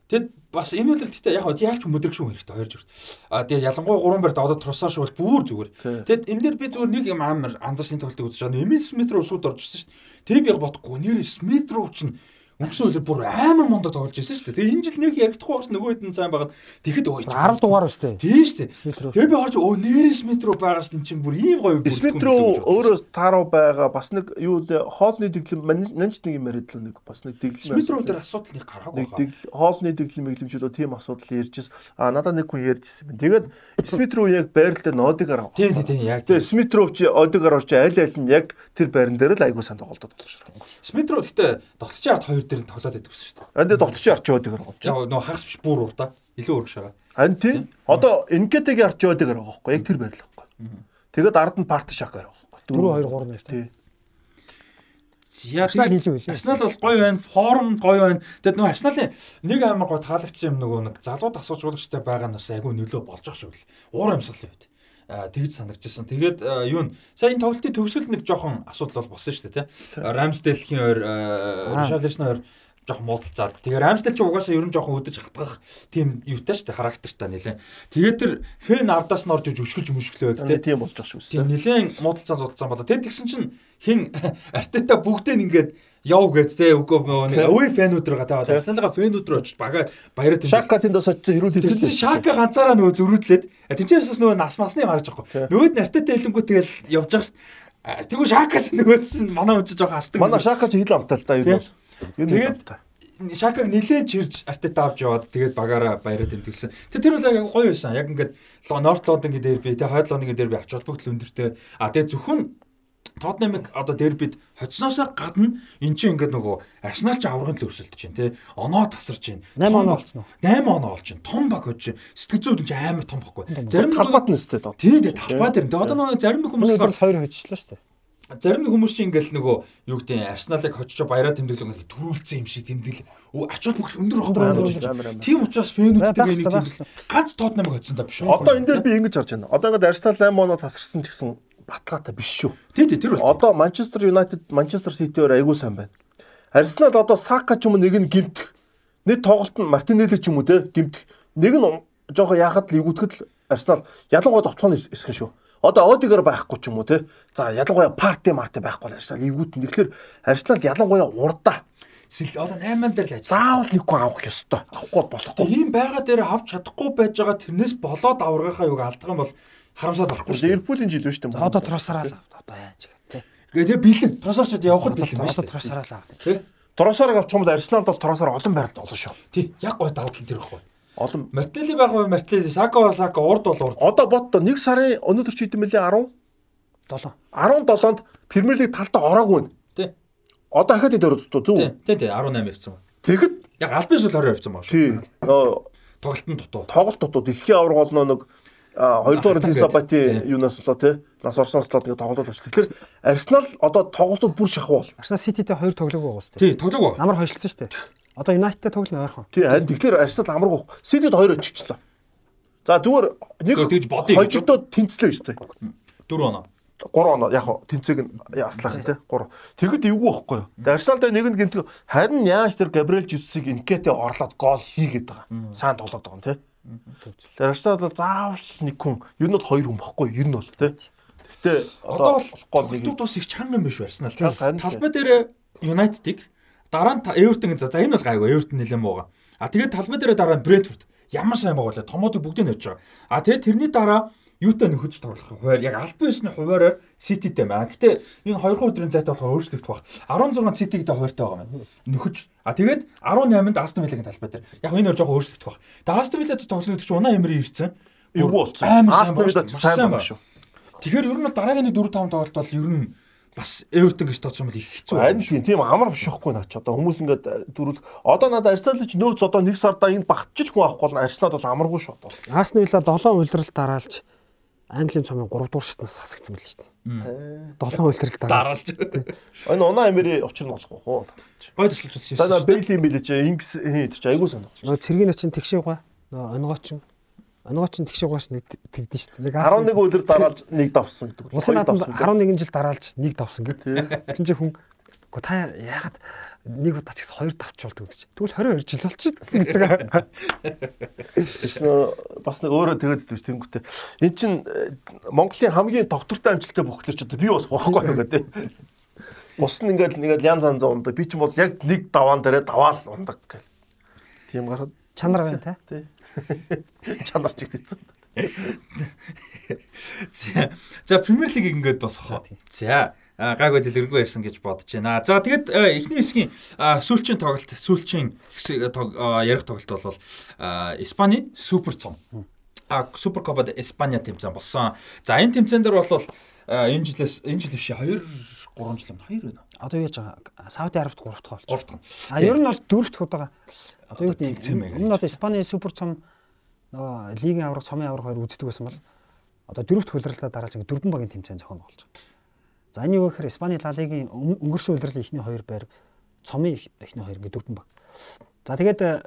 Тэгэд бас энэ үлрэлттэй яг хаа яалч мөдрөг шүү хэрэгтэй хоёр зүрт. А тэгээ ялангуяа гурван барьд одоо тросоош бол бүр зүгээр. Тэгэд энэ дээр би зүгээр нэг юм амар анзаарсан тоглолтыг үзэж байгаа. Эмил Смит руу сууд орж ирсэн шүү дээ. Тэг би яг бодохгүй нэр Смит руу чинь өнгөрсөн үлэр бүр амар мондо тоглож ирсэн шүү дээ. Тэгээ энэ жил нэг яригдахгүй бас нөгөө хэд нь сайн байгаад тэгэхэд ой. 10 дугаар өстэй. Тийм шүү дээ. Тэгээ би орж өө нэрээ Смит руу байгаас нь чинь бүр ийм гоё Смит руу өөрөө тааруу байгаа бас нэг юу лээ хоолны дэглэм нанч нэг юм яриад л нэг бас нэг дэглэм Смит руу дээр асуудал нэг гараагүй нэг байгаа. дэгл хоолны дэглэм мэглэмжлөө тийм асуудал ярьжсэн. А надад нэг хүн ярьж ирсэн байна. Тэгээд Смит руу яг байрал дээр нодигаар авах. Тийм тийм тийм яг. Тэгээ Смит руу чи одигаар орч аль аль нь яг тэр байран дээр л айгуу сайн тоглолтод болж байна. Смит руу гэхдээ тоглолчийн ард хоёр дээр нь тоглоод байдаг шүү дээ. Энд дотч арч одигаар авах. Яг нөө хагас биш бүр урдаа. Илүү урагш байгаа. Ань тийм. Одоо Инкетегийн арч одигаар авах байхгүй. Яг тэр байрал байхгүй. Тэгээд ард нь парти шакаар авах байхгүй. 4 2 3 нэр. Тий. Яг Арсенал илүү байлээ. Арсенал бол гоё байна, форм гоё байна. Тэгэд нөгөө Арсеналын нэг амар гоё таалагдсан юм нөгөө нэг залууд асууж уулагчтай байгаа нь бас айгүй нөлөө болж байгаа шүү л. Уур амьсгал үед. Тэгж санагдчихсан. Тэгээд юу н сая энэ тоглолтын төгсгөл нэг жоохон асуудал бол болсон шүү дээ тий. Рамсдейлхийн ойр Ришалишны ойр жоохон муудалцаад. Тэгээ Рамсдейл ч угаасаа ер нь жоохон өдөж хатгах тийм юутай шүү дээ характертай нэлээ. Тэгээд тэр фэн ардаас нь орж иж өшгөлж мөшглөөд тий. Тийм болж байгаа шүү. Тийм нэлээд муудалцаа зулцсан болоо. Тэгээд тэгсэн чинь хин артета бүгдээ ингээд яв гэд те үгүй нэг away фэнүүд рүү гадаа Арсеналга фэнүүд рүү очиж бага баяраа тэмдэг. Шака тэндээс очиж хэрүүл хэлсэн. Шака ганцаараа нөгөө зөрүүдлээд тэнцээс бас нөгөө нас масны гарч байгаа. Нөгөөд нь артета хэлэнгүү тэгэл явж байгаа шүү. Тэгвэл шака ч нөгөөд чинь манай үжиж жоохон хасдаг. Манай шака ч хил амтал та юу бол. Тэгээд Шакаг нилээн чирж артета авч яваад тэгээд багаараа баяраа тэмдэглэсэн. Тэр тэр бол яг гоё байсан. Яг ингээд Норт Лондонгийн дерби, тэгээд Хойд Лондонгийн дерби ач холбогдол өндөртэй. А тэгээд зөвхөн Тотнамыг одоо дербид хоцсноосоо гадна эн чинь ингээд нөгөө Арсенал ч аврагын төлөв өрсөлдөж байна тий. Оноо тасарч байна. 8 оноо олцсон уу? 8 оноо олж байна. Том баг хож. Сэтгэл зүйн чинь амар том баггүй. Зарим талбайд нь өстэй дээ талбай дээр. Тэгээд одоо нөгөө зарим хүмүүс бол 2 хоцчлаа шүү дээ. Зарим нэг хүмүүс чинь ингээл нөгөө юу гэдэг нь Арсеналыг хоччоо баяраа тэмдэглэн ингээд төрүүлсэн юм шиг тэмдэглэл ач холбогдол өндөр байхгүй. Тийм учраас фэнүүдтэй нэг тэмдэглэл ганц Тотнамыг хоцсон та биш. Одоо энэ дээр би ингэж харж байна. Одоо ингээд Арсенал 8 оноо тасарсан ч гэсэн батгаатай биш шүү. Тий, тий, тэр бол. Одоо Манчестер Юнайтед, Манчестер Ситиээр айгүй сайн байна. Арсенал одоо Сака ч юм уу нэг нь гимтэх. Нэг тоглолт нь Мартинелли ч юм уу те гимтэх. Нэг нь жоохон яхад л эвгүтгэл Арсенал ялангуяа товтлооны эсгэн шүү. Одоо Одигэр байхгүй ч юм уу те. За ялангуяа парти марти байхгүй Арсенал эвгүтэн. Тэгэхээр Арсенал ялангуяа урдаа одоо 8 дээр л ажил. Заавал нэг гоо авах ёстой. Авахгүй болохгүй. Тийм байгаа дээр авч чадахгүй байж байгаа тэрнээс болоод аврагынхаа юг алдах юм бол харамсаад барахгүй. Ливерпулийн жил шүү дээ. Одоо тросараа л одоо яаж гэх тээ. Тэгээ бэлэн. Тросаар ч явхад бэлэн байна шүү. Одоо тросараа л авах. Тий. Тросараа авч чумд Арсеналд бол тросаар олон байралд олон шүү. Тий. Яг гой давтал тэр ихгүй. Олон Мартинелли байх бай Мартинелли, Сака Сака урд бол урд. Одоо боддоо 1 сарын өнөөдөр чи хэдэн мөлий 10 7 17-нд Премьер лиг талдаа ороогүй байна. Тий. Одоо ахаад дөрөв зөв. Тий, тий 18 явцсан. Тэгэхэд яг аль бис бол 20 явцсан баг шүү. Тий. Тоглолтын дутуу. Тоглолт дутуу дэлхийн авраг бол нэг хоёрдугаар Лисабати юунаас болоо те нас орсноос л нэг тоглолт болчих. Тэгэхээр Арсенал одоо тоглолтууд бүр шахуул. Арсенал Сититэй хоёр тоглоог байгаа шүү дээ. Тий, тоглоог. Амар хойшлцсон шүү дээ. Одоо Юнайтедтэй тоглоно ойрхон. Тий, харин тэгэхээр Арсенал амаргүй. Ситид хоёр очичлаа. За зүгээр нэг хожигдоод тэнцлээ шүү дээ. 4 оноо. 3 оноо яг тэнцээг нь яслах тий 3. Тэгэд эвгүй байхгүй юу. Арсенал дээр нэг нь гэмтэг харин яаж тэр Габриэл Жисусыг инкетэ орлоод гол хийгээд байгаа. Сайн тоглоод байгаа юм тий. Тэгэхээр Арсенал бол заавал нэг хүн, ер нь бол хоёр хүн баггүй, ер нь бол тий. Гэтэ одоо бол голтууд бас их чанга юм биш Арсенал. Талбай дээр Юнайтедыг дараа нь Эвертон за энэ бол гайгүй Эвертон нэлээд муугаа. А тэгээд талбай дээр дараа нь Брентфорд ямар сайн байгаа вэ? Томуудыг бүгдийг нь очиж байгаа. А тэгээд тэрний дараа юутай нөхөж тоглох хуваар яг албан ёсны хуваараар Сититэй байна. Гэтэ энэ 2 өдрийн зайтай болохоор өөрчлөгдөх баг. 16 Ситигтэй хоёртой байгаа маань. Нөхөж. А тэгээд 18-нд Астон Виллагийн талбай дээр. Яг энэ өөр жоохон өөрчлөгдөх баг. Тэгээд Астон Вилладад тоглох гэж унаа эмри ирсэн. Эвгүй болсон. Астон Вилла сайн байна шүү. Тэгэхээр ер нь бол дараагийн 4 5 тоглолт бол ер нь бас Эвертон гэж тооцсон бол их хэцүү. Харин тийм тийм амар биш байхгүй наач. Одоо хүмүүс ингээд дөрүл одоо надад Арсенал ч нөөц одоо нэг сарда энд багтчих хүн авахгүй бол Арсенал бол амаргүй шүү одоо. Астон Вилла 7 улирал дараалж Английн цомын 3 дугаар шатнаас хасагдсан байл шүү дээ. 7 үйлрэл дараалж. Энэ унаа амири учир нь болох уу? Гой төсөлж байна. За Бейли мэлэж Ингс хэд ч айгуу сонирх. Нөгөө цэргийн очин тэгшээ гоо. Нөгөө онгоочин. Онгоочин тэгшээ гоос нэг тэгдэн шүү дээ. 11 үйлрэл дараалж нэг давсан гэдэг. Усан наадам 11 жил дараалж нэг давсан гэдэг. Эцэн чинь хүн та яагаад нэг удаа ч гэсэн хоёр давч болдог гэж. Тэгвэл 22 жил болчихсон гэж байгаа. Бас нэг өөрөө тэгээд дэж тэнгүүтээ. Эн чин э, Монголын хамгийн доктортой амжилттай бөхлөч одоо би болох байхгүй байгаа тийм. Бус нь ингээд ингээд янз янз ундаг. Би ч бол яг нэг даваан дээрээ даваал ундаг гэх. Тийм гараад чанар байна те. Чанар чигтсэн. За за Премьер лиг ингээд босгоо. За гайгүй дэлгэрэнгүй ярьсан гэж бодож байна. За тэгэд э, эхний хэсгийн сүүлчийн тоглолт сүүлчийн ярих тоглолт бол Испани супер цом. А супер копад Испания тэмцээн болсон. За энэ тэмцээн дээр бол энэ жилээс энэ жил биш 2 3 жил юм 2 байна. Одоо яаж байгаа? Сауди Арабт 3 дахь болж. 3 дахь. А ер нь бол 4 дахь удаа. Одоо юу гэдэг юм. Энэ одоо Испани супер цом нөгөө лигийн авраг, цомын авраг хоёр үздэг байсан бол одоо дөрөвт хөлрөлтөд дараалж дөрвөн багийн тэмцээн зохион болж байгаа. За энэ юу гэхээр Испани Ла Лигийн өнгөрсөн удирдлын эхний хоёр байр цомын эхний хоёр ингээд дөрвөн баг. За тэгээд э,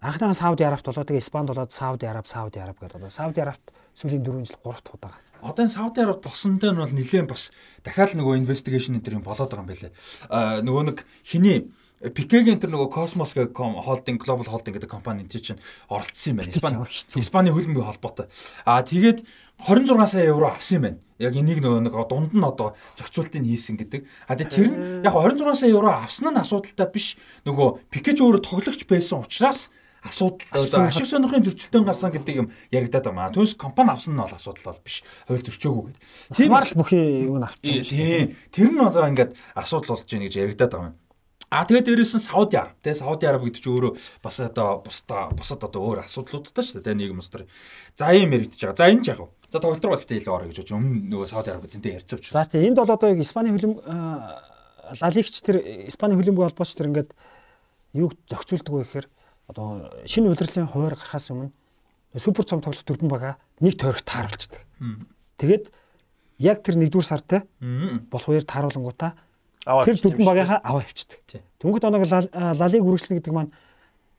анхныхаа Сауди Арабт болоо тэгээ Испанд болоод Сауди Араб, Сауди Араб гэдэг одоо Сауди Арабт сүүлийн 4 жил 3 дахь удаа. Одоо энэ Сауди Араб болсонтой нь бол нэлээд бас дахиад нөгөө инвестигейшн энэ төр юм болоод байгаа юм байлээ. Аа нөгөө нэг хиний Пикегийн тэр нөгөө Cosmos гэх холдинг Global Holding гэдэг компани энэ чинь оролцсон юм байна. Испани Испани хөлбөмбөгийн холбоотой. Аа тэгээд 26 сая евро авсан юм байна. Яг энийг нөгөө нэг дунд нь одоо зохицуултыг хийсэн гэдэг. А тэгээд тэр нь яг 26 сая евро авсан нь асуудалтай биш. Нөгөө Пикеж өөрөө тоглогч байсан учраас асуудал ашиг сонирхлын зөрчилдөөн гарсан гэдэг юм яригадаад байна. Түүнээс компани авсан нь бол асуудал бол биш. Хууль зөрчөөгүй гэдэг. Тийм л бүхий юу н авчих. Тийм. Тэр нь одоо ингээд асуудал болж байна гэж яригадаад байгаа юм. А тэгээд дээрэс нь Сауди Араб. Тэгээд Сауди Араб гэдэг чинь өөрөө бас одоо бусдаа бусад одоо өөр асуудлуудтай шүү дээ. Нийгэм устэр. За ийм яригдчихэж байгаа. За энэ ч яг. За тоглолт руу гэхдээ илүү орё гэж бодож өмнө нөгөө Сауди Араб зэнтэй учраас. За тийм энд бол одоо яг Испани хөлөм лалигч тэр Испани хөлбөмбөгийн холбооч тэр ингээд юг зохицуулдаг вэ гэхээр одоо шинэ удирдлагын хуваар гарахаас өмнө супер цом тоглох дөрвөн бага нэг тойрогт тааруулцдаг. Тэгээд яг тэр нэгдүгээр сартай болох үеэр тааруулангуудаа Тэр дөрвөн багийнхаа аваа авчдаг. Тэнгүүд оног лалиг үргэлжлэнэ гэдэг маань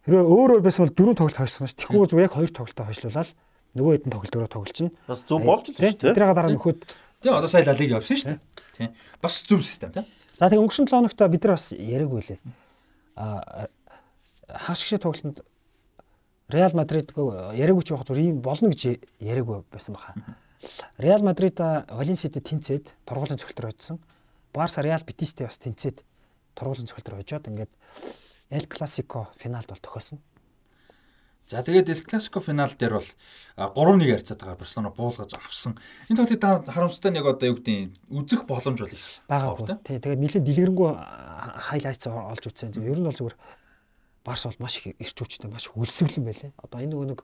хэрвээ өөр өөр байсан бол дөрөв тоглолт хойшлох ш. Тэгэхгүй зөв яг хоёр тоглолтоо хойшлуулаад нөгөө хэдэн тоглолтөөрөө тоглолцно. Бас зөв болж л шүү дээ. Тэрийг дараа нөхөд Тийм одоо сая лалиг явсан шүү дээ. Тийм. Бас зөв систем тийм. За тэгээ өнгөрсөн 7 хоногт бид нар бас яриаггүй лээ. А гişэ тоглолтод Реал Мадрид яриаггүй ч яг зүр ийм болно гэж яриаггүй байсан баха. Реал Мадрид Валенсиатэй тэнцээд тургуулын цогтөр хоцсон. Барса Реал Бетистэй бас тэнцээд тургуулын цогтөр хожоод ингээд Эл Классико финалд бол тохиосон. За тэгээд Эл Классико финал дээр бол 3-1 харьцаад байгаа Барселона буулгаж авсан. Энэ тоглолтыг харамстай нэг одоо юу гэдэг үзэх боломж бол их байгаа. Тий, тэгээд нэлээд дэлгэрэнгүй хайлайтс олж үзсэн. Ер нь бол зүгээр Барс бол маш их ирч хүчтэй, маш өлсгөлэн байлээ. Одоо энэ нөгөө нэг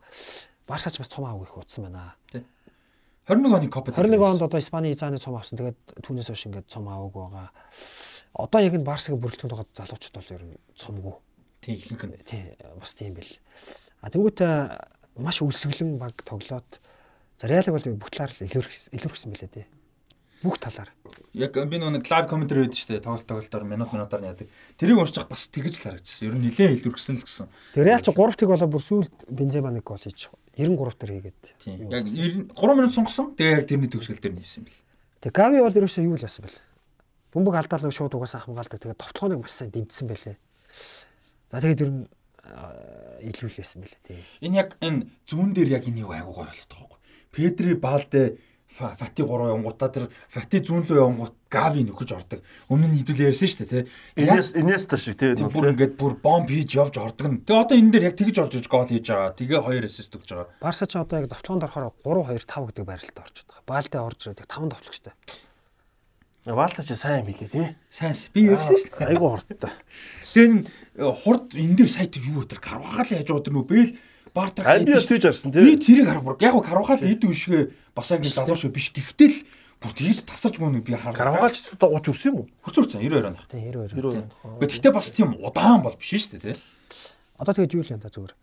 Барсач бас цом аав их утсан байна. Тий. 21 оны Копа 21 онд одоо Испани зааны цом авсан. Тэгээд түүнээс хойш ингээд цом аваагүй байгаа. Одоо яг энэ Барсагийн бүрэлдэхүүн байгаа залуучууд бол ер нь цомгүй. Тийм ихэнх нь. Тийм бас тийм бэл. А тэнгуүт маш өлсгөлэн баг тоглоод за Реалыг бол талаар илүүрх илүүрхсэн билээ дээ. Бүх талаар. Яг би нэг лайв комментэр байдаг шүү дээ. Тоглолт тоглолтоор минут минутаар нь яадаг. Тэрийг уншиж бас тэгэж л харагдсан. Ер нь нилээн илүүрхсэн л гэсэн. Тэгээ Реал ч 3 тэг болоо бүр сүүл Бензема нэг гол хийж 93 төр хийгээд. Тийм. Яг 3 минут сунгасан. Тэгээ яг тэрний төгсгөл дээр нь хийсэн бэл. Тэгээ Гави бол ерөөсөө юу л байсан бэл. Бөмбөг алдаалаа шууд угаасаа хамгаалдаг. Тэгээ товтгооныг маш сайн дэмжсэн байлээ. За тэгээд ер нь илүүлсэн байлээ тий. Энэ яг энэ зүүн дээр яг энийг айгуу гоё болоод байгаа байхгүй. Педри Балде Фати 3 явангуудаа тэр Фати зүүн рүү явангууд Гави нөхөж ордог. Өмнө нь хэдүүл ярьсан шүү дээ, тий. Инес Инестер шиг тий. Бүр ингээд бүр бомб хийж явж ордог нь. Тэгээ одоо энэ дээр яг тэгж орж иж гол хийж байгаа. Тэгээ 2 ассист өгч байгаа. Барса ч одоо яг довтлоонд орохоор 3 2 5 гэдэг байралд орж байгаа. Баалдэ орж ирээд 5 довтлогчтой. Валта ч сайн мэлээ тий. Сайн. Би ярьсан шүү дээ. Айгу хурдтай. Тэгээ хурд энэ дээр сайт юу өтер карвахал яаж удаа нүү бэл Бартер би бас тийж харсан тий. Би тэрийг харав. Яг карвахал эд үшгэ бас ангийн залуучгүй биш. Гэхдээ л бүр тийж тасарч мөн би харав. Карвахалч 30 өрсөн юм уу? Хөрцөрсөн 92 оноо. Тий 92. 92. Гэхдээ бас тийм удаан бол биш шүү дээ тий. Одоо тэгээд юу л юм да зүгээр.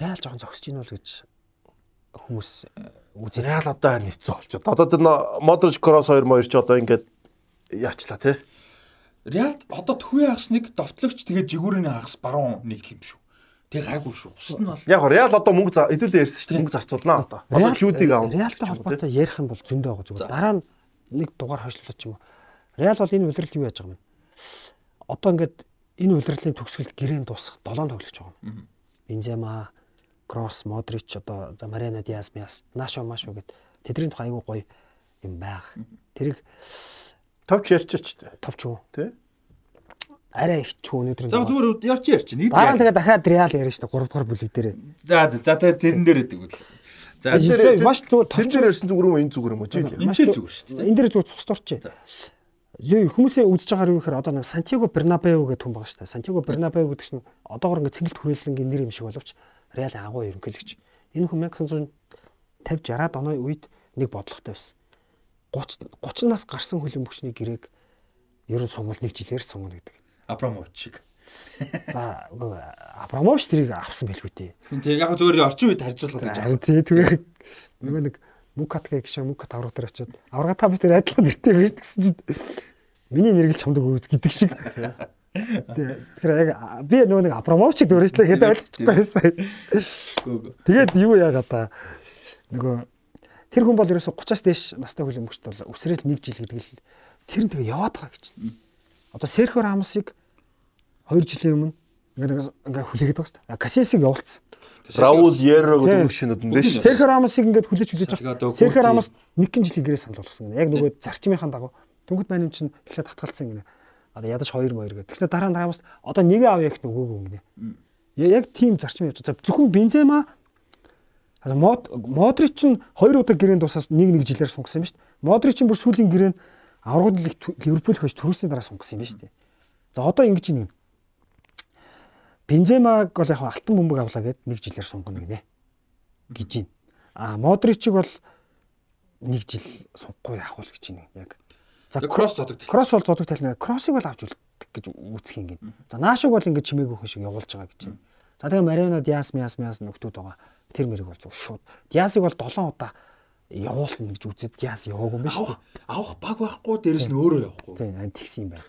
Реал жоохон зогсож ийн бол гэж хүмүүс үзээ. Реал одоо нийцээ болчиход. Одоо тэр Модрич Кросс 2 моёр ч одоо ингээд яачлаа тий. Реалд одоо төвөө хагас нэг довтлогч тэгээд жигүүрийн хагас баруун нэг л юм шүү. Тэг гайгүй шүү. Бус нь бол яг Реал одоо мөнгө хэдүүлээ ярьсан шүү дээ. Мөнгө зарцуулнаа одоо. Одоо шүүдийг аав. Реалтай холбоотой ярих юм бол зөндөө байгаа зүгээр. Дараа нь нэг дугаар хойшлуулах ч юм уу. Реал бол энэ улирал юу яаж байгаа юм бэ? Одоо ингээд энэ улирлын төгсгөлд гэрээн дуусах 7 тоглож байгаа юм. Бензема, Кросс, Модрич одоо за Мариана Диас, Миас, Нашо Машо гэд тэдний тухай айгүй гоё юм байгаа. Тэрийг товч ярьчих ч товч уу тий арай их ч өнөөдөр За зүгээр ярьч ярьч. Нэг дараа нь тэгээ дахиад реал ярина шүү дээ 3 дугаар бүлэг дээр. За за тэгээ тэрэн дээр гэдэг үл. За маш зүгээр тэр дээр ярьсан зүгээр юм уу энэ зүгээр юм уу чи. Энэ ч зүгээр шүү дээ. Энэ дээр зүгээр цус дурч. Зөө хүмүүсээ үзэж байгаагаар юу гэхээр одоо нэг Сантьяго Бернабеу гэх хүн байгаа шүү дээ. Сантьяго Бернабеу гэдэг чинь одоогор ингээ цэнгэлт хүрээлэнгийн нэр юм шиг боловч Реал агуу ерөнхийлөгч. Энэ хүн 1950 60-аад оны үед нэг бодлоготой байсан. 30 30 нас гарсан хөлбөмбөгчний гэрээг ер нь сунгал нэг жилээр сунгана гэдэг. Абрамович шиг. За Абрамович тэрийг авсан байлгүй дээ. Тэгээ яг зүгээр орчин үед харьцуулахад гэж. Харин тий тэгээ нөгөө нэг Мукат гэх шиг Мукат авраг дээр очиод аврага та бид тэр адилхан нэртэй байж гэсэн чинь миний нэргэл чамдаг үз гэдэг шиг. Тэгэхээр яг би нөгөө нэг Абрамовичийг дөрөжлөө гэдэг ойлгочихгүй байсан. Тэгээд юу яагаад та нөгөө Тэр хүн бол ерөөсө 30-аас дээш настай хүлэмжт бол өсрэл 1 жил гэдэг л тэр нь тэгээ яваад байгаа гэж. Одоо Серхио Рамосыг 2 жилийн өмнө ингээ ингээ хүлээгээд байгаа шүү дээ. Касиасыг явуулсан. Раул Еро гэдэг машинууд нь биш. Серхио Рамосыг ингээд хүлээж хүлээж байгаа. Серхио. Рамос нэг гин жилийн гэрээ санал болгосон гэнэ. Яг нөгөө зарчмынхаа дагуу Дөнгөд маань юм чинь эхлээд татгалцсан гинэ. Одоо ядаж 2 2 гэдэг. Тэгснэ дараа нь Рамос одоо нэг авъя гэх нөгөөг гинэ. Яг тийм зарчим явж байгаа. Зөвхөн Бензема мод Модрич нь 2 удаа гэрээнд тусаас 1 1 жилээр сунгасан юм шүү дээ. Модрич нь бүр сүүлийн гэрээнд аврагууд Ливерпул хож төрүүлсний дараа сунгасан юм шүү дээ. За одоо ингэж нэг юм. Бенземаг бол яг алтан бөмбөг авлаа гэд нэг жилээр сунгана гинэ. гэж юм. А Модричиг бол нэг жил сунгахгүй яах вэ гэж байна яг. За кросс зодог кросс бол зодог тална. Кроссыг бол авч үлдэх гэж үүсэх юм гин. За наашиг бол ингэ чимээгүй хүн шиг явуулж байгаа гэж байна. За тэгээ Марина Диас Миас Миас нөхдүүд байгаа. Тэр мэрэг бол шууд. Диасыг бол 7 удаа явуулна гэж үзээд Диас яваагүй юм байна шүү Авах авах баг байхгүй дээрэс нь өөрөө явахгүй. дээ. Тийм тэгсэн юм байна.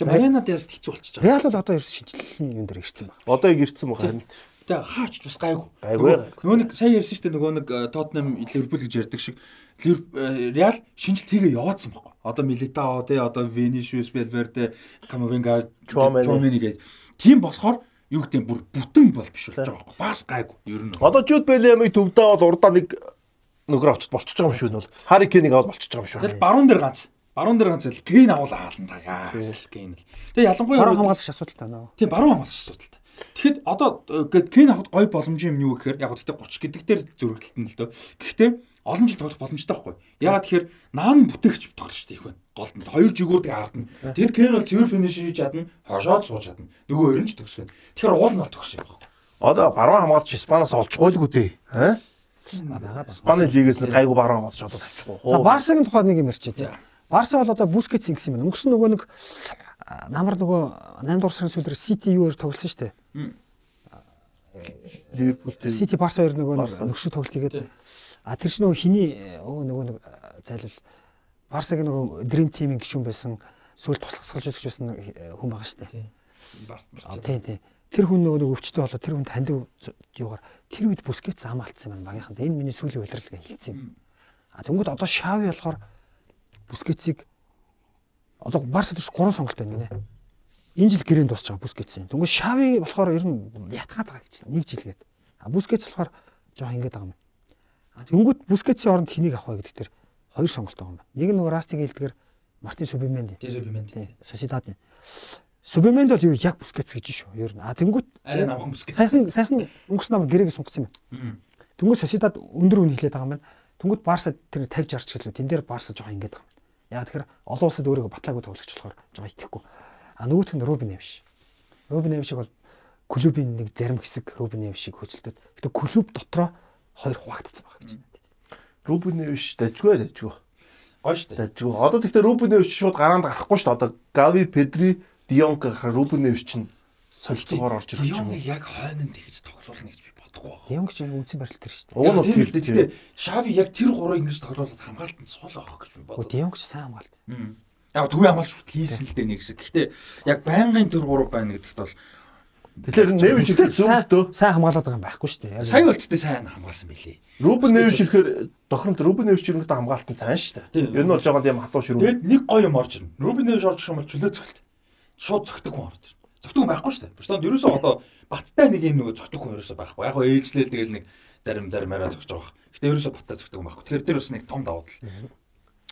Тэгээ Марина Диас хэцүү болчихж байгаа. Реал бол одоо ерөөс шинжилгээний юм дээр ирсэн байна. Одоо яг ирсэн баг харин. Тэгээ хаач бас гайгүй. Гайгүй. Нөгөө нэг сайн ярьсан шүү дээ нөгөө нэг Тотнам Ливерпул гэж ярьдаг шиг э, Реал шинжилт хийгээ яваадсан байхгүй. Одоо Милитао те одоо Венишиус Велверде Камавинга Чуамени. Гэдэг. Тийм болохоор юу гэдэг бүр бүтэн бол биш болж байгаа байхгүй. Бас гайгүй. Ер нь. Одоо Жуд Белемиг төвдөө бол урдаа нэг нөхөр авчиж болчихж байгаа юм шүү нь бол. Хари Кенийг аваад болчихж байгаа юм шүү. Тэгэл баруун дээр ганц. Баруун дээр ганц л Кейн авал хаална та яа. Кейн л. Тэгээ ялангуяа Баруун хамгаалагч асуудал таа. Тийм баруун хамгаалагч асуудалтай. Тэгэхэд одоо э, гээд Кен авахд гой боломж юм юу гэхээр яг гэхдээ 30 гэдэг дээр зөрөгдөлт нь л дөө. Гэхдээ олон жил тоглох боломжтой байхгүй. Ягаад тэгэхээр наан бүтээгч тоглолчтой их байна. Голд нь хоёр жигүүрдэг аардна. Тэгэд Кен бол цэвэр финиш хийж чадна, хошоод сууж чадна. Нөгөө хоёр нь ч төгс байна. Тэгэхээр уул нь бол төгс юм байна. Одоо баруун хамгаалагч Испаноос олчихгойлгүй дээ. Аа? байгаа ба. Испани лигээс нэг гайгүй баруун хамгаалагч одоо тавьчихгүй. За Барсагийн тухайд нэг юм ярьчих. Барса бол одоо Бускетс ингэсэн юм байна. Өнгөрсөн нөгөө нэг намар нөгөө 8 дугаар сарын сүүлээр Сити юу-ээр тоглосон шүү дээ. Ливерпул тийм. Сити Барса хоёр нөгөө нөхшөө тоглолт хийгээд а тэр чинь нөгөө хиний өө нөгөө нэг зайлвал Барсагийн нөгөө Dream Team-ийн гишүүн байсан сүүл туслахсгалж өгч байсан э, хүн байгаа шүү дээ. Тийм тийм. Тэр хүн нөгөө нэг өвчтөй болоо тэр хүн танд юугаар тэр үед Бускетс амаалтсан юм байна багийнханд. Энэ миний сүүлийн удирдлага хэлсэн юм. А тэнгууд одоо Шави болохоор Бускетсийг одоо Барса төс 3 сонголт байна гинэ. Энэ жил гэрээнд дуусч байгаа Бускетсын. Тэнгууд Шави болохоор ер нь ятгаад байгаа гэж. Нэг жил гээд. А Бускетс болохоор жоох ингэж байгаа юм. А тэнгууд Бускетсийн оронд хэнийг авах вэ гэдэг тэр хоёр сонголт байгаа юм байна. Нэг нь нөгөө Растиг хэлдгээр Мартин Субименди. Тийм юм Тийм. байна. Сосидад. Субименд бол юу яг Бускетс гэж шүү. Ер нь. А тэнгууд Арай намхан бүсгэж. сайхан сайхан өнгөрсөн нам гэрээгээ сунгацсан байна. Тэнгууд Сосидад өндөр үн хэлээд байгаа юм байна. Тэнгууд Барса тэр 50 60 ч гэлээ. Тэн дээр Барса жоохон ингэж байгаа юм. Яг тэгэхээр олон улсад өөрийгөө батлаагүй тоглогч болохоор жоохон итгэхгүй. А нөгөөх нь Рубин Эвш. Рубин Эвшиг бол клубын нэг зарим хэсэг Рубин Эвшиг хөцөлдөд. Гэтэ клуб дотроо хоёр хуваагдсан байгаа гэж байна. Рубиневич дажгүй дажгүй. Гоё шүү дээ. Дажгүй. Одоо тэгтээ Рубиневич шууд гараанд гарахгүй шүү дээ. Одоо Гави, Педри, Дионг гарахаар Рубиневич чинь солилцоогоор орж ирэх юм. Дионг яг хойнонд тэгж тоглуулна гэж би бодохгүй байна. Янг чинь үнцэн барилт тэр шүү дээ. Уг нь тийм л дээ. Гэтэ Шави яг тэр гурыг ингэж тоглуулад хамгаалтанд суул авах гэж би бодод. Дионг ч сайн хамгаалт. Яг төвийн хамгаалч шүт хийсэн л дээ нэг хэсэг. Гэхдээ яг байнгын тэр гурав байна гэдэгт бол Тэгэхээр Невич ихээр зөвдөө. Сайн хамгаалаад байгаа юм байхгүй шүү дээ. сая бол тэгтээ сайн хамгаалсан билий. Рубиневич ихээр тохиромт Рубиневич ерөнхийдөө хамгаалтан цаан шүү Тийм. дээ. Ер нь бол жоохон тийм хатуу ширүү. Тэгэд нэг гоё юм орж ирнэ. Рубин Нэвш орж ирэх юм бол чөлөө цогт. Шууд цогтөг хүн орж ирнэ. Цогтөг хүн байхгүй шүү дээ. Бостон ерөөсөө одоо баттай нэг юм нөгөө цогтөг хүн ерөөсөө байхгүй. Яг гоо ээжлээл тэгэл нэг зарим заримаараа цогч байгаа. Гэтэ ерөөсөө баттай цогтөг хүн байхгүй. Тэгэхээр тэр бас нэг том давуу тал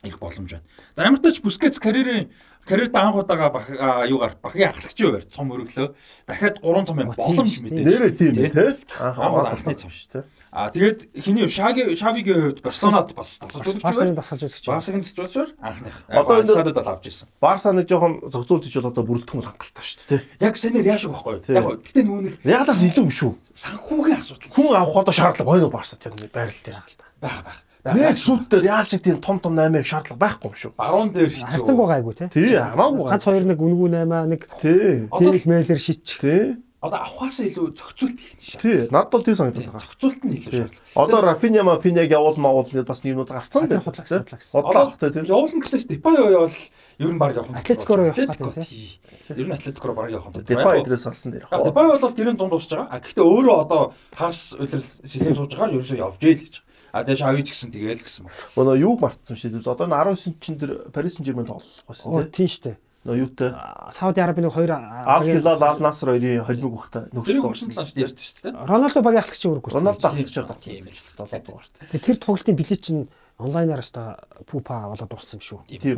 ирэх боломж байна. За ямар ч тач Бускетс карьерийн карьерт анхудаага бах а, юугаар бахын ахлагчийн хувьд цом өргөлөө. Дахиад 3 цом юм боломж мэдээж. Нэрээ тийм Тий. Анхудаа анхны цом шүү дээ. А тэгээд хиний Шаги Шавигийн хувьд персонат бас тасалж үзэж Барсагийн байгаа. дасгалж үзэж байгаа. Барсагийн тасалж үзэж байгаа. Анхных. Одоо Одоо энэ- садад бол авч ирсэн. Барса нэг жоохон зохицуулт хийж бол одоо бүрэлдэхүүн хангалттай шүү дээ. Яг санаар яашиг байхгүй. Яг гоо гэтээ нөгөө нэг Реалаас илүү юм шүү. санхүүгийн асуудал Хүн авах одоо шаардлага байна уу Барсад яг байрал дээр. байх байх. Нэг сүт дээр Реал шиг тийм том том 8-ыг шаардлага байхгүй юм шүү. баруун дээр хэцүү. Харцангуй гайгүй тий. Тий, хамаагүй. Ганц хоёр нэг үнгүү 8 нэг Тий. Одоо тэгэл мэйлэр шийдчих. Тий. Одоо авахаас илүү зохицуулт хийх шээ. Тий. Надад бол тий санагдаад байгаа. Зохицуулт нь илүү Тий. шаардлага. Одоо Рафиня Мафиняг явуул маавал бас юмнууд гарцсан Тэр дээ. худлаа асуудал гэсэн. Бодлоо хтай тий. явуулна гэсэн чинь Депай явал ер нь баг явах нь. Атлетико руу явах гэдэг тий. Ер нь Атлетико руу баг явах нь. Депа идрээс алсан дээр. Яг Депай бол гэрэн зунд дуусж байгаа. А гэхдээ өөрөө одоо пас улирал сэлэн сууж байгаа ерөөсөө явж ийл гэж. А тэгээ шавж гисэн тэгээл гэсэн. Өнөө юу мартсан шүү дээ. Одоо энэ 19 чин дээр Paris Saint-Germain тоглох байсан Оо тийм. тийм штэ. Нөө юутай Сауди Арабын нэг хоёр Ал Хилал Ал Наср хоёрын холимог өгсөн талаас ярьж шүү дээ. Роналдо багийн ахлагч өргөхгүй. Роналдо ахлагч байгаа. Тийм л. 7 дугаарт. Тэгээ тэр тоглолтын билет чинь онлайнаар өстой пупа болоод дууссан шүү. Тийм.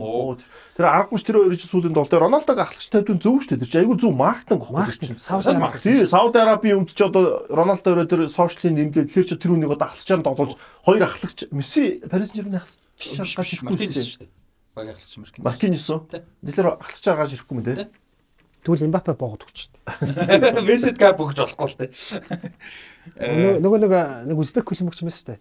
Тэр аргагүй тэр хоёр чинь сүүлийн долтой Роналдог ахлагч тавьд нь зөв шүү дээ. Тэр чинь айгүй зөв маркетинг. Маркетинг Сауди Сауди Араб. маркетинг. Тий, Сауди Арабын өмд ч одоо Роналдо өөрөө тэр сошиалын нэмлээ тэр чи тэр үнийг одоо ахлагчаар тоглож хоёр ахлагч Месси Paris Saint-Germain ахлагч шалгаж ирэхгүй шүү дээ. шүү дээ. Багийн ахлагч мэрхэн. Маркиньос уу? Тий. Нэлэр ахлагчаар гарч ирэхгүй юм дээ. Тэгвэл Мбаппе боогод өгч. Мессет кап өгч болохгүй л дээ. Нөгөө нөгөө нэг нэг Узбек хөлбөмбөгч мэс штэ.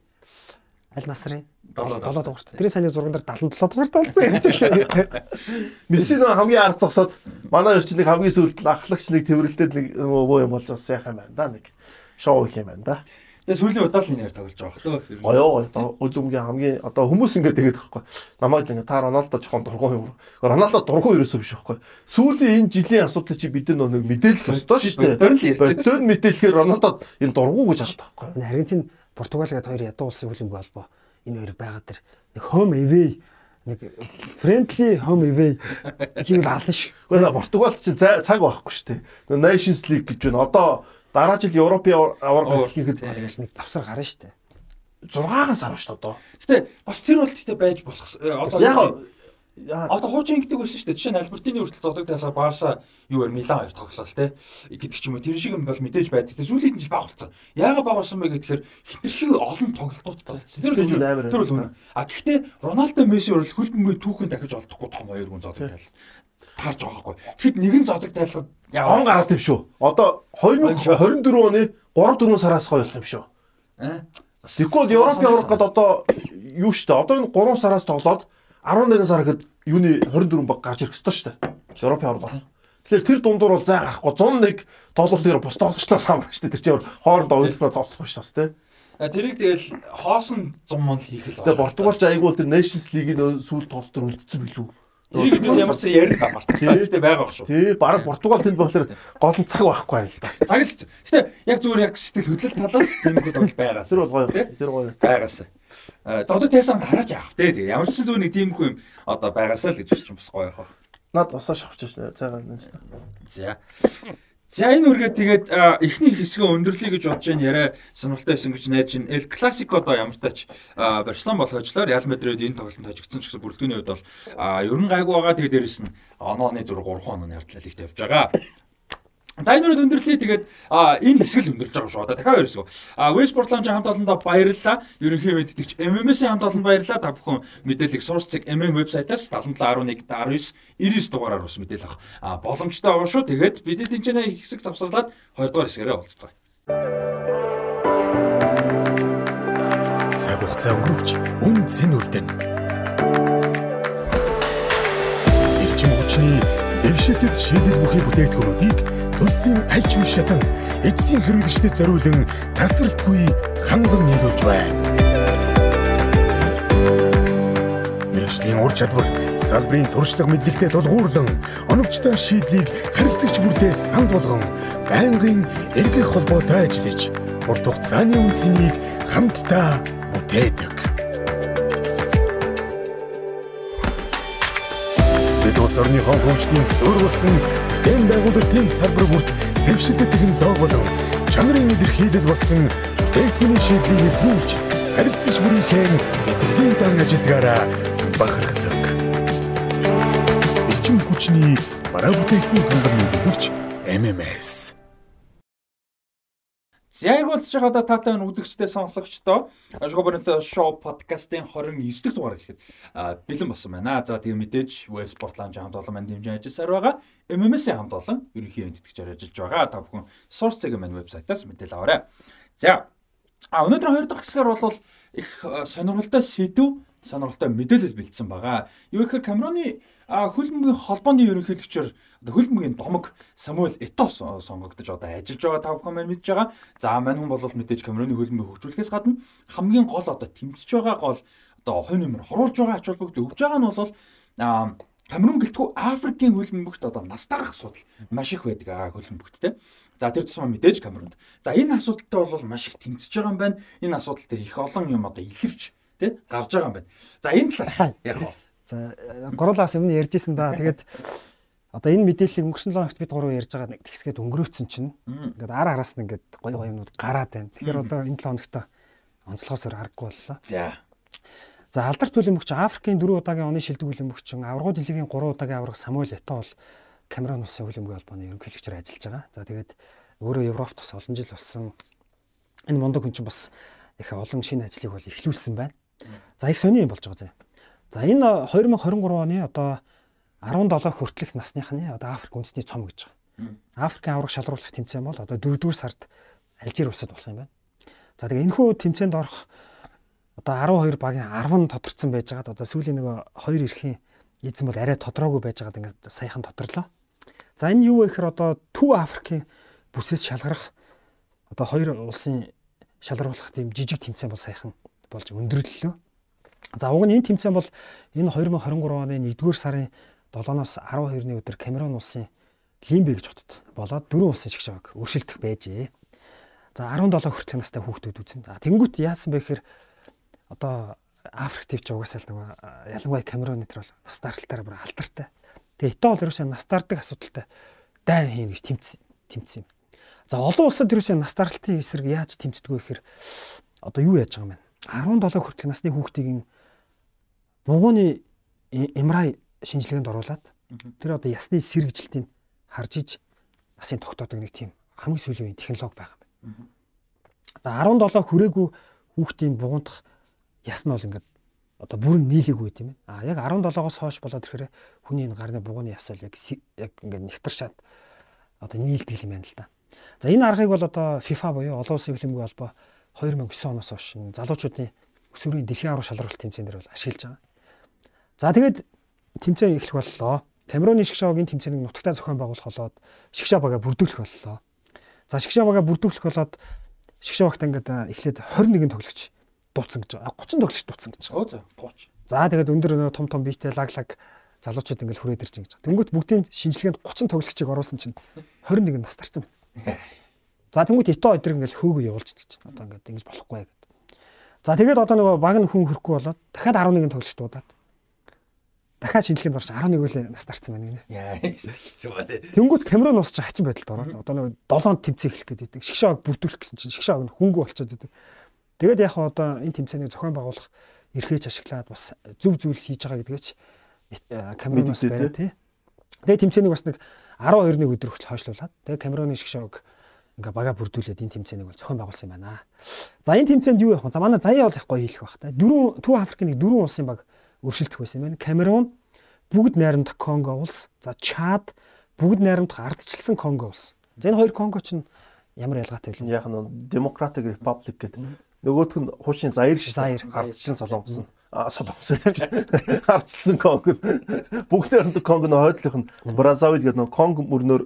Аль насрын Долоо 7 дугаарт. Тэрийн саяны зурган дээр 77 дугаарт болсон юм чинь. Месси нэг хамгийн ард зогсоод манай чинь нэг хамгийн сүүлд ахлагч нэг тэрвэрлдээд нэг өвөө юм болж бас яхаа байна да нэг шоу их юм байна да. Тэгээ сүүлийн удаа л энэ яар тоглож байгаа хөө. Гоёо одоо өлөмгийн хамгийн одоо хүмүүс ингэ тэгээд байхгүй. Намайг ингэ та Роналдо жоохон дургуй юм. Роналдо дургуй ерөөсөө биш байхгүй. Сүүлийн энэ жилийн асуудал чи бид нар нэг мэдээлэх ёстой шүү дээ. Бодор л ярьж. Бодор мэдээлэхээр Роналдо энэ дургуй гэж хардаг байхгүй. Энэ Аргентин Португал гэдэг хоёр ядуу улсын хөлбөмбөг холбоо энэ хоёрыг байгаа дэр нэг home away нэг friendly home away хийвэл ална ш. Гэхдээ Португалд чи цаг байхгүй шүү дээ. Nations League гэж байна. Одоо дараа жил Европын аварга хийхэд нэг завсар гарна штэ. 6 сар шүү дээ одоо. Гэтэ бас тэр бол гэтэ байж болох. э, Одоо Яг Одоо хуучин ингэдэг байсан шүү дээ. Жишээ нь Альбертины хүртэл зодог тайлгаа Барса юу вэ Милан хоёр тоглолоо те. гэдэг ч юм уу. Тэр шиг юм бол мэдээж байдаг. Тэр сүүлийн жил баг болсон. Яагаад баг болсон бэ гэхээр хитрхи олон тоглолтуудтай болсон. Тэр бол амар тэр бол үнэ. А гэхдээ Роналдо Месси бол хөлбөмбөгийн түүхэн дахиж олдохгүй том хоёр хүн зодог тайл. Таарж байгаа байхгүй. Тэгэхэд нэгэн зодог тайлгаа он гараад юм шүү. Одоо 2024 оны 3 4 сараас болох юм шүү. Аа. Тэгвэл Европын аваргад одоо юу штэ одоо энэ 3 сараас тоглоод 11 сар гэхэд юуны 24 баг гарч ирэх ёстой штэ. Европын аварга. Тэгэхээр тэр дундуур бол зай гарахгүй 101 доллар дээр бус тоглогчноос хамрах штэ. Тэр чинь хоорондоо ойлгохноо тоглох биш бас. А тэрийг тэгэл хоосон 100 мал хийх л Тэгээ Португалч айгуул тэр Nations League-ийн сүүл тоглолт төр үлдсэн билүү. Тэрийг бид ямар ч ярих та мартаа. Тэгтээ байгаа байх шүү. Тий, баг Португал тэнд болохоор гол нь цаг байхгүй байл та. Цаг л. Гэтэ яг зүгээр яг сэтгэл хөдлөл талаас тэмхүүд бол байгаас. Тэр бол гоё. Тэр гоё. Байгаас. А зодод тайсан хараач яах вэ? Тэгээ ямар ч зүйл нэг тиймгүй юм одоо байгаасаа л гэж хэлчих бас гоё яах? Наад усаа шавч шээ. Цаагаа нэг шээ. За. За энэ үргээ тэгээд эхний хэсгээ өндөрлөе гэж бодож байна яриа сонирхолтой байсан гэж найж байна. El Clasico одоо ямар тач Барселон бол хожлоор Real Madrid энэ тоглолтод хожигдсон ч гэсэн бүрэлдэхүүний хувьд бол ер нь гайгүй байгаа. Тэгээд дээрэс нь онооны 4 3 хоног ярдлал их тавьж байгаа. За энэ үрд өндөрлөе тэгээд энэ хэсэг л өндөрж байгаа шүү. Одоо дахиад хэсэг. А West Portland хамт олондоо баярлалаа. Ерөнхий мэддэгч MMS-ийн хамт олонд баярлалаа. Та бүхэн мэдээллийг SourceCheck MM вебсайтаас 7711 19 99 дугаараар бас мэдээлэл авах боломжтой байгаа шүү. Тэгээд бид тэнцэнэ хэсэг завсарлаад 2 дугаар хэсгээрээ уулзцгаая. цаг хугацаа өнгөрөвч үн цэн үлдэн. Эрчим хүчний дэвшилтэд шийдэл бүхий бүтээгдэхүүнүүдийг төслийн аль ч үе шатанд эцсийн хэрэглэгчдэд зориулан тасралтгүй ханган нийлүүлж байна. Мэргэжлийн ур чадвар салбарын туршлага мэдлэгтэй тулгуурлан оновчтой шийдлийг харилцагч бүртээ санал болгон байнгын эргэх холбоотой ажиллаж урт хугацааны үнцнийг хамтдаа бүтээдэг. Бид улс орныхоо хөгжлийн суурь болсон дэм байгуулалтын салбар бүрт дэвшилтэт технологи болон чанарын илэрхийлэл болсон бүтээгдэхүүний шийдлийг нөхөж харилцагч бүрийнхээ мэдрэлийн дан ажилдгаараа бахархдаг. Эрчим хүчний бараа бүтээгдэхүүн хангам нийлүүлэгч MMS За яргуулж байгаа да таатай үзэгчтэй сонсогчдоо Шогоборнтой шоу подкастын 29 дахь дугаар хэлэхэд а, бэлэн болсон байна. За тэгээ мэдээж West Portland хамт олон манд дэмжин ажилласаар байгаа. MMS-ийн хамт олон ерөнхий мэдтгэж ажиллаж байгаа. Та бүхэн SourceCheck маань вебсайтаас мэдээлэл аваарай. За А өнөөдөр хоёр дахь хэсгээр бол их а, сонирхолтой сэдв, сонирхолтой мэдээлэл бэлдсэн байгаа. Юу гэхээр Камеруны а, хөлбөмбөгийн холбооны ерөнхийлөгчөөр хөлбөмбөгийн домог Самуэль Этос сонгогдож одоо ажиллаж байгаа тав комент мэдж байгаа. За мань хүн бол мэдээж Камеруны хөлбөмбөгийг хөгжүүлэхээс гадна хамгийн гол одоо тэмцэж байгаа гол одоо хувь нэмэр хоруулж байгаа ач холбогдол өгж байгаа нь бол Камерун гэлтгүй Африкийн хөлбөмбөгт одоо нас дарах асуудал маш их байдаг аа хөлбөмбөгт те. За тэр тусмаа мэдээж Камерунд. За энэ асуудалтай бол маш их тэмцэж байгаа юм байна. Энэ асуудал дээр их олон юм одоо илэрч те гарч байгаа юм байна. За энэ талаар яг гоо. За гурлаас өмнө ярьжсэн да. Тэгээд одоо энэ мэдээллийг өнгөрсөн 7 хоногт бид гурав ярьж байгаа нэг тэгсгээд өнгөрөөцсөн чинь ингээд ара араас нь ингээд гой гой юмнууд гараад байна. Тэгэхээр одоо энэ 7 хоногт онцлогоосоор харахгүй боллоо. За. За алдарт хөлбөмбөгч Африкийн 4 удаагийн оны шилдэг хөлбөмбөгч аврагууд дэлхийн 3 удаагийн авраг Самуэль Ето бол Камерун улсын хөлбөмбөгийн холбооны ерөнхийлөгчөөр ажиллаж байгаа. За тэгээд өөрөө Европт бас олон жил болсон энэ мундаг хүн чинь бас их олон шинэ ажлыг бол эхлүүлсэн байна. За их сони юм болж байгаа зэ. За энэ 2023 оны одоо 17 хүртэлх насныхны одоо Африк үндэсний цом гэж байгаа. Африкийн авраг шалруулах тэмцээн бол одоо 4-р сард Алжир улсад болох юм байна. За тэгээ энэхүү тэмцээнд орох одоо 12 багийн 10 нь тодорцсон байж байгаад одоо сүүлийн нөгөө хоёр эрхийн эзэн бол арай тодороогүй байж байгаад ингээд саяхан тодорлоо. За энэ юу вэ гэхээр одоо Төв Африкийн бүсээс шалгарах одоо хоёр улсын шалгаруулах тийм жижиг тэмцээн бол саяхан болж өндөрлөлөө. За уг нь энэ тэмцээн бол энэ 2023 оны 1-р сарын 7-оос 12-ны өдөр Камерун улсын Лимбе гэж хотод болоод дөрвөн улсын шигшээг өршөлдөх байжээ. За 17 хүртэлх настай хүүхдүүд үзэн. За тэнгуут яасан бэ гэхээр одоо Африк твч угаасаа л нөгөө ялангуяа Камерун нэтер бол нас даралтаараа бүр алдартай. Тэгээ Итали бол ерөөсөө нас дардаг асуудалтай дайн хийн гэж тэмц тэмцсэн юм. За олон улсад ерөөсөө нас даралтын эсрэг яаж тэмцдэг вэ гэхээр одоо юу яаж байгаа юм бэ? 17 хүртэлх насны хүүхдийг ин бугууны эмрай шинжилгээнд оруулаад тэр одоо ясны сэргижилтийг харж иж насын тогтоодог нэг тийм хамгийн сүүлийн технологи байгаа юм. За 17 хүрээгүй хүүхдийн бугуунтах яс нь бол ингээд одоо бүрэн нийлээгүй юм байна. А яг 17-оос хойш болоод ирэхээр хүний энэ гарны бугууны ясал яг яг ингээд нэгтаршаад одоо нийлдэг юм байна л да. За энэ аргыг бол одоо FIFA буюу олон улсын хөлбөмбөгийн холбоо 2009 оноос хойш залуучуудын өсвөрийн дэлхийн аврах шалралт тэмцээн дээр бол ашиглаж байгаа. За тэгээд тэмцээн эхлэх боллоо. Камеруны шгшаагийн тэмцээнийг нутагтаа зохион байгуулах болоод шгшаа бага бүрдүүлэх боллоо. За шгшаа бага бүрдүүлэх болоод шгшаа багт ингээд эхлээд 21 тоглогч дууцсан гэж байгаа. 30 тоглогч дууцсан гэж байгаа. Оо 30. За тэгээд өндөр нөө том том биетэй лаг лаг залуучууд ингээл хүрээд ирж байгаа. Тэнгүүт бүгдийн шинжилгээнд 30 тоглогчийг оруулсан чинь 21 нас тарцсан байна. За тэнгүүт ито өдөр ингээл хөөгөө гэж чинь одоо ингээд ингэж болохгүй гэдэг. За тэгээд одоо нөгөө баг нь хүн хөрөхгүй болоод дахиад 11 тоглогч дуудаад дахиад шинжилгээнд орж 11 үлээ нас тарцсан байна гинэ. Яа хэцүү ба тий. Тэнгүүт Камерун ус чи хачин байдалд ороод одоо нөгөө 7-нд тэмцээн эхлэх гээд байдаг. Шгшааг бүрдүүлэх гэсэн чинь шгшааг нь хөнгө болчиход байдаг. Тэгээд яг одоо энэ тэмцээнийг зохион байгуулах эрхээч ашиглаад бас зөв зүйл хийж байгаа гэдгээч Камерунаас байна тий. Тэгээд тэмцээнийг бас нэг 12-ны өдөр хүртэл хойшлуулад тэгээд Камеруны шгшоог ингээ бага бүрдүүлээд энэ тэмцээнийг бол зохион байгуулсан юм байна. За энэ тэмцээнд юу явах вэ? За манай заяа бол гоё хэлэх бах та. Дөрвөн Төв Африкийн дөрвөн улсын баг өршөлдөх байсан юм байна. Камерун, бүгд найрамдах Конго улс, за Чад, бүгд найрамдах ардчилсан Конго улс. За энэ хоёр Конго ч ямар ялгаатай вэ? Яг нь Democratic Republic гэдэг нөгөөх нь хуушийн заяр шиг гардчин солонгос нь солонгос гардсан конг бүгд хамт конг нь хойдлох нь Бразавил гэдэг нэг конг мөрнөөр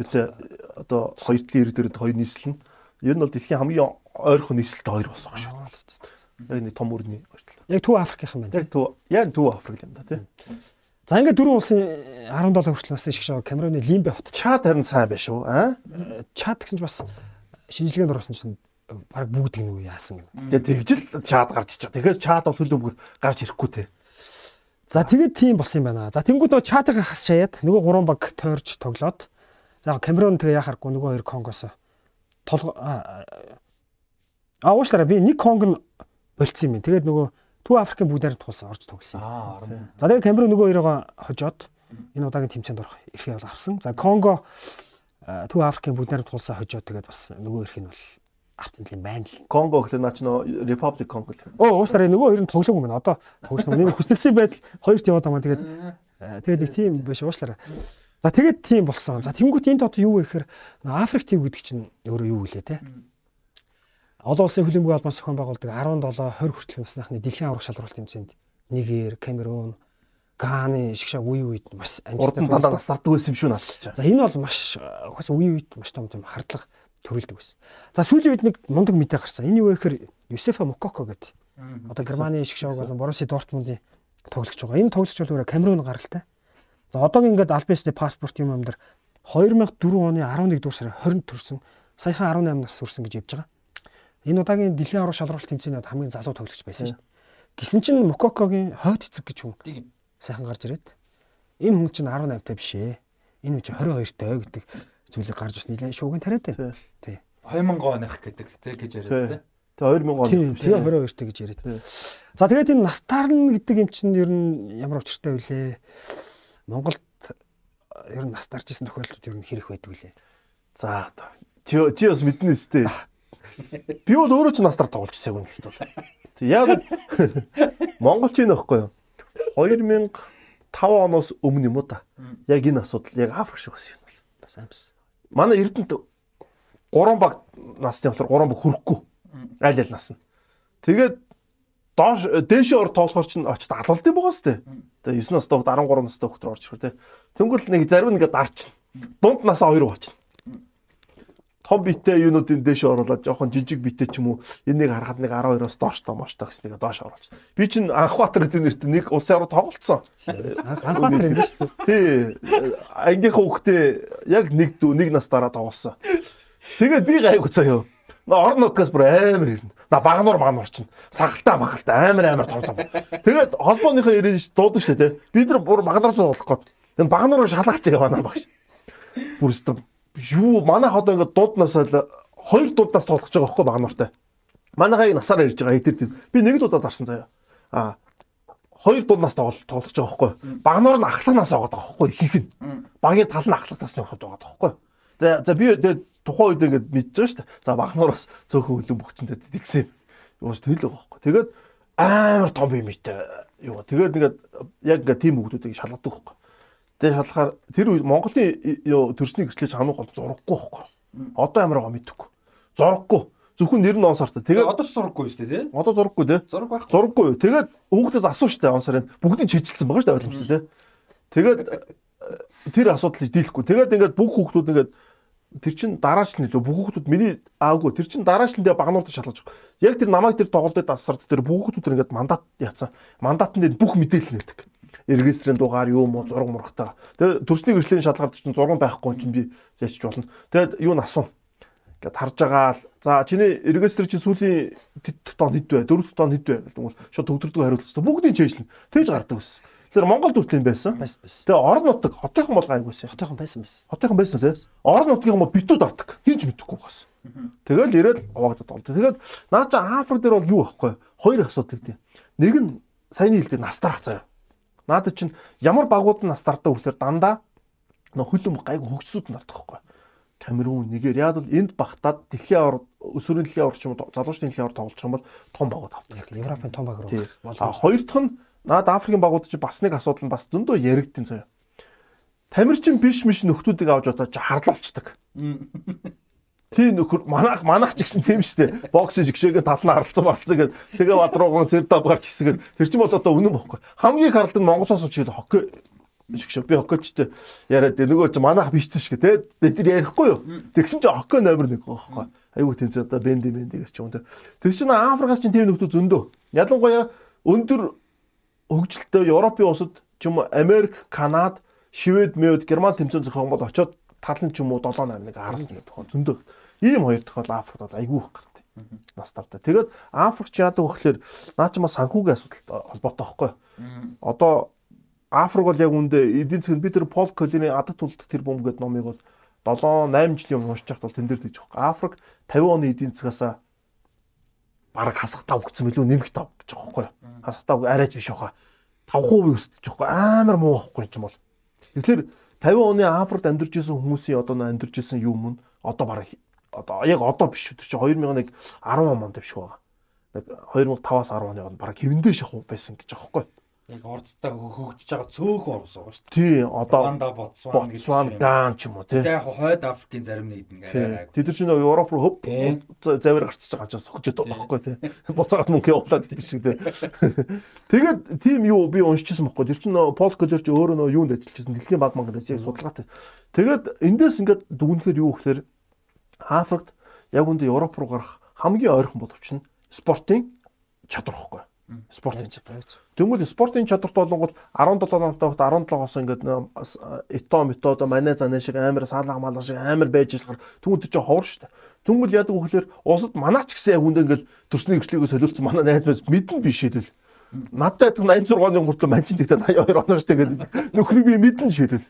юутай одоо хоёр талын ирэг дээр хоёр нийслэл нь ер нь бол дэлхийн хамгийн ойрхон нийслэлтэй хоёр болсон шүү. Яг нэг том өрний хоёр тал. Яг Төв Африкийнх юм байна. Яг төв яг төв Африк юм да тий. За ингээд дөрвөн улсын 17 хүртэл насны шгшаа Камеруны Лимбе хот Чад харин сайн байх шүү аа. Чад гэсэн чинь бас шинжилгээнд орсон чинь баг бүгд ингэ яасан гэнэ. Тэгээ тэгжил чад гарч ичээ. Тэгэхээр чад бол хөлбөмбөг гарч ирэхгүй те. За тэгээд тийм болсон юм байна. За тэнгууд нөгөө чатыг хас шаяад нөгөө гурван баг тойрч тоглоод за Камерун тэгээ яхахгүй нөгөө хоёр Конгоос толго а уушлаараа би нэг Конг нь болцсон юм. Тэгээд нөгөө Төв Африкийн бүгд найрамд тулсан орж. Аа орно. За тэгээд Камерун нөгөө хоёроо хожоод энэ удаагийн тэмцээнд орох эрхээ бол авсан. За Конго Төв Африкийн бүгд найрамд тулсан хожоод тэгээд бас нөгөө эрх нь бол авсан юм байна л. Конго гэхэл наач нөө Republic Congo л. Оо уушлаараа нөгөө хоёр нь тоглоом юм байна. Одоо тоглох юм. Нэг хүснэгслийн байдал хоёрт яваад байгаа. Тэгээд тэгээд нэг тийм биш уушлаараа. За тэгээд тийм болсон. За тэнгуут энд одоо юу вэ гэхээр Африк тив гэдэг чинь өөрөө юу вэ те? Олон улсын хөлбөмбөгийн албан зохион байгуулдаг 17 20 хүртэлх насныхны дэлхийн аврах шалралт тэмцээнд Нигер, Камерун, Ганы шигшаа үе үед Урд нь дандаа нас тартдаг байсан юм шүү надад. За энэ бол маш угаасаа үе үед маш том том хардлага төрүүлдэг байсан. За сүүлийн үед нэг мундаг мэдээ гарсан. Энэ юу вэ гэхээр Юсефа Мококо гэдэг. Одоо Германы шгшааг болон Боруси Дортмундын тоглогч байгаа. Энэ тоглогч бол өөрөө Камерун гаралтай. За одоогийн ингээд альбистэй паспорт юм юм дээр 2004 оны 11 дугаар сарын 20-нд төрсэн. Саяхан 18 нас хүрсэн гэж явж байгаа. Энэ удаагийн дэлхийн аврал шалралт тэмцээний хамгийн залуу тоглогч байсан шүү дээ. Гисэн чинь Мококогийн хойд эцэг гэж хүн Тийм. сайхан гарч ирээд энэ хүн чинь 18 та биш ээ. Энэ хүн чинь 22 таа гэдэг зүйлийг гарч ирсэн нэлээд шуугин тариад байна. Тий. 2000 оных гэдэг тэг гэж яриад Тий. тий. Тэгээ 2000 он. Тэгээ 22 таа гэж яриад. За тэгээд энэ настаар нь гэдэг юм чинь ер нь ямар учиртай вүлээ? Монголд ер нь нас дарж исэн тохиолдлууд ер нь хэрэг байдаг вүлээ? За одоо чи бас мэднэ өстэй. Би бол өөрөө ч настар тоглож ирсэг юм л бол. Яг монголч энэ байхгүй юу? 2005 оноос өмнө юм уу та? Яг энэ асуудал яг Африк шиг байсан юм бол. Бас амс. Манай Эрдэнэт 3 баг насны дотор 3 баг хүрэхгүй. Аль аль нас нь. Тэгээд доош дээшээ ор тоглохоор чинь очиж алуулд юм байгаа сте. Тэгээ 9 настай хөлт 13 настай хөлт орж ирэх те. Тэнгүүл нэг зарим нэгэ дарчин. Дунд насаа хоёр болчихно. Том битээ юунуудын дээшээ оруулаад жоохон жижиг битээ ч юм уу энийг харахад нэг 12-оос доош томоочтой гэснээр доош оруулж. Би чинь Анхбаатар гэдэг нэрт нэг улсын ороо тоглолцсон. Анхбаатар юм шүү дээ. Тий. Ангийнхаа хүүхдээ яг нэг дүү нэг нас дараа тоглосон. Тэгээд би гайгүй заяа. Орон нутгаас бүр амар ирнэ. На багнуур магнуур чинь сагалтаа магалта амар амар том том. Тэгээд холбооныхоо ирээд дуудаг штэ тий. Бид нар бүр магнуур руу болох гээд. Энэ багнуур шалгаач байгаа манай багш. Бүр өстө юу манайх одоо ингээд дууднаас хоёр дууднаас тоглож байгаа байхгүй багнууртай. Манайхаа насаар ирж байгаа эдэр тийм. Би нэг дуудаад гарсан заяа. А хоёр дууднаас тоглож байгаа байхгүй. Багнуур нь ахлагнаас байгаа байхгүй ихэнх нь. Багийн тал нь ахлагнаас нь яваад байгаа. Тэгээ за би тэгээ тухайн үед ингээд шүү дээ. За багнуураас цөөхөн хөлөн бөхчөнтэй тэгсэн. Юус тэл байгаа байхгүй. Тэгээд амар том юм итэй юу. Тэгээд ингээд яг ингээд тийм хүмүүсийг шалгадаг байхгүй. Тэгээ шалгахаар тэр үед Монголын юу төрсний гэрчлэж хамаагүй бол зураггүй байхгүй. Одоо амар байгаа мэдэхгүй. Зураггүй. Зөвхөн нэр нь он сартаа. Тэгээ Тэгээд одоо ч зураггүй шүү дээ тий. одоо зураггүй те. Зураг байх. Зураггүй. Тэгээд хүүхдээс асуу штэ он сарын бүгдийг чижилсэн байгаа штэ ойлгомжтой те. Тэгээд э, тэр асуудлыг дийлэхгүй. Тэгээд ингээд бүх хүүхдүүд ингээд тэр чин дараач нь лөө бүх хүүхдүүд миний аавгүй тэр чин дараач нь дэ багнуудад шалгаж байгаа. Яг тэр намайг тэр тоглолтод асард тэр бүх хүүхдүүд ингээд мандат яцсан. Мандатанд дээр бүх мэдээлэл нээдэг. Регистрийн дугаар юу мó зураг мурагтаа. Тэр төрсний гэрчлийн шалгаар чинь зураг байхгүй чинь би яачч болно. Тэгээд юу н асуу. Ингээд харж байгаа л за чиний регистр чи сүүлийн тэт тон хэд вэ? Дөрөв тон хэд вэ гэдэг бол шууд төгтөрдөг хариулах хэрэгтэй. Бүгдийг чэйжлэн. Тэгж гардаг ус. Тэр Монгол төрлийн байсан. Тэгээ орон нутаг хотынхон бол гайгүйсэн. Хотойхон байсан байсан. Хотынхон байсан тийм. Орон нутгийн бол битүүд ордог. Хинч мэдэхгүй бас. Тэгэл ирээд овоогдод болдог. Тэгээд наа чи Африк дээр бол юу байхгүй. Хоёр асуудал гэдэг. Нэг нь саяны хэлдэг настарах заяа. Наад чинь ямар багууд нь настартаа хүлээр дандаа нөх хөлөм гайг хөгжсүүд нь ордог байхгүй. Камерун, Нигериад бол энд багтаад дэлхийн авар өсвөрийн дэлхийн авар ч юм уу залуучдын дэлхийн авар тоглож байгаа юм бол том багууд авдаг. Европын том баг руу. Хоёр дахь нь наад Африкийн багууд чинь бас нэг асуудал нь бас зөндөө яригдсан заяа. Тамирчин биш миш нөхдүүдийг авч удаа харлуулцдаг. Тийм нөхөр манайх манайх ч гэсэн тийм шүү дээ. Боксын шигшээгээ татна харалцсан барцсан гэд тэгээ бад рууган цэрдав гарч гисгээд тэр чинь бол одоо үнэн бохгүй. Хамгийн харалдаг Монголоос учраад хоккей шигшээ би хоккейчтэй яриад дээ нөгөө чи манайх биш ч гэх тэ бид нар ярихгүй юу. Тэгсэн чинь хоккей номер 1 байхгүй. Айгуу тэмцээ одоо бенди бендигээс ч юм тэ. Тэр чинь Африкаас чинь тийм нөхдөө зөндөө. Ялангуяа өндөр хөгжилтэй Европын улсад ч юм уу Америк, Канад, Швед, Мэд, Герман тэмцээн зохион бол очоод талан ч юм уу 7 8 нэг харсан гэдэг тохиол зөндөө. Ийм хоёр тохиол Африкт бол айгүй их гардаг. Настартай. Тэгээд Африк ч яадаг вэ гэхээр наа чи мас санхүүгийн асуудалтай холбоотой байхгүй. Одоо Африк бол яг үндэ эдийн засгийн бид тэр Пол Колины адад тулдаг тэр бомб гэдэг номыг бол 7 8 жилийн өмнө уншиж байхад бол тэн дээр тэгж байгаа. Африк 50 оны эдийн засгаас бараг хасахтаа өгсөн билүү нэмэх тав гэж байгаа байхгүй. Хасахтаа арайч биш баха. 5% өсдөж байгаа. Амар муу байхгүй юм бол. Тэгэхээр 50 оны Африкт амьдарч исэн хүмүүсийн одоо амьдарч исэн юм нь одоо бараг одоо яг одоо биш. Тэр чинь 2001 10 онд биш байгаа. Нэг 2005-аас 10 оны он бараг хэвэндээ шахуу байсан гэж байгаа байхгүй. Яг ордтой хөгжиж байгаа цөөхөн орус байгаа шүү дээ. Тий, одоо Рванда, Ботсван гэж Ботсван, Ган ч юм уу тий. Яг хойд Африкийн зарим нэг нэг арай гайгүй. Тэд нар чинь Европ руу Тий. завир гарцж байгаа учраас хөгжөд байгаа байхгүй тий. Буцаагаад мөнгө явуулаад гэдэг шиг тий. Тэгээд тийм юу би уншижсэн байхгүй. Тэр чинь нөө Пол Колер чи өөрөө нөө юунд ажиллажсэн дэлхийн баг мангад ажиллаж судалгаатай. Тэгээд эндээс ингээд дүгнэхээр юу гэхээр Африкт яг үндэ Европ руу гарах хамгийн ойрхон боловч нь спортын чадвар байхгүй. Спортын чадвар. Тэнгүүд спортын чадварт болонгод 17 онтой хот 17-оос ингээд ито метод манай занаа шиг амар саалга малга шиг амар байж ишлахаар тэнгүүд чинь ховор штэ. Тэнгүүд яадаг вэ гэхээр усад манаач гэсэн яг үндэ ингээд төрсний хөгжлийгөө солиулсан манай найз мэд мэдэн биш шийдэл. Надтай 86 оны хүртэл манчин тэгтээ 82 оноо штэ гэдэг нөхрийг би мэдэн шийдэл.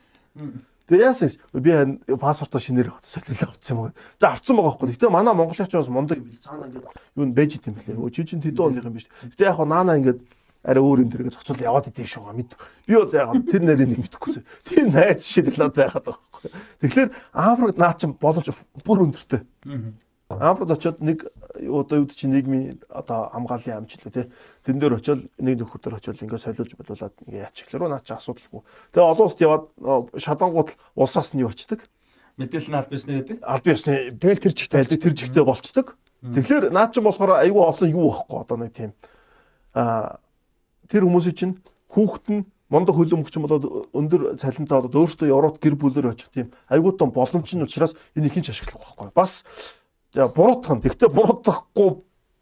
Тэгээ яасан би паспортоо шинээр солиулаа авчихсан юм. Тэгээ авцсан байгаа байхгүй. Гэтэ манай монголч бас мундаг юм бил. Цаана ингээд юу н бэж идэм блэ. Өө чи чин тэдэн оных юм биш. Гэтэ яг наана ингээд арай өөр юм дэргээ зохицол яваад идэв шүү га мэд. Би бол яг тэр нарийн нэг мэдэхгүй. Тэр найз шийдэл надад байхад байгаа байхгүй. Тэгэхээр Африкт наа чин боломж бүр өндөртэй. Африкт очиод нэг одоо юу чи нийгмийн одоо хамгааллын амжилт тий. Тэн дээр очиод нэг нөхөр дээр очиод ингээд солиулж болуулаад ингээд лруу наа чи асуудалгүй. Тэгээ олон улсад яваад шалангууд улсаас нь юу очдөг. Мэдээлэл нь аль бисний гэдэг. Аль биесны Тэгэл тэр чигтэй тайлбар тэр жигтэй болцдог. Тэгэхээр наа чин болохоор айгүй олон юу байхгүй одоо нэг тийм а тэр хүмүүсийн чинь хүүхэд нь мондо хөлөмөгч юм болоод өндөр цалинтай болоод өөртөө Европт гэр бүлээр очих тийм айгүй том боломж нь учраас энийг хинч ашиглах байхгүй. Бас Нь. Тэгтээ буруутахгүй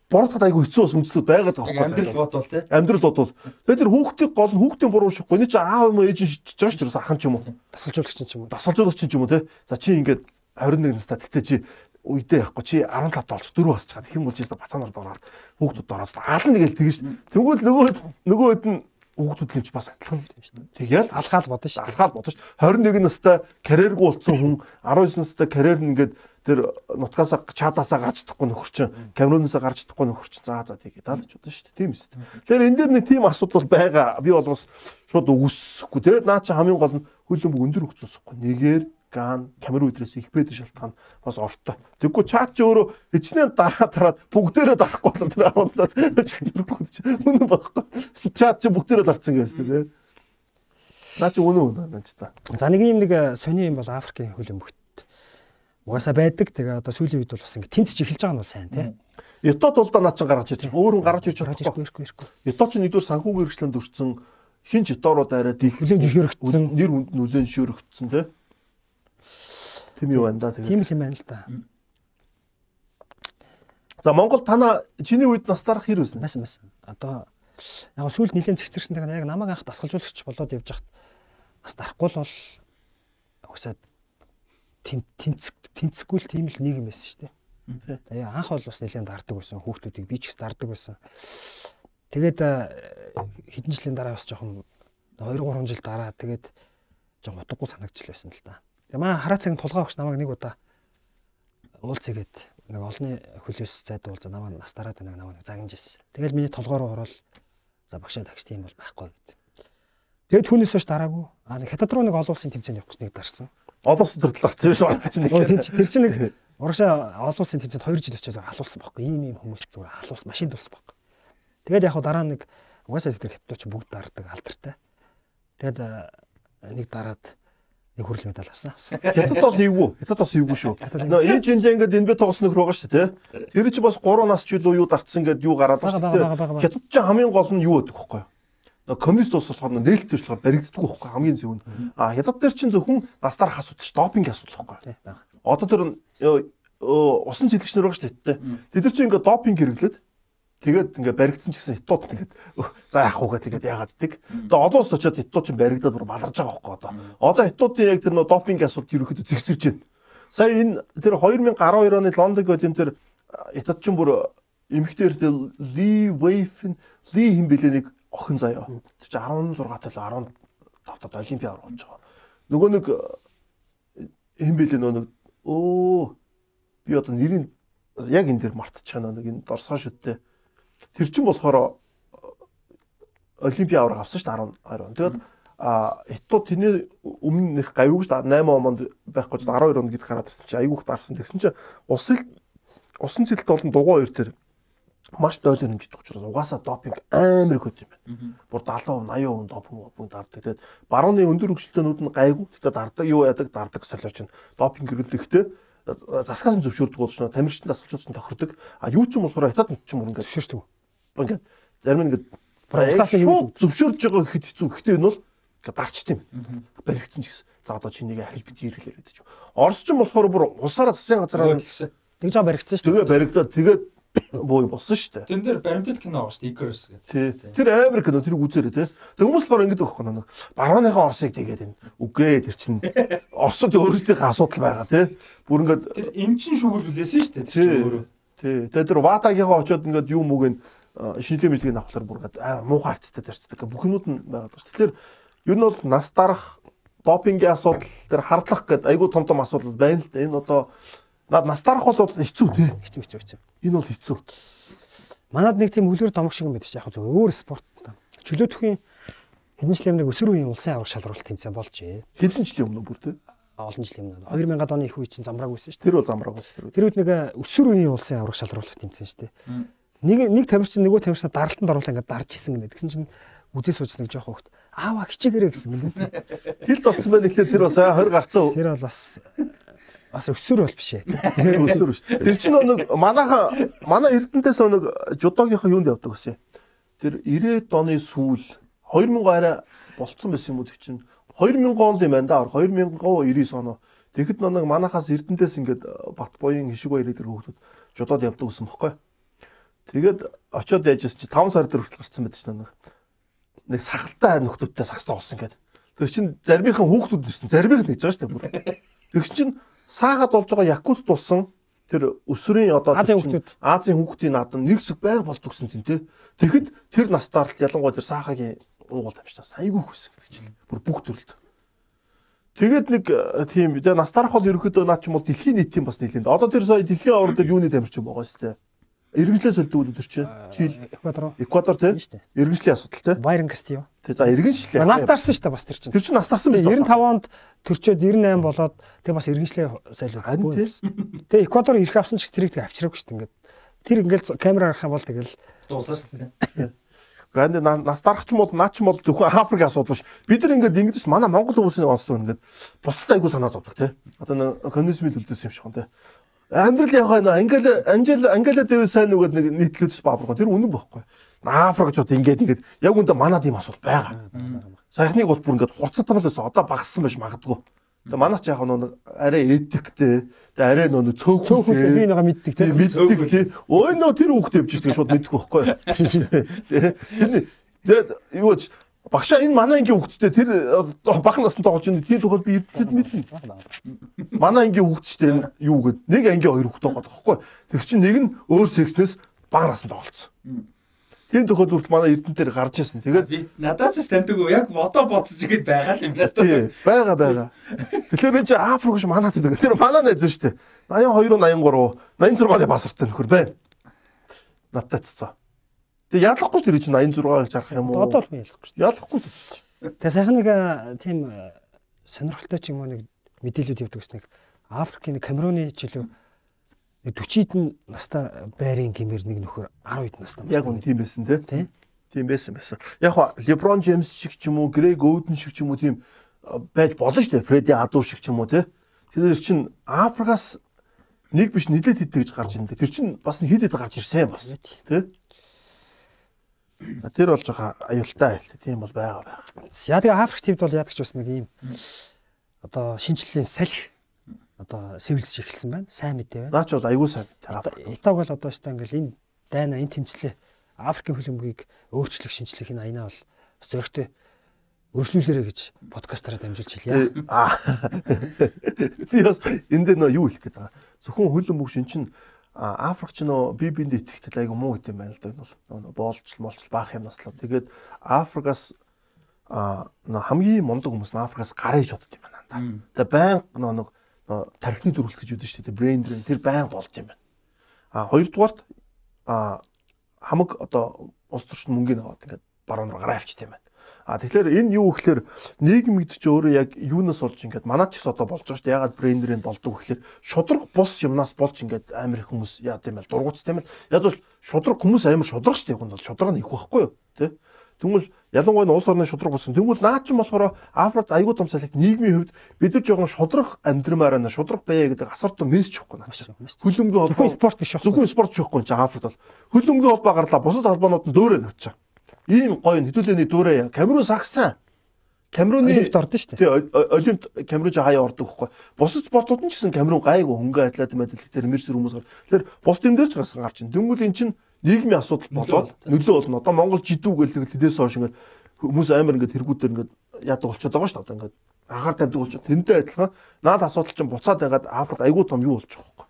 буруутахад айгүй хэцүү бас үндслүүд байгаад байгаа Амьдрал бод бол тий. Амьдрал бодвол. Тэгээд тэр хүүхдийн гол нь хүүхдийн буруу шихгүй. Эний чи аав юм уу ээж нь шийдэж байгаа шүү дээ ахын ч юм уу. тасалжуулагч юм уу? Дасгалжуулагч ч юм уу те. За чи ингээд 21 настай тэгтээ чи үедээ яахгүй чи 17 болж 4 басч чад хэм болж байгаа бацаанаар дороод хүүхдүүд ороод алан нэгэл тэгэж тэгвэл нөгөө нөгөөд нь хүүхдүүд лимч бас адилхан л шүү дээ. Тэгэл Алхаал бодно шүү дээ. алхаад бодож 21 настай карьергүй болсон хүн 19 настай карьер нь ингээд тэр нутгаас чаадаасаа гарч чадахгүй нөхөр чинь Камерунаас гарч чадахгүй нөхөр чинь за за тэгээ даалж удаа шүү дээ. Тийм ээ. Тэгэхээр энэ дээр нэг тийм асуудал байгаа. Би бол бас шууд үгүйсэхгүй. Тэгээд наа чи хамгийн гол нь хөлбөмбөг өндөр хөгцөөсөхгүй. Нэгээр Ган, Камерун үдрээс их бэд шалтгаан бас ортой. Тэгвэл чаад чи өөрөө хичнээн дараа дараад бүгдээрээ дарахгүй бол тэр аваад үнэн багхгүй. Чаад чи бүгдээрээ дарцсан гэсэн тийм. Наа чи үнэн үнэн наа чи та. За нэг юм нэг сони юм бол Африкийн хөлбөмбөгт угаасаа байдаг. Тэгээ одоо сүүлийн үед бол бас ингэ тэнцэж эхэлж байгаа нь бол сайн тий. Ятод тулдаа наа чин гаргаж ирж байгаа. Өөр хүн гаргаж ирж чадахгүй. Ятод чинь нэгдүгээр санхүүгийн хэрэгчлэн дурдсан хин ч ятоорууд арай дих Хүлээн зөвшөөрөгдсөн. нэр хүнд нүлэн шөөрөгдсөн тий. Тэм юу байна да тэгээд. Тийм л юм байна л да. За Монгол танаа чиний үед настарах хэр байсан? Байсан байсан. Одоо яг сүүлд нэлээд цэгцэрсэн тэгээ яг намайг анх дасгалжуулагч болоод явж хахад бас дарахгүй л бол угсаа тэнцэг тэнцэхгүй л тийм л нийгэм байсан шүү дээ. Тэгээ анх бол бас нэлээд дарддаг байсан. Хүүхдүүдийг би ч гэсэн дарддаг байсан. Тэгээд хэдэн жилийн дараа бас жоохон 2 3 жил дараа тэгээд жоохон утгагүй санагдчихлаа байсан л да. Тэгээ маа хараа цагийн тулгаа өгч намайг нэг удаа уулзъягээд нэг олонний хөлөөс зайд уулзаа намайг нас дараад нэг намайг загнаж ирсэн. Тэгэл миний толгоор ороод за багшаа такси тийм бол байхгүй гэд. Тэгээд түүнээс хойш дараагүй. Аа нэг хятад руу нэг олон улсын тэмцээнд явах гэж нэг дарсан. Олон улс төрөл гарсан биш байна чинь. Тэр чи- тэр чинь нэг урагшаа олон улсын тэмцээнд 2 жил очиж халуулсан байхгүй. Ийм ийм хүмүүс зүгээр халуус машин дулсан байхгүй. Тэгээд яг хаа дараа нэг угаасаа хятадууд чинь бүгд дардаг алдартай. Тэгээд э, нэг дараад нэг хүрэл медаль авсан. Хятад бол нэггүй. Хятад бас нэггүй шүү. Нөө энэ жилдээ ингээд энэ бэ тоглосон нөхөр байгаа шүү дээ. тий. Тэр чи бас 3 нас ч юу дарцсан гэдээ юу гараад байна шүү дээ. Хятад ч хамгийн гол нь юу гэдэг вэ? Коммунист улс болохоор нээлттэй болохоор баригддаг байхгүй хамгийн зөв нь. А хятад дээр чинь зөвхөн настарах асуудал ш допинг асуудал байхгүй. Одоо тэр усан цэглэгч нар байгаа шүү дээ. Тэд нар чинь ингээд допинг хэрэглээд тэгээд ингээд баригдсан ч гэсэн хятад тэгээд "Өх, за яах вэ тэгээд яагаад ддэг. Тэгээ олон улс очиод хятад чинь баригдаад бүр баларж байгаа байхгүй одоо. Одоо хятадын яг тэр нөө допинг асуудал ерөөхдөө зэгцэрж байна. Сая энэ тэр 2012 оны Лондонг өдөн тэр хятад чинь бүр эрдэл Ли Вейфен Ли хэм бэлээ нэг охин заяа. Тэр чинь 16 тал 15 тал олимпиад орж байгаа. Нөгөө нэг хэм бэлээ нөө нэг өө би одоо нэрийг яг энэ дээр мартчихана нэг энэ дорсоо шүттэй. Тэр чинь болохоор олимпиа авраг авсан шүү дээ 12 он. Тэгээд а хятад тэрний өмнөх гавьг шүү дээ 8 онд байхгүй ч 12 он гэдээ гараад ирсэн чинь айгүйх дарсан. Тэгсэн чинь усын усан цэлт болон дугуй хоёр төр маш дойлор хэмждэг учраас угаасаа допинг амар их хөт юм байна. Бүр 70% 80% допинг допинг дарддаг. Тэгээд барууны өндөр хөгжлөлтөөнүүд нь гайгүй. Тэгтээ дарддаг юу яадаг дарддаг солиоч нь допинг хэрэглэхдээ засгаас нь зөвшөөрдөг болж байна. Тамирчид дасгалжууч нь тохирдог. А юу ч юм болохоор хятад нүд ч юм ингээд Зөвшөөрдөг. ингээд зарим нь ингээд нэг шууд зөвшөөрж байгаа гэхэд хэцүү. Гэхдээ энэ бол ингээд дарчт юм. Баригдсан ч гэсэн. За одоо чинийг ахил бит ирэхлээр гэдэг ч юм болохоор бүр улсаараа засгийн газараар тэгсэн. Тэгж байгаа баригдсан шүү тэгээ баригдаад тэгээд боо болсон шүү дээ. Тэн дээр баримтат кино байгаа шүү дээ. Icarus гэдэг. Тэр амар кино тэрийг үзээрэй тий. Тэг хүмүүс болохоор ингэдэг байхгүй нэг барууныхаа Оросыг тэгээд энэ үгээ тэр чинь Оросд өөрсдийнхээ асуудал байгаа тий. Бүр ингээд Тэр эмчин шүүгэл билээсэн шүү дээ. Тэр чинь өөрөө. тий. Тэгээд тэр Ватагийнхаа очоод ингээд юм үг нь шинжилгээ мэдлэгийг авахлаар бүр ингээд аа муухай арцтай зарцдаг бүх юмуд нь байгаа даа. Тэгэхээр ер нь бол нас дарах допингийн асуудал тэр хардлах гэдэг айгүй том том асуудал байна л да. Энэ одоо нас дарах бол хэцүү тий. Хэцүү хэцүү хэцүү. Энэ бол хэцүү. Манад нэг тийм үлгэр домог шиг юм байдаг чи яг зөв өөр спорт. Чөлөөтөхийн хэдэн жилийн өмнө өсвөр үеийн улсын аврах шалралт тэмцээн болжээ. Хэдэн жилийн өмнө бүр тий. Олон жилийн өмнө 2000-ад оны их үе чинь замбрааг байсан шүү дээ. Тэр бол замраг ус тэр. Үед нэг э, өсвөр үеийн улсын аврах шалралт тэмцээн шүү дээ. Нэг нэг тамирчин нөгөө тамирчнаа даралтанд оруулаа ингээд дарж исэн гэнэ. Тэгсэн чинь үзээ суужсан нэг жоох хөвгт. Аава хичээгээрэй гэсэн юм. Хилд орсон байна гэхэлээ тэр бас аа 20 гарцсан. Тэр бол бас бас өсвөр бол биш ээ. Тэр өсвөр биш. Тэр чинь нэг манайха манай Эрдэнтээс нэг жудогийнхаа юунд явдаг гэсэн. Тэр 90-ад оны сүүл 2000 арай болцсон байсан юм уу тэг чинь 2000 он юм байна да 2099 оноо. Тэгэхэд нэг манайхаас Эрдэнтээс ингээд бат боён хишиг баярыг тэр хүүхдүүд жудод явдаг гэсэн бохоггүй. Тэгээд очиод яжсэн чи 5 сар дээр хүртэл гарцсан байдаг чинь нэг нэг сахалтай нөхдүүдтэй сагстай болсон гэдэг. Тэр чинь зармийнхан хүүхдүүд ирсэн. Зармийнх нь гэж байгаа шүү дээ. Тэгс чинь саагаад болж байгаа якут тулсан тэр өсвөрийн одоо Азийн хүүхдүүд. Азийн хүүхдийн наадам нэг хэсэг байг болдог гэсэн тийм тий. Тэгэхэд тэр настаар л ялангуяа тэр саахагийн уугуул амжтаас айгүй хүсэг гэж чинь. Бүр бүх төрөлд. Тэгээд нэг э, тийм тэгээ настарх бол ерөөхдөө наа ч юм бол дэлхийн нийтийн бас нийлэнд. Одоо тэр сая дэлхийн авар дээр юуны тамирчин байгаа шүү дээ. Иргэншлээ солидог үү тэр чинь. Чил Эквадор Эквадор тий. шүү дээ. Иргэншлийн асуудал тий. Байрон Кастио. Тэг за иргэншлээ. Нас дарсан шүү дээ бас тэр чинь. Тэр чинь настарсан биш. 95 онд төрчөөд 98 болоод тэг бас иргэншлээ тий. Тэг Эквадор ирэх авсан ч тэрийг тэг авчираагүй шүү дээ ингээд. Тэр ингээд камераар харах юм бол тэгэл Дуусаа шүү дээ. Гэнэ нас дарах ч юм бол наа ч юм бол зөвхөн Африкийн асуудал биш. Бид нар ингээд ингэж манай Монгол хүмүүсийн онцлог ингээд бусдад айгу санаа зовдөг тий. Одоо нэг коммунизмын төлдөөс юм шиг гоо тий. Амьдрал яваа нөө Ангела Анжела Ангела Дэвис сайн нүгэд нэг нийтлүүлж баабрах. Тэр үнэн бохгүй. Африкчууд ингээд ингээд яг үндэ манад ийм асуудал байгаа. Саяхныг бол бүр ингээд хурцтамлаас одоо багассан байж магадгүй. Тэгээ манайх яг нэг арай эдиктэй. Тэгээ арай нөө цөөхөн би нэгэ мэддэг Тийм тийм. мэддэг тий. Өө нөө тэр хүүхдээ явж байгаа шууд мэдэх байхгүй. Тий. Тэгээд юу ч багшаа энэ манай ангийн хүүхдтэй тэр э, бага насанд тоглож байгаа тийм тохиол би эрдэнэд мэднэ. Манай ангийн хүүхдтэй юу гээд нэг ангийн хоёр хүүхдээ байгаа байхгүй. Тэг чинь нэг нь өөр секснээс бага насанд тоглолцсон. Тийм тохиол үрт манай эрдэнтээр гарч ирсэн. Тэгээд надад ч уу яг бодо бодсож игээд байгаа юм надад. тий байгаа байгаа. Тэгэхээр энэ чи Африк ш манаа гэдэг. Тэр манаа найз шүү дээ. 82 83 86-ны паспорттай нөхөр байна. Надтай цэцээ. Тэг яалахгүй ш тэр чинь 86-ыг жарах юм уу? Одоо л би ялахгүй шүү дээ. яалахгүй. Тэгээ сайхан нэг тийм сонирхолтой ч юм уу нэг мэдээлэлүүд явдаг гэсэн нэг Африкийн Камеруны жилүү нэг 40 хэдэн настай байрын гимээр нэг нөхөр 10 хэдэн настай. Яг үн тийм байсан тий. тий. Тийм байсан байсан. Яг хоо Леброн Джеймс шиг ч юм уу, Грег Оуден шиг ч юм уу тийм байж болно шүү дээ. Фредди Адур шиг ч юм уу тий. Тэр чинь Африкаас нэг биш нилээд хэдэ гэж гарч ирнэ. Тэр чинь бас хэд хэд гарч ирсэн бас. Тий. Тэр бол жоохон аюултай айлт. Тийм бол байгаа байгаа. За тэгээ Африк тивд бол яадаг ч бас нэг ийм одоо шинжлэлийн салхи одоо сэвэлж эхэлсэн байна. Сайн мэдээ байна. Наач бол аюул сайн. Итог бол одоо өстой ингээл энэ дайна энэ тэмцлээ Африкийн хөлбөмбөгийг өөрчлөх шинжлэх энэ аянаа бол зөрөгтэй өргөжлүүлээрэ гэж подкастаараа дамжуулж хэлье. Би бас энэ дээр нөө юу хэлэх гээд байгаа. Зөвхөн хөлөн бүгш эн чинь а, Африк ч нөө би биэнд итгэхтэй айгу муу хэдэм байна л да энэ бол нөө боолч молч баах юм наслаа. Тэгээд Африкаас а хамгийн мундаг хүмүүс нь Африкаас гараа иж бодд юм байна. да. Тэгээд байн нөө нэг нөө тархины дөрвөлт гэж үүдэн шүү дээ. Брейн дрейн тэр байн болд юм байна. А хоёрдугаарт а хамаг одоо улс төрчид мөнгөний аваад ингээд баруун руу гараа авчт юм байна. А тэгэхээр энэ юу гэхээр нийгэм гэдэг чинь өөрөө яг юунаас болж ингээд манад ч гэсэн одоо болж байгаа шүү дээ. Ягаад брендерийн болдог гэхээр шудраг бус юмнаас болж ингээд амар их хүмүүс яа гэм бэл дургуц тийм ээ. Яг бол шудраг хүмүүс амар шудраг шүү дээ. Хүн бол шудраг нь их байхгүй юу? Тэ? Тэгвэл ялангуяа нь улс орны шудраг болсон. Тэгвэл наа ч юм болохоор Африкт аюул том салхи нийгмийн хувьд бид нар жоохон шудраг амьдрмаар байна. Шудраг байя гэдэг асар том мессеж өгөхгүй наа. Хөлөмгийн Зөвхөн спорт биш. Зөвхөн спорт ч байхгүй чинь Африкт бол хөлөмгийн холбоо гарлаа. Бусад холбоонууд нь дөөрөө навчаа. Ийм гоё хэдүүлээний дөөрөө Камерун сагсан. Камеруны Олимпиад ордон шүү дээ. тий Олимпиад Камерун жаа хаяа ордог байхгүй. Бусад спортууд нь ч гэсэн Камерун гайгүй хөнгө атлет медаль дээр мэрсэр хүмүүс гар. Тэгэхээр бус тим дээр ч гарсан гарч ин. Дөнгөж эн чинь нийгмийн асуудал болоод нөлөө болно. Одоо Монгол жидүү гэлдэг тэдээс хойш ингээд хүмүүс амар ингээд тэргүүдээр ингээд яадаг болчиход байгаа шүү дээ. Одоо ингээд анхаар тавьдаг болчиход тэнтэй адилхан наад асуудал чинь буцаад байгаад Африкт айгүй том юу болж байгаа байхгүй.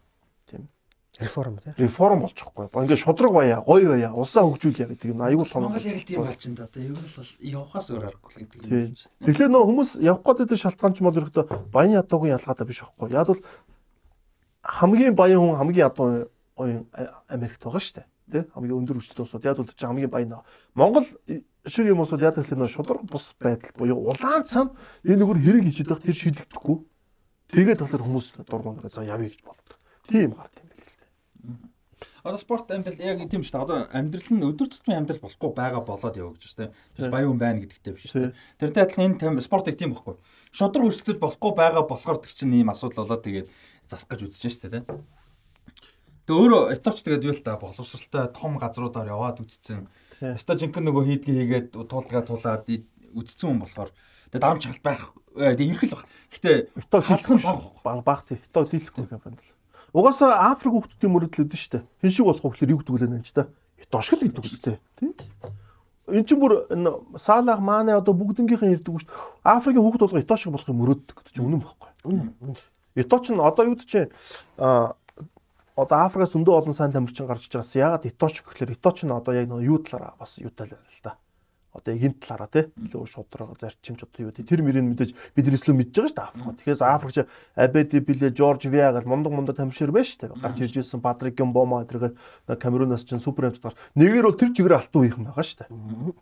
Реформ тий. Реформ болж байгаа байхгүй. Ингээд шудраг баяа, гоё баяа, улсаа хөгжүүлье гэдэг юм айгүй том. Монгол яг л тийм болж байна да. Одоо ер нь бол явахаас өөр аргагүй л гэдэг юм. Тэгэхээр нөө хүмүүс явах гэдэг шалтгаан ч мод ерөөхдөө баян ядуугийн ялгаатай биш байхгүй. Яг бол хамгийн баян хүн хамгийн ядуу оюун Америкт байгаа шүү дээ. Тэ хамгийн өндөр хүчтэй улсууд яг бол хамгийн баян. Монгол шиг юм уусууд яг л нөө шудраг бус байдал буюу улаан цам энэ нүгөр хэрэг хийчихэд байх тэр шийдэгдэхгүй. Тэгээд болохоор хүмүүс дургуун за явъя гэж болдог. Тийм гарт юм байл л дээ. Одоо спорт амьдрал яг тийм шүү дээ. Одоо амьдрал нь өдөр тутмын амьдрал болохгүй байгаа болоод гэж байна. Тийм баян хүн байна гэдэгтэй биш шүү дээ. Тэрнтэй адилхан энэ спортыг тийм байхгүй. Шудраг өрсөлдөж болохгүй байгаа болохоор тэр чинь ийм асуудал болоод тэгээд засах гэж үзэж шүү дээ. Тэгээ өөрөө этовч тэгээд юу л та боловсралтай том газруудаар яваад үзсэн. Өстой жинхэнэ нөгөө хийдгээ хийгээд туулгаа тулаад үзсэн хүн болохоор тэгээд дарамт шалт байх. Тэгээд ирэх л баг. Гэтэ халах баг. баг тий. Ито хийхгүй юм байна. Угаасаа Африк хүмүүсийн мөрөдлөд нь штэ. Хэн шиг болох гэхээр юу гэдэг вэ нэ ч та. Итош л гэдэг үстэй. Тий. Энд чинь бүр энэ Салах Мане одоо бүгднгийнхэн ирдэг шүү дээ. Африкийн хүүхд болго итош шиг болохыг мөрөддөг гэдэг чинь үнэн бохгүй. Үнэн. Ито ч нь одоо юу гэж чинь а одоо Африкаас зөндөө олон сайн тамирчин гарч иж байгаас ягаад иточ гэхэлэр ито ч нь одоо яг нэг юу талаараа бас юу талаар л да. Одоо энэ талаараа тий илүү шудраг зарчимч одоо юу тий тэр мөрийн мэдээж биднээс л мэдж байгаа шүү дээ Африк. Тэгэхээр Африк чи Абеди Биле Жорж Виа гэл мундаг мундаг тамирчир байж шүү дээ. Гарч ирж ирсэн Патрик Гомбома тэргээд Камерунаас чинь супер амт гар. Нэгээр бол тэр чигээр алтан үеийнхэн байгаа шүү дээ.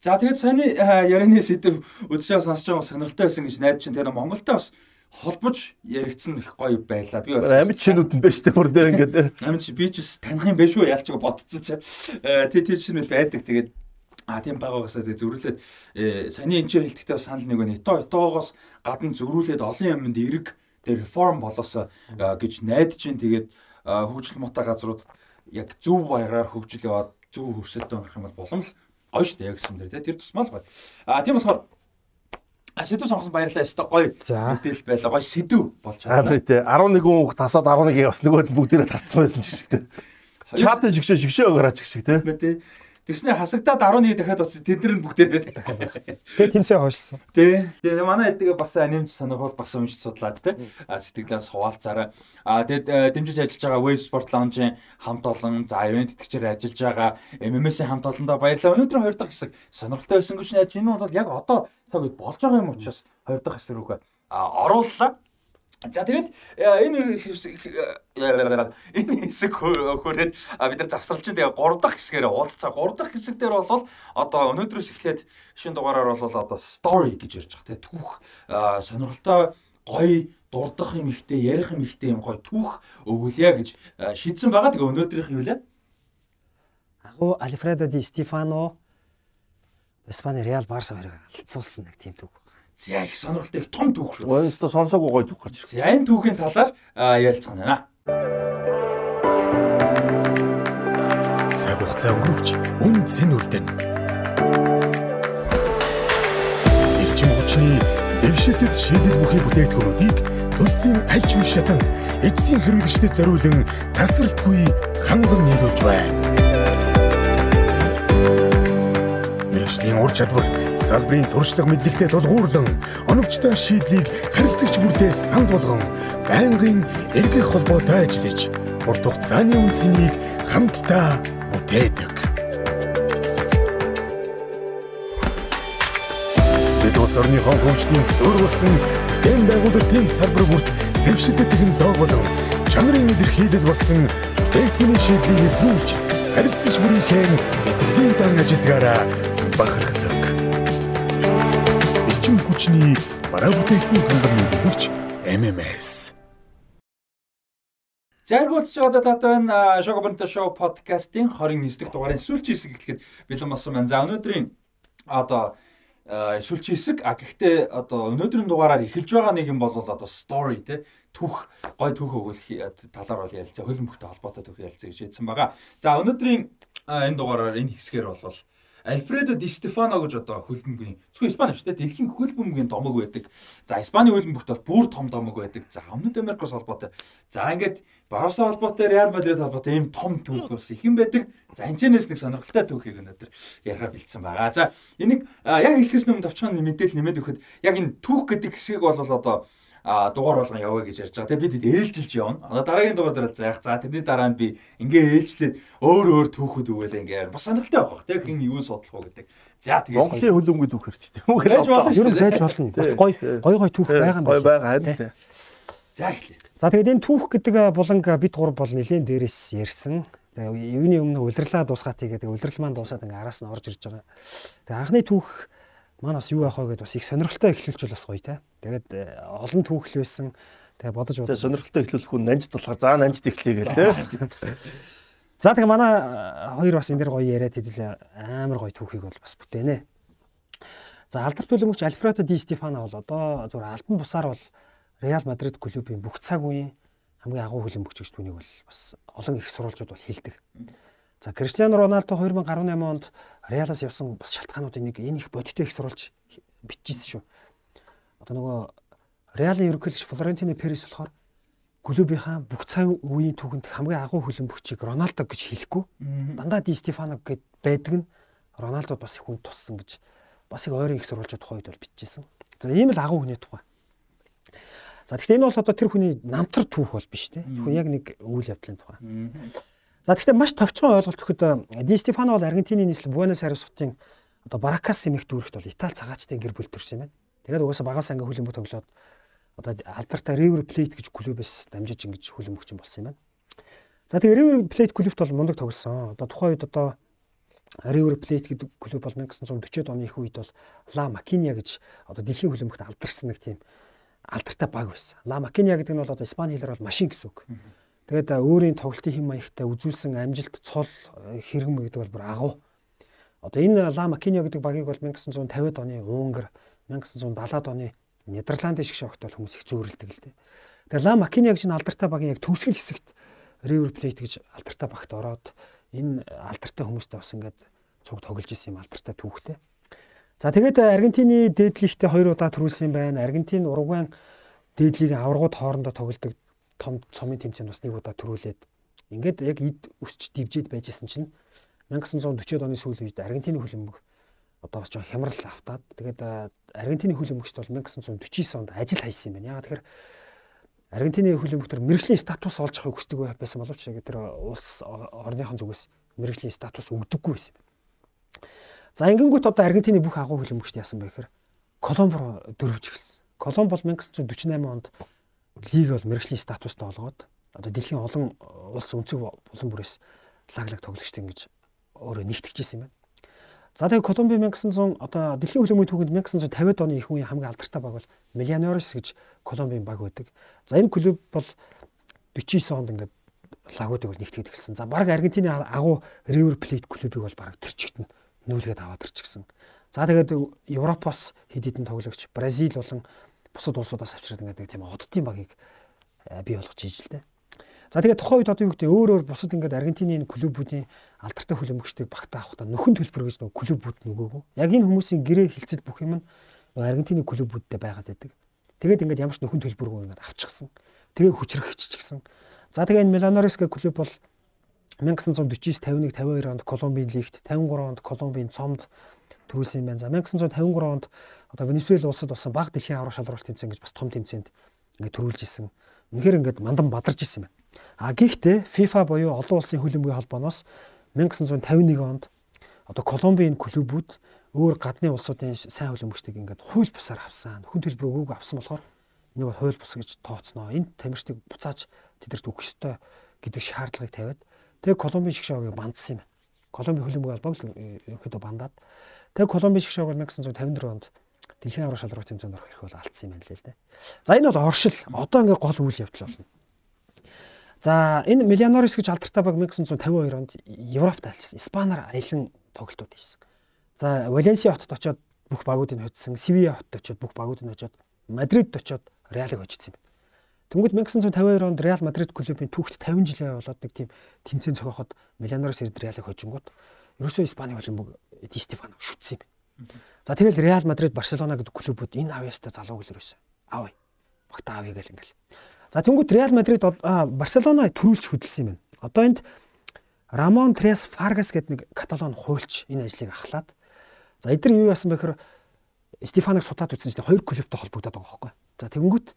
За тэгээд саяны а, ярианы сэдв үдшээ сонсож байгаа сонирхолтой байсан гэж найдаж чинь тэр Монголтой бас холбож яригдсан их гоё байлаа. Би бас Амьд чинүүд нь байж дээ бүр дээр ингээд Амин чи би ч бас таних юм биш үү ялч бодцсон чи. Э тий тий шинүүд байдаг. Тэгээд а тийм байгаагаас тэгээд зөрүүлээд э, саяны энэ хэлдэхдээ санал нэг байна. Ито итоогоос гадна зөрүүлээд олон юмд эрг дээр реформ болоосоо а, гэж найдаж чинь тэгээд а, хөгжил муутай газрууд яг зөв баяраар хөгжил яваад зөв хөрсөлтөд орох юм бол болон л гоё шүү дээ яг гэсэн дээр тий тэр тусмал гоё. А тийм болохоор А сэдв сонгосон баярлалаа өстой гоё мэдээлэл байлаа гоё сэдв болж чадлаа. Африк тий 11 хүн тасаад 11 явс нөгөөд бүгдээрээ тарцсан байсан ч шиг тий. Чад жигшээ жигшээ өгөрөөч гэх шиг тий. Мэ тий. Тэгснэ хасагдаад 11 дахиад очиж тэд нар нь бүгдээрээ Тэгээд тэмцээн хойшлсон. тий. Тэгээ манай эдгээ бас нэмж санаахол бас уншиж судлаад тий. А сэтгэлээс хуваалцаараа. А тэгэд э, дэмжиж ажиллаж байгаа Wave Sport Lounge-ийн хамт олон за ивент итгэгчээр ажиллаж байгаа MMS-ийн хамт олондоо баярлалаа. Өнөөдөр хоёр дахь хэсэг сонирхолтой байсан гэж найж энэ бол яг одоо цаг үед болж байгаа юм учраас хоёр дахь хэсэг рүүгээ орууллаа. За тэгээд э, энэ э, энэ хэсэг хөрөөд бид нар чинь тэгээ 3 дахь хэсгээр уулзцаа. 3 дахь хэсэг дээр бол одоо өнөөдрөөс эхлээд шинэ дугаараар бол одоо story гэж ярьж байгаа. Тэгээ түүх сонирхолтой гоё дурдах юм ихтэй ярих юм ихтэй юм гоё түүх өгүүлье гэж шийдсэн байгаа. Тэгээ өнөөдрийнх юу лээ? Агуу Альфредо ди Стефано Испани Реал Барса хоёрыг алдсуулсан нэг тийм түүх. За их сонирхолтой их том түүх шүү. Воинста сонсоогүй гоё түүх гарч ирсэн. За энэ түүхийн талаар ярилцсан байна. Цаг хугацаа өнгөрөвч үн цэн үлдэн. Эрчим хүчний дэвшилтэд шийдэл бүхий бүтээгдэхүүнүүдийг төслийн аль ч үе шатанд эцсийн хэрэглэгчдэд зориулан тасралтгүй ханган нийлүүлж байна. Мэргэжлийн ур чадвар салбарын туршлага мэдлэгтэй тулгуурлан оновчтой шийдлийг харилцагч бүртээ санал болгон байнгын эргэх холбоотой ажиллаж урт хугацааны үнцнийг хамтдаа бүтээдэг. Бид улс орныхон хөгжлийн суурь болсон дэм байгуулалтын салбар бүрт дэвшилтэй технологи болон чанарын илэрхийлэл болсон бүтээгдэхүүний шийдлийг эрхүүлж харилцагч бүрийнхээ мэдрэлийн дан ажилдгаараа бахархдаг. Эрчим хүчний бараа бүтээгдэхүүн хангам нийлүүлэгч MMS Заргуулж байгаа дата байна. Шого бонто шоу подкастын 29 дахь дугаарын сүүлчийн хэсэг эхлэхэд бэлэн болсон байна. За өнөөдрийн одоо сүүлчийн хэсэг а гэхдээ одоо өнөөдрийн дугаараар эхэлж байгаа нэг юм бол одоо story те түүх гой түүх э, талаар бол ярилцаа хөлбөмбөгтэй холбоотой түүх ярилцаа гэж хэлсэн байгаа. За өнөөдрийн энэ дугаараар энэ хэсгээр бол Альфредо Ди Стефано гэж одоо хөлбөмбөгийн зөвхөн Испани шүү дээ. Дэлхийн хөлбөмбөгийн домог байдаг. За Испани хөлбөмбөгт бол бүр том домог байдаг. За Өмнөд Америкос холбоотой. За ингээд Барса холбоотой, Реал Мадрид холбоотой ийм том түүх бас их юм байдаг. За энэчнээс нэг сонирхолтой түүхийг өнөөдөр ярихаар бэлдсэн байгаа. За энийг яг хэлэхээс өмнө товчхон мэдээлэл нэмээд өгөхөд яг энэ түүх гэдэг хэсгийг бол одоо дугаар болгон яваа гэж ярьж байгаа. Тэгээ бид ээлжилж явна. Одоо дараагийн дугаар дээр заах. За тэрний дараа нь би ингээ ээлжлээд өөр өөр түүхүүд өгөөлээ ингээ бас сонирхолтой байх. Тэг хин юу судлах уу гэдэг. За тэгээ Монголын хөлбөмбөг түүх хэрчтэй. Байж болно Ер шүү нь дээ. байж болно. Бас гой гой гой түүх байгаа юм Гой байна. байгаа харин. За эхлэе. За тэгээд энэ түүх гэдэг буланг бид гур бол нэлээд дээрээс ярьсан. Тэгээ юуны өмнө улирлаа дуусгаатыг гэдэг улирал маань дуусаад ингээ араас нь орж ирж байгаа. Тэгээ анхны түүх маань бас юу яах вэ гэдээ бас их сонирхолтой эхлүүлж бас гоё те. Тэгээд э, олон түүх л байсан. Тэгээ бодож Тэгээ бодож. сонирхолтой эхлүүлэх хүн нанжд болохоор за нанжд эхлэе гээл те. За тэгээ манай э, хоёр бас энэ дэр гоё яриад хэдүүлээ амар гоё түүхийг бол бас бүтээнэ. За алдарт төлөмөгч Альфредо Ди Стефано бол одоо зүгээр альбан бусаар бол Реал Мадрид клубын бүх цаг үеийн хамгийн агуу хөлбөмбөгч гэж түүнийг бол бас олон их сурвалжууд бол хэлдэг. За Криштиану Роналдо 2018 онд Реалаас явсан бас шалтгаануудын нэг энэ их бодиттой их сурвалж бичижсэн шүү. Одоо нөгөө Реалын ерөнхийлөгч Флорентино Перес болохоор клубийнхаа бүх цаг үеийн түүхэнд хамгийн агуу хөлбөмбөгчийг Роналдо гэж хэлэхгүй дандаа Ди Стефано гэд байдаг нь Роналдод бас их хүн туссан гэж бас их ойрын их сурвалжууд тухайд бол бичижсэн. За ийм л агуу хүний тухай. За тэгэхээр энэ бол одоо тэр хүний намтар түүх бол биш те. Зөвхөн яг нэг үйл явдлын тухай. За тэгэхээр маш товчхон ойлголт өгөхөд Ди Стефано бол Аргентины нийслэл Буэнос Айрес хотын одоо Баракас эмэгт дүүрэгт бол Итали цагаачдын гэр бүл төрсэн юм байна. Тэгээд угаасаа багаас анги хөлбөмбөг тоглоод одоо алдартай River Plate гэж клубээс дамжиж ингэж хөлбөмбөгч болсон юм байна. За тэгээ River Plate клубт бол мундаг тоглосон. Одоо тухайн үед одоо River Plate гэдэг клуб бол 1940-од оны их үед бол La Maquina гэж одоо дэлхийн хөлбөмбөгт алдарсан нэг тийм алдартай баг байсан. La Maquina гэдэг нь бол одоо испани хэлээр бол машин гэсэн үг. Тэгээд өөрийн тоглолтын хэм маягтай үзүүлсэн амжилт цол э, хэрэгм гэдэг бол бүр агуу. Одоо энэ La Maquina гэдэг багийг бол 1950-ад оны Унгар, 1970-ад оны Нидерландын шиг шогт бол хүмүүс их зөөрлөдөг л дээ. Тэгээд La Maquina гэж энэ алдартай багийн яг төгсгөл хэсэгт River Plate гэж алдартай багт ороод энэ алдартай хүмүүстэй бас ингээд цуг тоглож исэн юм алдартай түүхтэй. За тэгээд Аргентины дээдлигтэй хоёр удаа төрүүлсэн байна. Аргентин Уругвайн дээдлигийн аваргууд хоорондоо тоглодог том цомын тэмцээнд бас нэг удаа төрүүлээд ингээд яг эд өсч дивжээд байжсэн чинь 1940-од оны сүүлийн үед Аргентины хөлбөмбөг одоо бас жоон хямрал автаад тэгээд Аргентины хөлбөмбөгчд бол 1949 онд ажил хайсан юм байна. Яг тэгэхээр Аргентины хөлбөмбөгтөр мэрэгжлийн статус олж авахыг хүсдэг байсан боловч яг тэр улс орныхон зүгээс мэрэгжлийн статус өгдөггүй байсан. За ингэнгүүт одоо Аргентины бүх агуу хөлбөмбөгчд яасан бэ гэхээр Коломбо руу дөрвж эхэлсэн. Коломбо бол 1948 онд лиг бол мэрэгжлийн статустай олгоод одоо дэлхийн олон улс өнцөг булан бүрээс лаглаг тоглогчтой ингэж өөрөө нэгтгэжсэн юм байна. За тэгээ Колумби 1900 одоо дэлхийн хөлбөмбөгийн түүхэнд 1950-ад оны их үеийн хамгийн алдартай баг бол Millionaires гэж Колумбийн баг байдаг. За энэ клуб бол 49 онд ингээд лагуудыг бол нэгтгэж эхэлсэн. За баг Аргентины агуу River Plate клубыг бол баг нь нүүлгээд аваад ирчихсэн. За тэгээд Европоос хэд хэдэн тоглогч Бразил болон бусад улсуудаас авчираад ингээд нэг тийм оддын багийг э, бий болгож ийж л дээ. За тэгээд тухайн үед одоо юу гэдэг өөр өөр бусад ингээд Аргентины энэ клубүүдийн алдартай хөлбөмбөгчдийг багтаа авахдаа нөхөн төлбөр гэж нөгөө клубүүд нөгөөгөө. Яг энэ хүмүүсийн гэрээ хилцэл бүх юм нь Аргентины клубүүдтэй байгаад байдаг. Тэгээд ингээд ямар ч нөхөн төлбөргүй ингээд авчихсан. Тэгээ хүчрэх хиччихсэн. За тэгээ энэ Миланорес гэх клуб бол 1949 51 52 онд Колумбийн лигт 53 онд Колумбийн цомд төрүүлсэн байна. За 1953 онд одоо Венесуэл улсад болсон баг дэлхийн аврах шалралт тэмцээн гэж бас том тэмцээнд ингээд төрүүлж исэн. Үнэхээр ингээд мандан бадарч исэн байна. А гэхдээ FIFA буюу олон улсын хөлбөмбөгийн холбооноос 1951 онд одоо Колумбийн клубүүд өөр гадны улсуудын сайн хөлбөмбөгчдийг ингээд хууль бусаар авсан. Хүн төлбөр өгөөгүй авсан болохоор нэг бол хууль бус гэж тооцноо. Энд тамирчдыг буцааж тэдэрт өгөх ёстой гэдэг шаардлагыг тавиад тэгээ Колумбийн шгшөөгийг бандсан юм байна. Колумбийн хөлбөмбөгийн холбоог л ерөөхдөө бандаад тэгээ Колумбийн шгшөөг 1954 онд дэлхийн аврах шалралт тэмцээнд орох хэрэг бол алдсан юм байна лээ л дээ. За энэ бол оршил. Одоо ингээд гол үйл явдал болно. За энэ Millionaires гэж алдартай баг 1952 онд Европт альчсан. Испанаар аялан тоглолтууд хийсэн. За Валенсиа хотод очоод бүх багуудыг хоцсон. Севиа хотод очоод бүх багуудыг очоод Мадридд очоод Реалыг хожицсан юм. Тэнгүүд 1952 онд Реал Мадрид клубын түүхт 50 жилийн болоод нэг тийм тэмцээн цогоход Millionaires ирд Реалыг хожингууд ерөөсөө Испани хөлбөмбөг Ди Стефаног шүтсэн юм. За тэгэл Реал Мадрид, Барселона гэдэг клубүүд энэ авьяастай залууг л ерөөсөө авъя. Багтаа авъя гэл ингээл. За тэнгуут Реал Мадрид Барселона төрүүлж хөдөлсөн юм байна. Одоо энд Рамон Трес Фаргас гэдэг нэг каталон хуульч энэ ажлыг ахлаад за эдгээр юу яасан бэхээр Стефаныг судлаад үзсэн чинь хоёр клубтай холбогдоод байгаа байхгүй. За тэнгуут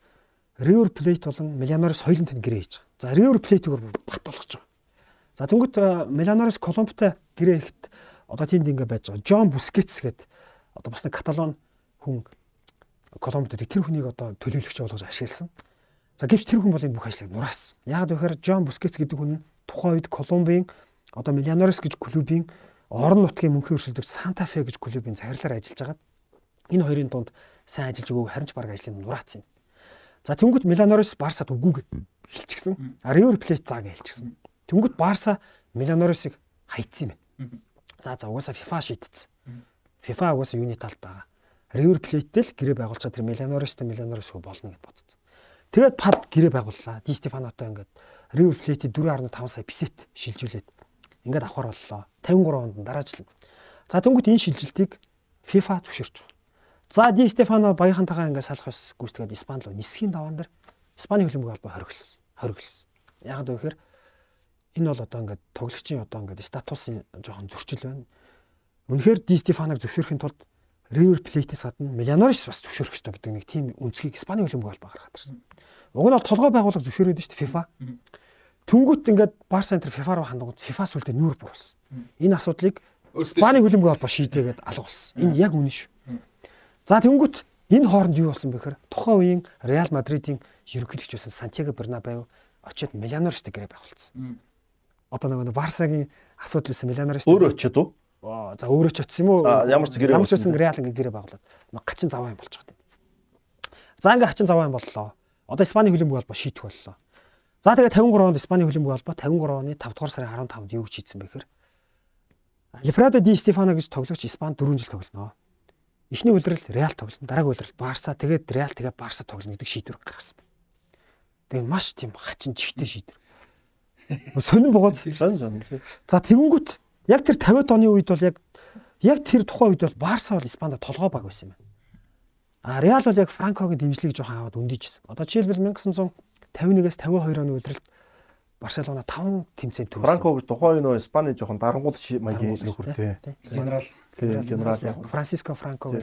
River Plate болон Milionaris хоёулын тань гэрээ хийж байгаа. За River Plate-ийг бат болгож байгаа. За тэнгуут Milionaris Колумбтай гэрээ ихэд одоо тиймд ингэ байж байгаа. Джон Бускетс гэдэг одоо бас нэг каталон хүн Колумбд тэр хүнийг одоо төлөөлөгч болгож ашигласан. За гэвч тэр хүн бол энэ бүх ажлыг нураас. Яг гэхээр Джон Бускетс гэдэг хүн тухайн үед Колумбийн одоо Миллионерс гэж клубийн орон нутгийн мөнхийн өрсөлдөгч Санта Фе гэж клубийн захирлаар ажиллаж хагаад энэ хоёрын дунд сайн ажиллаж өгөөг харин ч баг ажлыг нураацсан юм. За тэнгуут Миллионерс Барсад үгүйг хэлчихсэн. А Ривер Плейт зааг хэлчихсэн. Тэнгуут Барса Миллионерсыг хайцсан юм байна. За за угаасаа FIFA шийдтсэн. FIFA угаасаа юуны талд байгаа. River Plate-тэй л гэрээ байгуулчаад тэр Миллионерс хөө болно гэж бодсон. Тэгээд пад гэрээ байгууллаа. Ди Стефанотой ингээд River Plate 4.5 сая писет шилжүүлээд ингээд авахар боллоо. 53 онд дараачлан. За тэнгуут энэ шилжилтийг FIFA зөвшөөрч байгаа. За Ди Стефано багийнхантайгаа ингээд салах ус гүйцэтгээд Испани руу нисхийн даваан дээр Испани хөлбөмбөг холбоо хоригдсан. Хоригдсан. Яг гэвэл энэ бол одоо ингээд тоглогчийн одоо ингээд статусын жоохон зөрчил байна Үнэхээр Ди Стефаныг зөвшөөрөхийн тулд River Plate-с гадна Миллионерс бас зөвшөөрөх ёстой гэдэг нэг тийм үнцгийг Испани хөлбөмбөг албаа гаргаад ирсэн. Уг нь бол толгой байгууллага зөвшөөрөөд шүү дээ FIFA. Түнгүүт ингээд Барса Интер FIFA руу хандгууд FIFA сүлдээ нүүр буурсан. Энэ асуудлыг Испани хөлбөмбөг албаа шийдээгээд алгуулсан. Энэ яг үнэн шүү. За тэнгүүт энэ хооронд юу болсон бэ гэхээр тухайн үеийн Реал Мадридын ерөнхийлөгч байсан Сантьяго Бернабеу очиод Миллионерстэй гэрээ байгуулсан. Одоо нэг Барсагийн асуудал байсан Миллионерстэй. Өөрөө очиод уу? За өөрөө ч очсон юм уу? Ямар ч гэрээ ямар ч байсан Реал ингээ гэрээ байгуулад хачин заваа юм юм. За ингээ хачин заваа юм боллоо. Одоо Испани хөлбөмбөг холбоо шийдэх боллоо. За тэгээ 53 онд Испани хөлбөмбөг холбоо 53 оны 5 дугаар сарын 15-нд юу гэж хийсэн бэ гэхээр Альфредо ди Стефано гэж тоглогч Испанд 4 жил тоглоно. Эхний үлрэл Реал тоглоно. Дараагийн үлрэл Барса тэгээд Реал тэгээд Барса тоглоно гэдэг шийдвэр гаргасан. Тэгээ маш тийм хачин жигтэй шийдвэр. Сонин сонин. За тэгэнгүүт Яг тэр 50-аад оны үед бол яг яг тэр тухайн үед бол Барса бол Испанд толгой баг байсан юм байна. А Реал бол яг Франкогийн дэмжлэгийг жоохон аваад өндийжсэн. Одоо жишээлбэл 1951-ээс 52 оны үеэрл Барселона 5 тэмцээнд төгссөн. Франко гэж тухайн нөө Испани жоохон дарангуул маягийн нөхөртэй. Генерал. Генерал яг. Франциско Франко.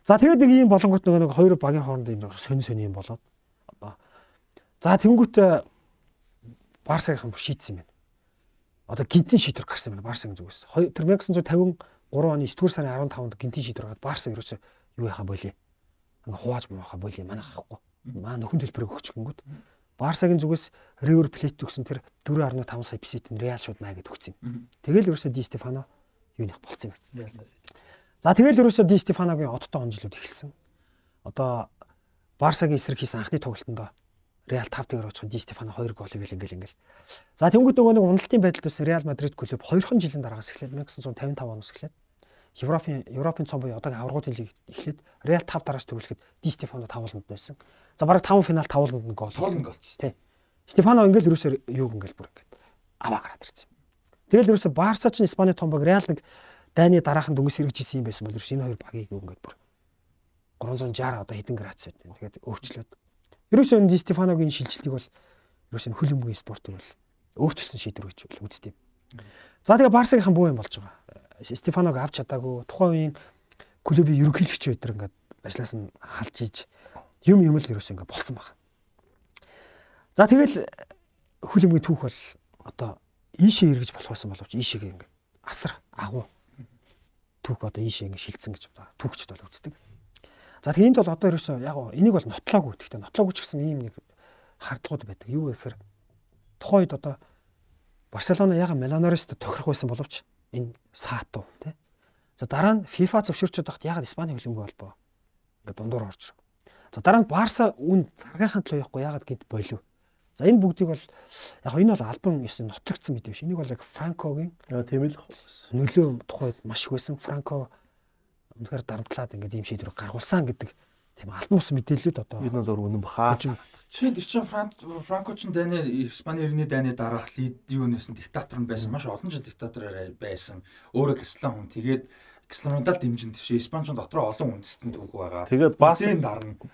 За тэгээд нэг ийм болонгот нэг хоёр багийн хооронд ийм сонь сонь юм болоод одоо за тэнгуут Барсагийн шийдсэн юм байна одоо гинтийн шийдвэр гарсан байна Барсагийн зүгээс. Тэр 1953 оны 9 дугаар сарын 15-нд гинтийн шийдвэр гаргаад Барса ерөөсөө юу яхаа болий. Ингээ хувааж муухай болий манайх ахгүй. Маа нөхөн төлбөрийг өгч гингүүд. Барсагийн зүгээс River Plate өгсөн тэр 4.5 сая песет нь Реал шууд маяг өгсөн юм. Тэгэл ерөөсөө Ди Стефано юуних болцсон юм. За тэгэл ерөөсөө Ди Стефаногийн одтой онжлууд эхэлсэн. Одоо Барсагийн эсрэг хийсэн анхны тоглолтонд Реал 5 тэгэр очих Ди Стефано 2 голыг л ингээл ингээл. За тэнгууд нөгөө нэг уналтын байдалд бас Реал Мадрид клуб 2хан жилийн дараагаас эхлээд 1955 оноос эхлээд Европын Европын цом буюу одоогийн аврагын лиг эхлээд Реал 5 дарааш төвлөхөд Ди Стефано тавууланд байсан. За бараг 5 финал тавууланд нь гол. Тавууланд гол. Тий. Стефано ингээл ерөөсөө юуг ингээл бүр ингээд аваа гараад ирсэн. Тэгэл ерөөсөө Барса ч Испани том баг Реал нэг дайны дараахан дүнс хэрэгж исэн юм байсан бол ерөөс энэ хоёр багийг юу ингээд бүр 360 одоо хэдэн градус байт. Тэгээд өөрчлөөд Ерөөсөө энэ Стефаногийн шилжилтийг бол ерөөсөө хөлбөмбөгийн спортыг бол өөрчилсөн шийдвэр гэж бол үздэг. За тэгээ Барсагийнхан буу юм болж байгаа. Стефаног авч чадаагүй тухайн үеийн клубын ерөнхийлөгч өдр ингээд ажлаас нь халж иж юм юм л ерөөсөө ингээд болсон баг. За тэгэл хөлбөмбөгийн түүх бол одоо ийшээ эргэж болох байсан боловч ийшээгээ ингээд асар агуу түүх одоо ийшээ ингээд шилцсэн гэж түүхчд бол үздэг. За тэгээ энд бол одоо ерөөсөө яг энийг бол нотлоогүй. Гэхдээ нотлоогүй ч гэсэн ийм нэг хардлагууд байдаг. Юу гэхээр тухайн үед одоо Барселона яг Меланорист тохирох байсан боловч энэ саатуу тий. За дараа нь FIFA зөвшөөрчөд байхад яг Испани хөлбөмбөг холбоо ингээд дундуур орж ирв. За дараа нь Барса үн заргийнхаа төлөө явахгүй ягаад гэд болов. За энэ бүгдийг бол яг энэ бол альбом ёс нотлогдсон мэт биш. Энийг бол яг Франкогийн тийм л нөлөө тухайд маш их байсан. Франко үнэхээр дарамтлаад ингээд ийм шийдвэр гаргуулсан гэдэг тийм алтан ус мэдээлэлүүд одоо энэ бол үнэн баха. Чи тэр чинь Франк Франко ч дайны Испани иргэний дайны дараах лид юу нэсэн диктатор нь байсан. Маш олон жил диктатороор байсан. Өөрөө Кислан хүн. Тэгээд Кисланудаар дэмжин тийш Испанч дотроо олон үндэстэн түүх байгаа. Тэгээд бас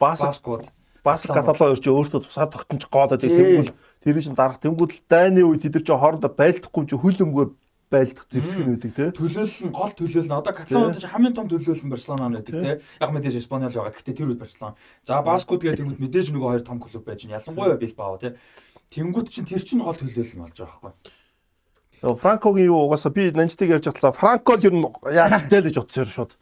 бас Баскууд бас каталог ирж өөртөө тусаар тогтнож гоодод тэгвэл тэр чинь дарах тэнгууд дайны үед тэд нар чинь хоорондоо байлдахгүй чи хөл өмгөөр байлдах зэвсэг нь үүдик те. төлөөлөл нь гол төлөөлөл нь одоо Каталонууд чинь хамгийн том төлөөлөл нь Барселона нь байдаг те. Яг мэдээж Испанил байгаа. Гэхдээ тэр үед Барселона. За Баскууд гэдэг тэнгууд мэдээж нөгөө хоёр том клуб байж байна. Ялангуяа Билбао те. Тэнгууд чинь тэр чинь гол төлөөлөл нь болж байгаа байхгүй. Франкогийн юу угаасаа би нанжтыг ярьж батлаа. Франко л ер нь яаж тэл гэж бодсон шууд.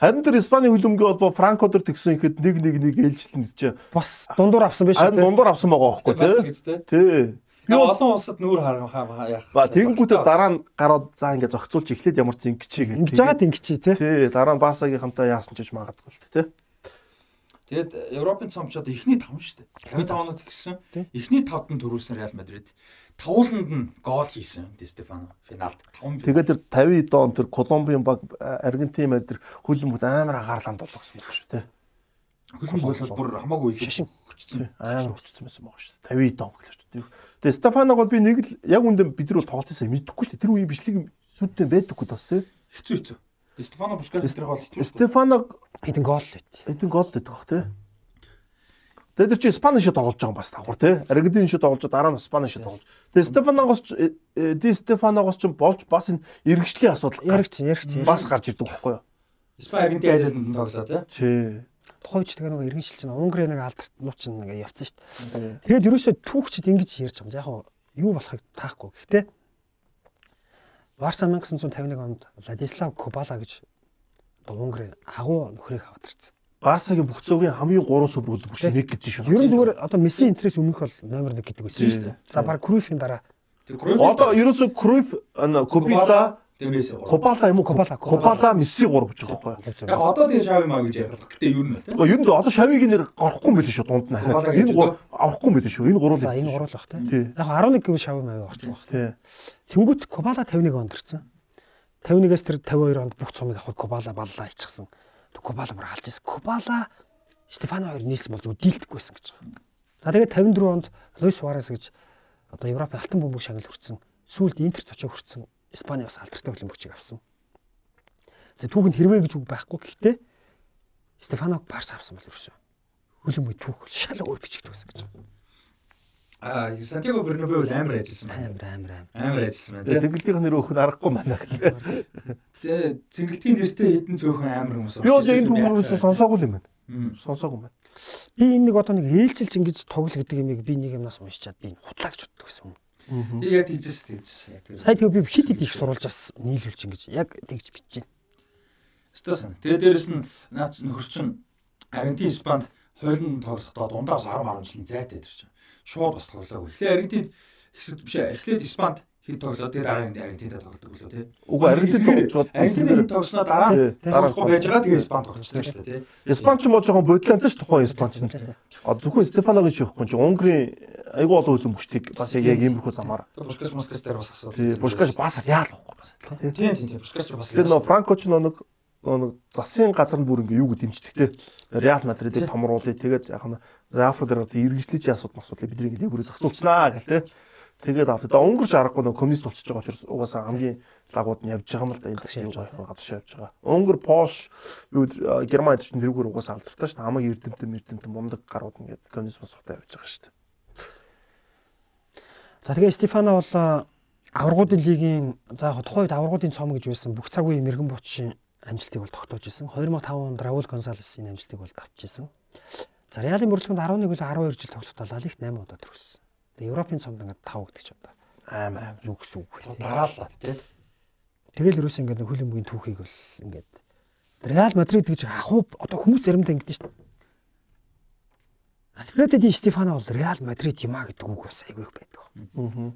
Харин тэр Испани хөлбөмбөгийн холбоо Франко дээр тэгсэн ихэд нэг нэг нэг ээлжилтэн гэж. Бас дундуур авсан биш Харин үү? дундуур авсан байгаа байхгүй тий. те. Тий. Олон улсад нүүр хараа яах. ба тэгэнгүүтээ дараа нь гараад за ингэ зохицуулж эхлээд ямар ч ингэч чиг. Ингэж байгаа тэнгич тий. Тий, дараа нь Басагийнхантай яасан ч гэж магадгүй л тий. Тэгээд Европын цомчод эхний 5 шүү дээ. 55 оноод гисэн. Эхний 5-д нь төрүүлсэн Реал Мадрид. Тавууланд нь гол хийсэн Ди Стефано финалд 5 Тэгээд тэр 50 он тэр Колумбийн баг Аргентин мэр тэр хөлбөмбөд амар анхаарланд болгосон байх шүү тий. хөлбөмбөг бол бүр хамаагүй илүү Шашин. хүчсэн. Амар хүчсэн байсан байгаа шүү дээ. 50 он гэлж шүү дээ. Тэгээ Стефаног бол би нэг л яг үндэ бид нар бол тоглолтосаа мэдэхгүй шүү дээ. Тэр үеийн бичлэг сүдтэй байдаггүй бас тий. Хэцүү хэцүү. Ди Стефано Бускас тэр гол хэцүү. Стефаног Хэдэн гол л байт. эдэн гол дэдэг бах тий. Тэгээд чи Спаниш тоглож байгаа юм бас давхар тий. Аргентин шиг тоглож дараа нь Спаниш тоглож. Тэгээд Стефаногоос ч э, э, Ди Стефаногоос ч болж бас энэ эргэжлийн асуудал Яригцсан, яригцсан. бас гарч ирдэг байхгүй юу? Испани Аргентин айланд тоглоо тий. Тий. Тухайн үед тэгээ нөгөө иргэншил чинь Унгарын нэг алдарт нууц чинь ингээ явцсан шүү дээ. Тэгээд ерөөсөө түүхчид ингэж ярьж байгаа юм. Яг нь юу болохыг таахгүй. Гэхдээ Барса 1951 онд Владислав Кобала гэж Унгарын агуу нөхрийг авадарсан. Барсагийн бүх цөгийн хамгийн гурван хөлбөр чинь нэг гэдэг шүү. Ер нь зүгээр одоо Месси интерес өмнөх бол номер 1 гэдэг байсан шүү дээ. За баг Круифийн дараа Одоо ерөөсө Круйф Кобила Кобала юм уу? Кобала, Кобала Месси 3 гэж байгаа байхгүй юу? яг одоо тийм шав юм а гэж ярих. Гэтэ ер нь л тий. Ер нь одоо шавийг нэр гарахгүй юм байл шүү дунд нь. Энэ гур авахгүй юм байл шүү. Энэ гурван. За энэ гурал баг те. Тий. Яг 11 гэвэл шав маяг орчих. Тий. Тэнгүүт Кобала 51 онд ирсэн. 51-ээс тэр 52 онд бүх цомыг авахд Кобала баллаа ичсэн. Тэг Кобала бүр алж ирсэн. Кобала Стефано хоёр нийлсэн бол зүгээр дийлдэхгүйсэн гэж байгаа. За тэгээд 54 онд Луис Суарес гэж одоо Европын алтан бөмбөг шагнал хүртсэн. Сүүлд Интерт очиж хүртсэн. Испани бас алдартай хөлбөмбөгчийг авсан. За түүхэнд хэрвээ гэж үг байхгүй. Гэхдээ Стефаног Барса авсан бол ерөөсөө хөлбөмбөг түүх бол шал өөр бичигдэх байсан гэж байгаа. Аа Сантьяго Бернабеу амар ажилласан байна. Амар амар амар. Амар ажилласан байна. Тэгээ тий. сэнгэлтийн нэр өөхөнд аргагүй байна. Тэгээ цэнгэлтийн нэртэй хэдэн цөөхөн амар хүмүүс Би бол энэ түүхээс сонсоогүй юм байна. Сонсоогүй байна. Би энэ нэг одоо нэг ээлжилж ингэж тоглол гэдэг юмыг би нэг юмнаас уншичаад би энэ худлаа гэж боддог гэсэн юм. Би яг тийжээс тийж. Яг тийм. Сая тэгээ би хит хит их сурвалжаас нийлүүлж ингэж яг тэгж бичиж байна. Стасан. Тэгээ дээрэс нь наач нөхөрчин Аргентин Испанд хойлон тоглохдоо дундаас 10 10 жилийн зайтай тэр чинь. Шууд бас тоглоагүй. Эхлээд Аргентинд биш ээ. Эхлээд Испанд хэд тоглоо тэгээ дараа нь Аргентинтэй тоглодог лөө тий. Уг Аргентин тоглож Аргентинд хэд тоглосноо дараа Тий. тоглохгүй байж байгаа тэгээ Испанд тоглолцдог шүү дээ тий. Испанч мод жоохон бодлонтой ш тухайн Испанч нь. А зөвхөн Стефаногийн шихгүй чи Унгарын айгүй олон хөлбөмбөгчдийг бас яг яг иймэрхүү замаар. Бушкас Москас дээр бас асуудал. Тий, Бушкаш бас яалахгүй бас. Тий. Тийм тийм тийм Бушкас бас. Тэр нөө Франко ч нэг нэг засын газар нь бүр ингээ юу гэж дэмждэг те. Реал Мадридыг томруулъя. Тэгээд яг нь Зафр дээр иргэжлэж асуудал асуудал бидний ингээ бүрээ зохицуулснаа гэх те. Тэгээд авт. Одоо өнгөрч аргагүй нөө коммунист болчихж байгаа учраас угаасаа хамгийн лагууд нь явж байгаа юм л да энэ явж юу гадагш явж байгаа. Өнгөр Пош юу Германд ч тэрүүгээр угаасаа алдартай шүү дээ. Хамаг эрдэмтэн эрдэмтэн мундаг гарууд ингээд коммунизм сухтай явж байгаа шүү дээ. За тэгээ Стефано бол аваргуудын лигийн за яг тухайн үед аваргуудын цом гэж байсан бүх цаг үеийн мэрэгэн буучийн амжилтыг бол тогтоож исэн. 2005 онд Раул Гонсалесийн амжилтыг бол давж исэн. За Реалын мөрөлдөнд 11 үл 12 жил тоглохдоо Ла Лигт 8 удаа төрүүлсэн. Тэгээ Европын цомд ингээд 5 гэдэг ч одоо Аймаа. юу гэсэн үг вэ? дараалал тий. Тэгэл ерөөс ингээд нэг хөлбөмбөгийн түүхийг бол ингээд Реал Мадрид гэж ахуу одоо хүмүүс заримдаа ингэдэж шүү дээ. Альфредо ди Стефано бол Реал Мадрид юм а гэдэг үг бас айгүй их байдаг. Аа.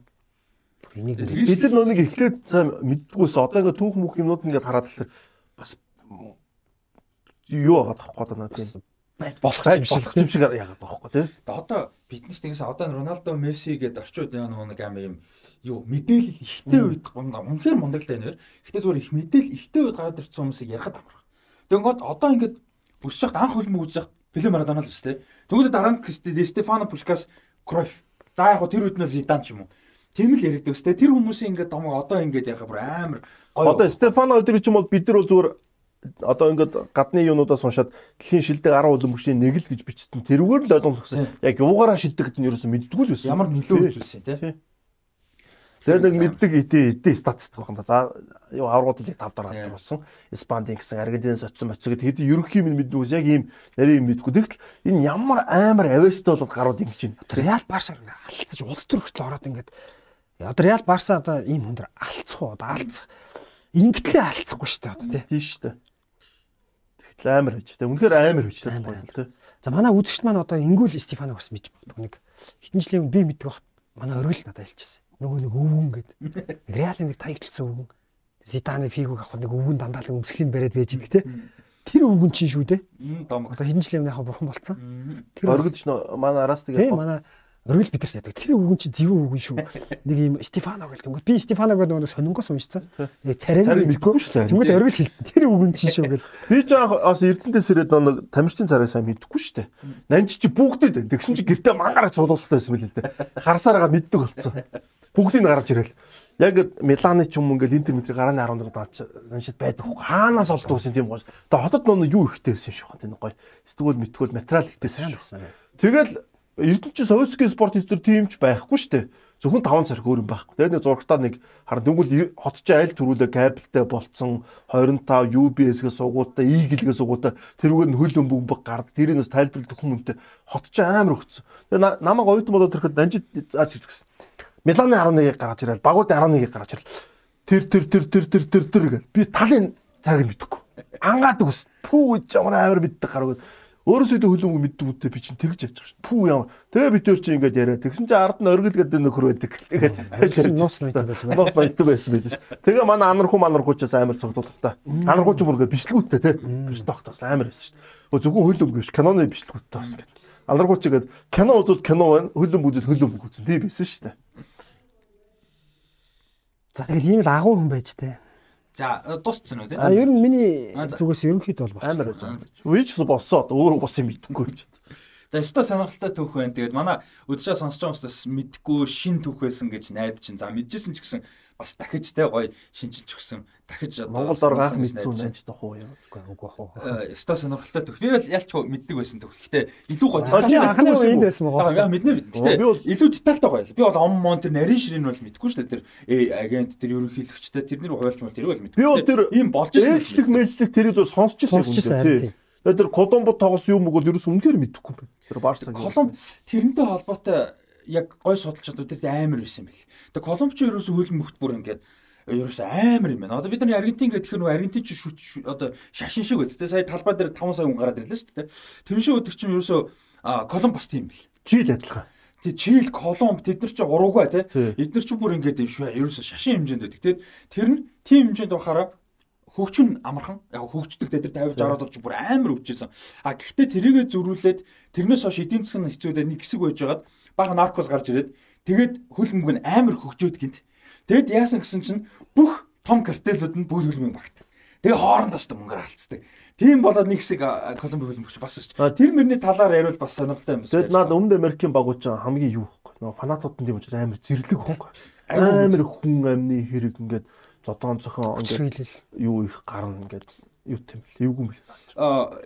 Энийг ингээд Бид нар нэг эхлээд цаа мэддгүйс одоо ингээ түүх мөх юмнууд ингээд хараад л бас юу наа тийм байж болох юм шиг юм шиг яагаад байгаа тий Одоо биднээс тэгээс одоо Роналдо, Месси гэдэг орчууд яа нэг амар юм юу мэдээлэл ихтэй үед үнэхээр мундагтай нэр. Гэтэ зүгээр их мэдээлэл ихтэй үед гараад ирсэн хүмүүсийг ярахад амарх. Тэгэнгүүт одоо ингээд өсөж хахад анх хөлмөг үзэж хахад Пеле Марадона л те. Тэгвэл дараа нь Стефано Пушкас Кройф. За яг гоо тэр үед нь Зидан ч юм уу. Тийм л яригдав те. Тэр хүмүүсийн ингээд домог одоо ингээд яхаа бүр амар гоё. Одоо Стефано өдөр ч юм бол бид нар бол зүгээр одоо ингээд гадны юунуудаас уншаад дэлхийн шилдэг 10 улам мөчний нэг л гэж бичсэн. Тэрүүгээр л ойлгомжтой. Яг юугаараа шилдэг гэдэг нь ерөөсөө мэддэггүй л байсан. ямар нөлөө үзүүлсэн те. Тэр нэг мэддэг итэ итэ статистик байна. За юу аврагуудыг 5 дараа гаргасан. Испандийн гэсэн Аргентинаас очсон моцсон гэдэг хэд ерөнхий минь мэддэг ус яг ийм нарийн мэдгүй. Тэгтэл энэ ямар амар авестай болоод гарууд ингэж байна. Реал Барса ингээ алцаж улс төр хүртэл ороод ингээд одоо Реал Барса одоо ийм хүндэр алцах уу одоо алцах ингээдлээ алцахгүй шүү дээ одоо тий. Тийм шүү дээ. Тэгтэл амар байж тээ. Үнэхээр амар байж тээ гоё тээ. За манай үзэгчд маань одоо ингүүл Стефаног бас мэдж магадгүй нэг хитэн жилийн өмнө би мэддэг баг. Манай оргил надад хэлчихсэн. Нөгөө нэг өвгөн гэд. Реалын нэг таягдлсан өвгөн. Зиданы фигуг авах нэг өвгөн дандаа л өмсгөлийн бариад байж идэг те. Тэр өвгөн чинь шүү дээ. Одоо хитэн жилийн өмнө яг бурхан болцсон. Тэр Оргилж нөө манай араас тэгээд тийм манай оргил бид нар яадаг. Тэр өвгөн чи зэвэн өвгөн шүү. Нэг юм Стефано гэл тэнгууд би Стефаног нөгөө сонингоос уншсан. Царайг Царайг мэдгүй шүү дээ. Тэнгууд оргил хэлтэн. Тэр өвгөн чи шүү гэл. би ч бас Эрдэнэс ирээд нэг тамирчин царай сайн мэдгүй шүү. Нанч чи бүгдээ тэгсэн чи гэртээ мангаараа цуглуулсан юм л л дээ. Харсараа мэддэг болсон. Бүгдийг нь гаргаж ирэл. Яг Миланы ч юм ингээл Интер метрийн гарааны 11 даач наншид байдаг. Хаанаас олддог гэсэн тийм гоё. Тэгээ хотод нөө юу ихтэй байсан юм шиг байна. гоё. Сэтгүүл мэтгүүл материал ихтэй Сайн байсан. Тэгэл Эрдэнэч советский спортистэр тийм ч байхгүй шүү дээ. Зөвхөн 5 царх өөр юм байхгүй. Тэгээд нэг зургатаа нэг хар дүнгэл хот чи айл төрүүлээ кабелтэй болцсон 25 UBS-гээ сугуудаа Eagle-гээ сугуудаа тэрүүгээр нь хөл өмбөг гард тэрийнээс тайлбарлах хүмүүнтэй хот чи амар өгцсөн. Тэгээд намайг оюутан болоод ирэхэд данжид зааж ирж гисэн. Миланы 11-ийг гаргаж ирэл, багуудын 11-ийг гаргаж ирэл. Тэр тэр тэр тэр тэр тэр тэр гэл. Би талын царгийг мэдэхгүй. Ангаадаг ус. Пүү ямар амар мэддэг гараад Өөрөөсөө дэ хөлөмг мэддэг үедээ би чинь тэгж байгаа шүү. Пүү ямар. Тэгээ бид төр чинь ингэж яриа. Тэгсэн чинь ард нь оргил гэдэг нөхөр байдаг. Тэгээд Нуус ноёд байсан байх. Нуус ноёд байсан байдаг ш. Тэгээ манай анархуу манархуучаас амар цогдуулах та. Анархуу ч бүргээ бичлгүүттэй те. Биш тогтоос амар байсан ш. Зөвхөн хөлөмг биш киноны бичлгүүттэй бас гэдэг. Анархуу ч игээд кино үзвэл кино байна. Хөлөмг үзвэл хөлөмг үзэн. Тийм байсан ш. За тэгэл ийм л агуу хүн байж тээ. За дууссан уу те? А ер нь миний зүгээс ерөнхийдөө бол Амар болчихсон. байсан. Үеч болсон. Өөр бос юм мэдгүй ч. За өстой сонирхолтой түүх байна. Тэгээд манай өдөжөө сонсож байгаа хүмүүс бас мэдгүй шин түүх байсан гэж найдаж чинь. За мэдчихсэн ч гэсэн бас дахиж те гоё шинжилж өгсөн. Дахиж одоо Монгол ор гах сонирхсан гэж мэдсэн байж тохоо юм. Үгүй хоо. Э, Өстой сонирхолтой түүх. Би бол ялчгүй мэддэг байсан түүх. Гэхдээ илүү гоё чи анхны үеинд байсан байгаа. Яг мэднэ бол- Гэтэ илүү детальтай гоё. Би бол ом мон тэр нарийн ширээ нь бол мэдгүй шүү дээ. Тэр агент тэр ерөнхийлөгчтэй тэрний хуульч мал тэрийг бол мэдгүй. Би бол тэр ийм болж ирсэн. ээлжлэх мэйлжлэх тэрийг зөв сонсч ирсэн. Сонсч ирсэн, юм. Тэгээ тэр Коломбо тоглос юм бол ерөөс үнэхээр мэдэхгүй юм байна. Тэр Барсаг. Колумб тэрнтэй холбоотой яг гой судалчдууд тэр амар байсан юм бэл. Тэгээ Колумб ч ерөөсөө хөл мөхт бүр ингээд ерөөсөө амар юм байна. Одоо бид нар Аргентин гэдэг нөх Аргентин ч шүт шү- одоо шашин шиг байдаг. Тэгээ сая талбай дээр 5 сая хүн гараад ирлээ шүү дээ. Тэр шиг өдөр чинь ерөөсөө Колумб бас тийм бэл. Чил адилхан. Тэгээ Чил, Колумб тэд нар чи уруугаа тий. Тий. Эдгээр чи бүр ингээд шүү ерөөсөө шашин хэмжээнд байдаг. Тэгээд тэр нь тийм хэмжээнд бахаараа хөгжин амархан яг хөгждөг дээр 50 60 орж бүр амар хөгжижсэн. А гэхдээ тэрийгэ зөрүүлээд тэрнээс хойш эдийн засгийн хэцүүдээ нэг хэсэг байж байгаад бага наркос гарч ирээд тэгээд хөлбөмбөг нь амар хөгжөөд гинт. Тэгэд яасан гэсэн чинь бүх том картелүүд нь бүгд хөлбөмбөг багт. Тэгээ хоорондоо ч мөнгөөр алдцдаг. Тийм болоод нэг хэсэг Колумби хөлбөмбөгч бас өсч. Тэр мөрний талаар яриул бас сонирхолтой юм байна. Тэгэд наад Өмнөд Америкийн багууч хамгийн юу вэ? Нөгөө фанатууд нь тийм учраас амар зэрлэг. Айгуу Амар хүн амны хэрэг ингээд зодоон цохон ингээд юу их гарна ингээд юу тийм бэл. Эвгүй мэл. А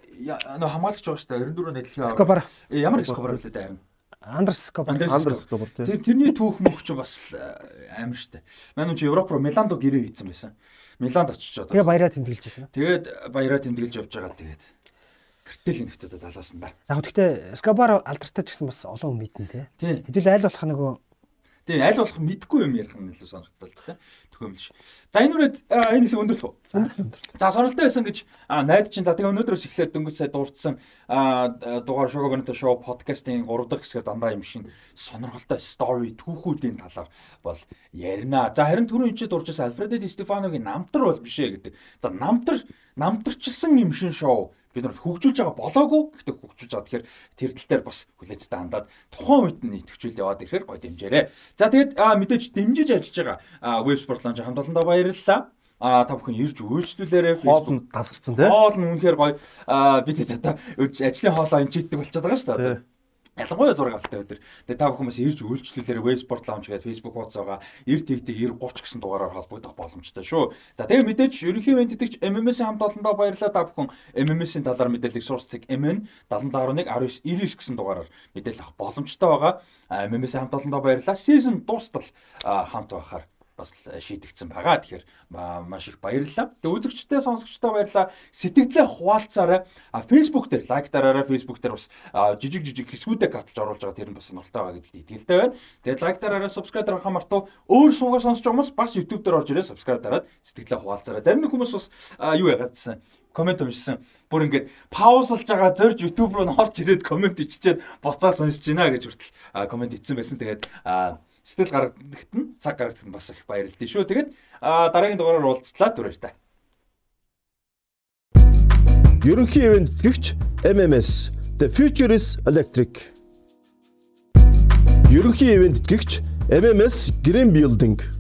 нөө хамгаалагч байгаа шүү дээ 94 нэдлэгээ. Скобар. Ямар Скобар вэ дээ. Андрес Скобар. Андерс тийм. Тэр тэрний түүх мөх ч бас э, амар штэ. Манай чи Европ руу Миланд руу гэрээ хийсэн байсан. Миланд очиж Тэгээ одоо. баяраа тэмдэглэжсэн. Тэгээд баяраа тэмдэглэж явж байгаа тэгээд картел нөхдөд талаасан да. Яг гэхдээ Скобар алдартай ч гэсэн бас олон хүн мэднэ. Тий. Хэдүүл айл болох нөгөө Тэгээ аль болох мэдгүй юм ярих нь илүү сонирхолтой л да. Төхөмлөш. За энэ үрээд энэ хэсэг өндөрлөх үү? За сонирхолтой байсан гэж найд чинь за тэгээ өнөөдрөөс эхлээд дөнгөж сая дурдсан а, дугаар шоу бонито шоу подкастын 3 дахь хэсгээр дандаа юм шин сонирхолтой story түүхүүдийн талаар бол ярина. За харин түрүүн энэ ч дуржсэн Альфредо Ди Стефаногийн намтар бол биш ээ гэдэг. За намтар намтарчилсан юм шин шоу бид нар хөгжүүлж байгаа болоогүй гэхдээ хөгжүүлж байгаа тэгэхээр тэр тал дээр бас хүлээцтэй хандаад тухайн үед нь итгэвчүүл яваад ирэхээр гой дэмжээрэй. За тэгээд мэдээж дэмжиж ажиллаж байгаа веб спорт лонж хамт олондоо баярлалаа. А та бүхэн ирж үйлчлүүлээрэй Хоол нь тасарсан тий. Хоол нь үнэхээр гоё. А бид одоо ажлын хоолоо энэ чийддэг болчиход байгаа шүү дээ. Ялангуяа зураг авалтай өдөр. Тэгээ та бүхэн бас ирж үйлчлүүлээрэй Web Sport Lounge гэдэг Facebook хуудасаа 90 тэгтэг 90 30 гэсэн дугаараар холбогдох боломжтой шүү. За тэгээ мэдээж ерөнхий ивент итгэж MMS-ийн хамт олондоо баярлалаа та бүхэн MMS-ийн талаар мэдээлэл сурцэг MN 77.1 19 99 гэсэн дугаараар мэдээлэл авах боломжтой байгаа. MMS-ийн хамт олондоо баярлалаа. Season дуустал хамт байхаар бас шийдэгдсэн байгаа. Тэгэхээр ма- маш их баярлалаа. Тэгээ үзэгчтэй сонсогчтой баярлалаа. Сэтгэлдээ хуваалцаарай. А Facebook дээр лайк дараарай. Facebook дээр бас жижиг жижиг хэсгүүдээ катлж оруулж байгаа тэр нь бас сонирхолтой байгаа гэдэгт итгэлтэй байна. Тэгээд лайк дараарай, subscribe дарахаа мартав. Өөр суугаа сонсож байгаа хүмүүс бас YouTube дээр орж ирээ subscribe дараад сэтгэлдээ хуваалцаарай. Зарим нэг хүмүүс бас юу ягаадсан комент уншсан. Бүр ингээд паузлж байгаа зорж YouTube руу н орж ирээд комент иччихэд буцаа сонсож байна гэж хүртэл комент итсэн байсан. Тэгээд а, сэтгэл гаргадагт нь цаг гаргадагт нь бас их баярлалтай шүү. Тэгээд дараагийн дугаараар уулзлаа түрээртэй. Ерөнхий ивент гэгч MMS The Future is Electric. Ерөнхий ивент гэгч MMS Green Building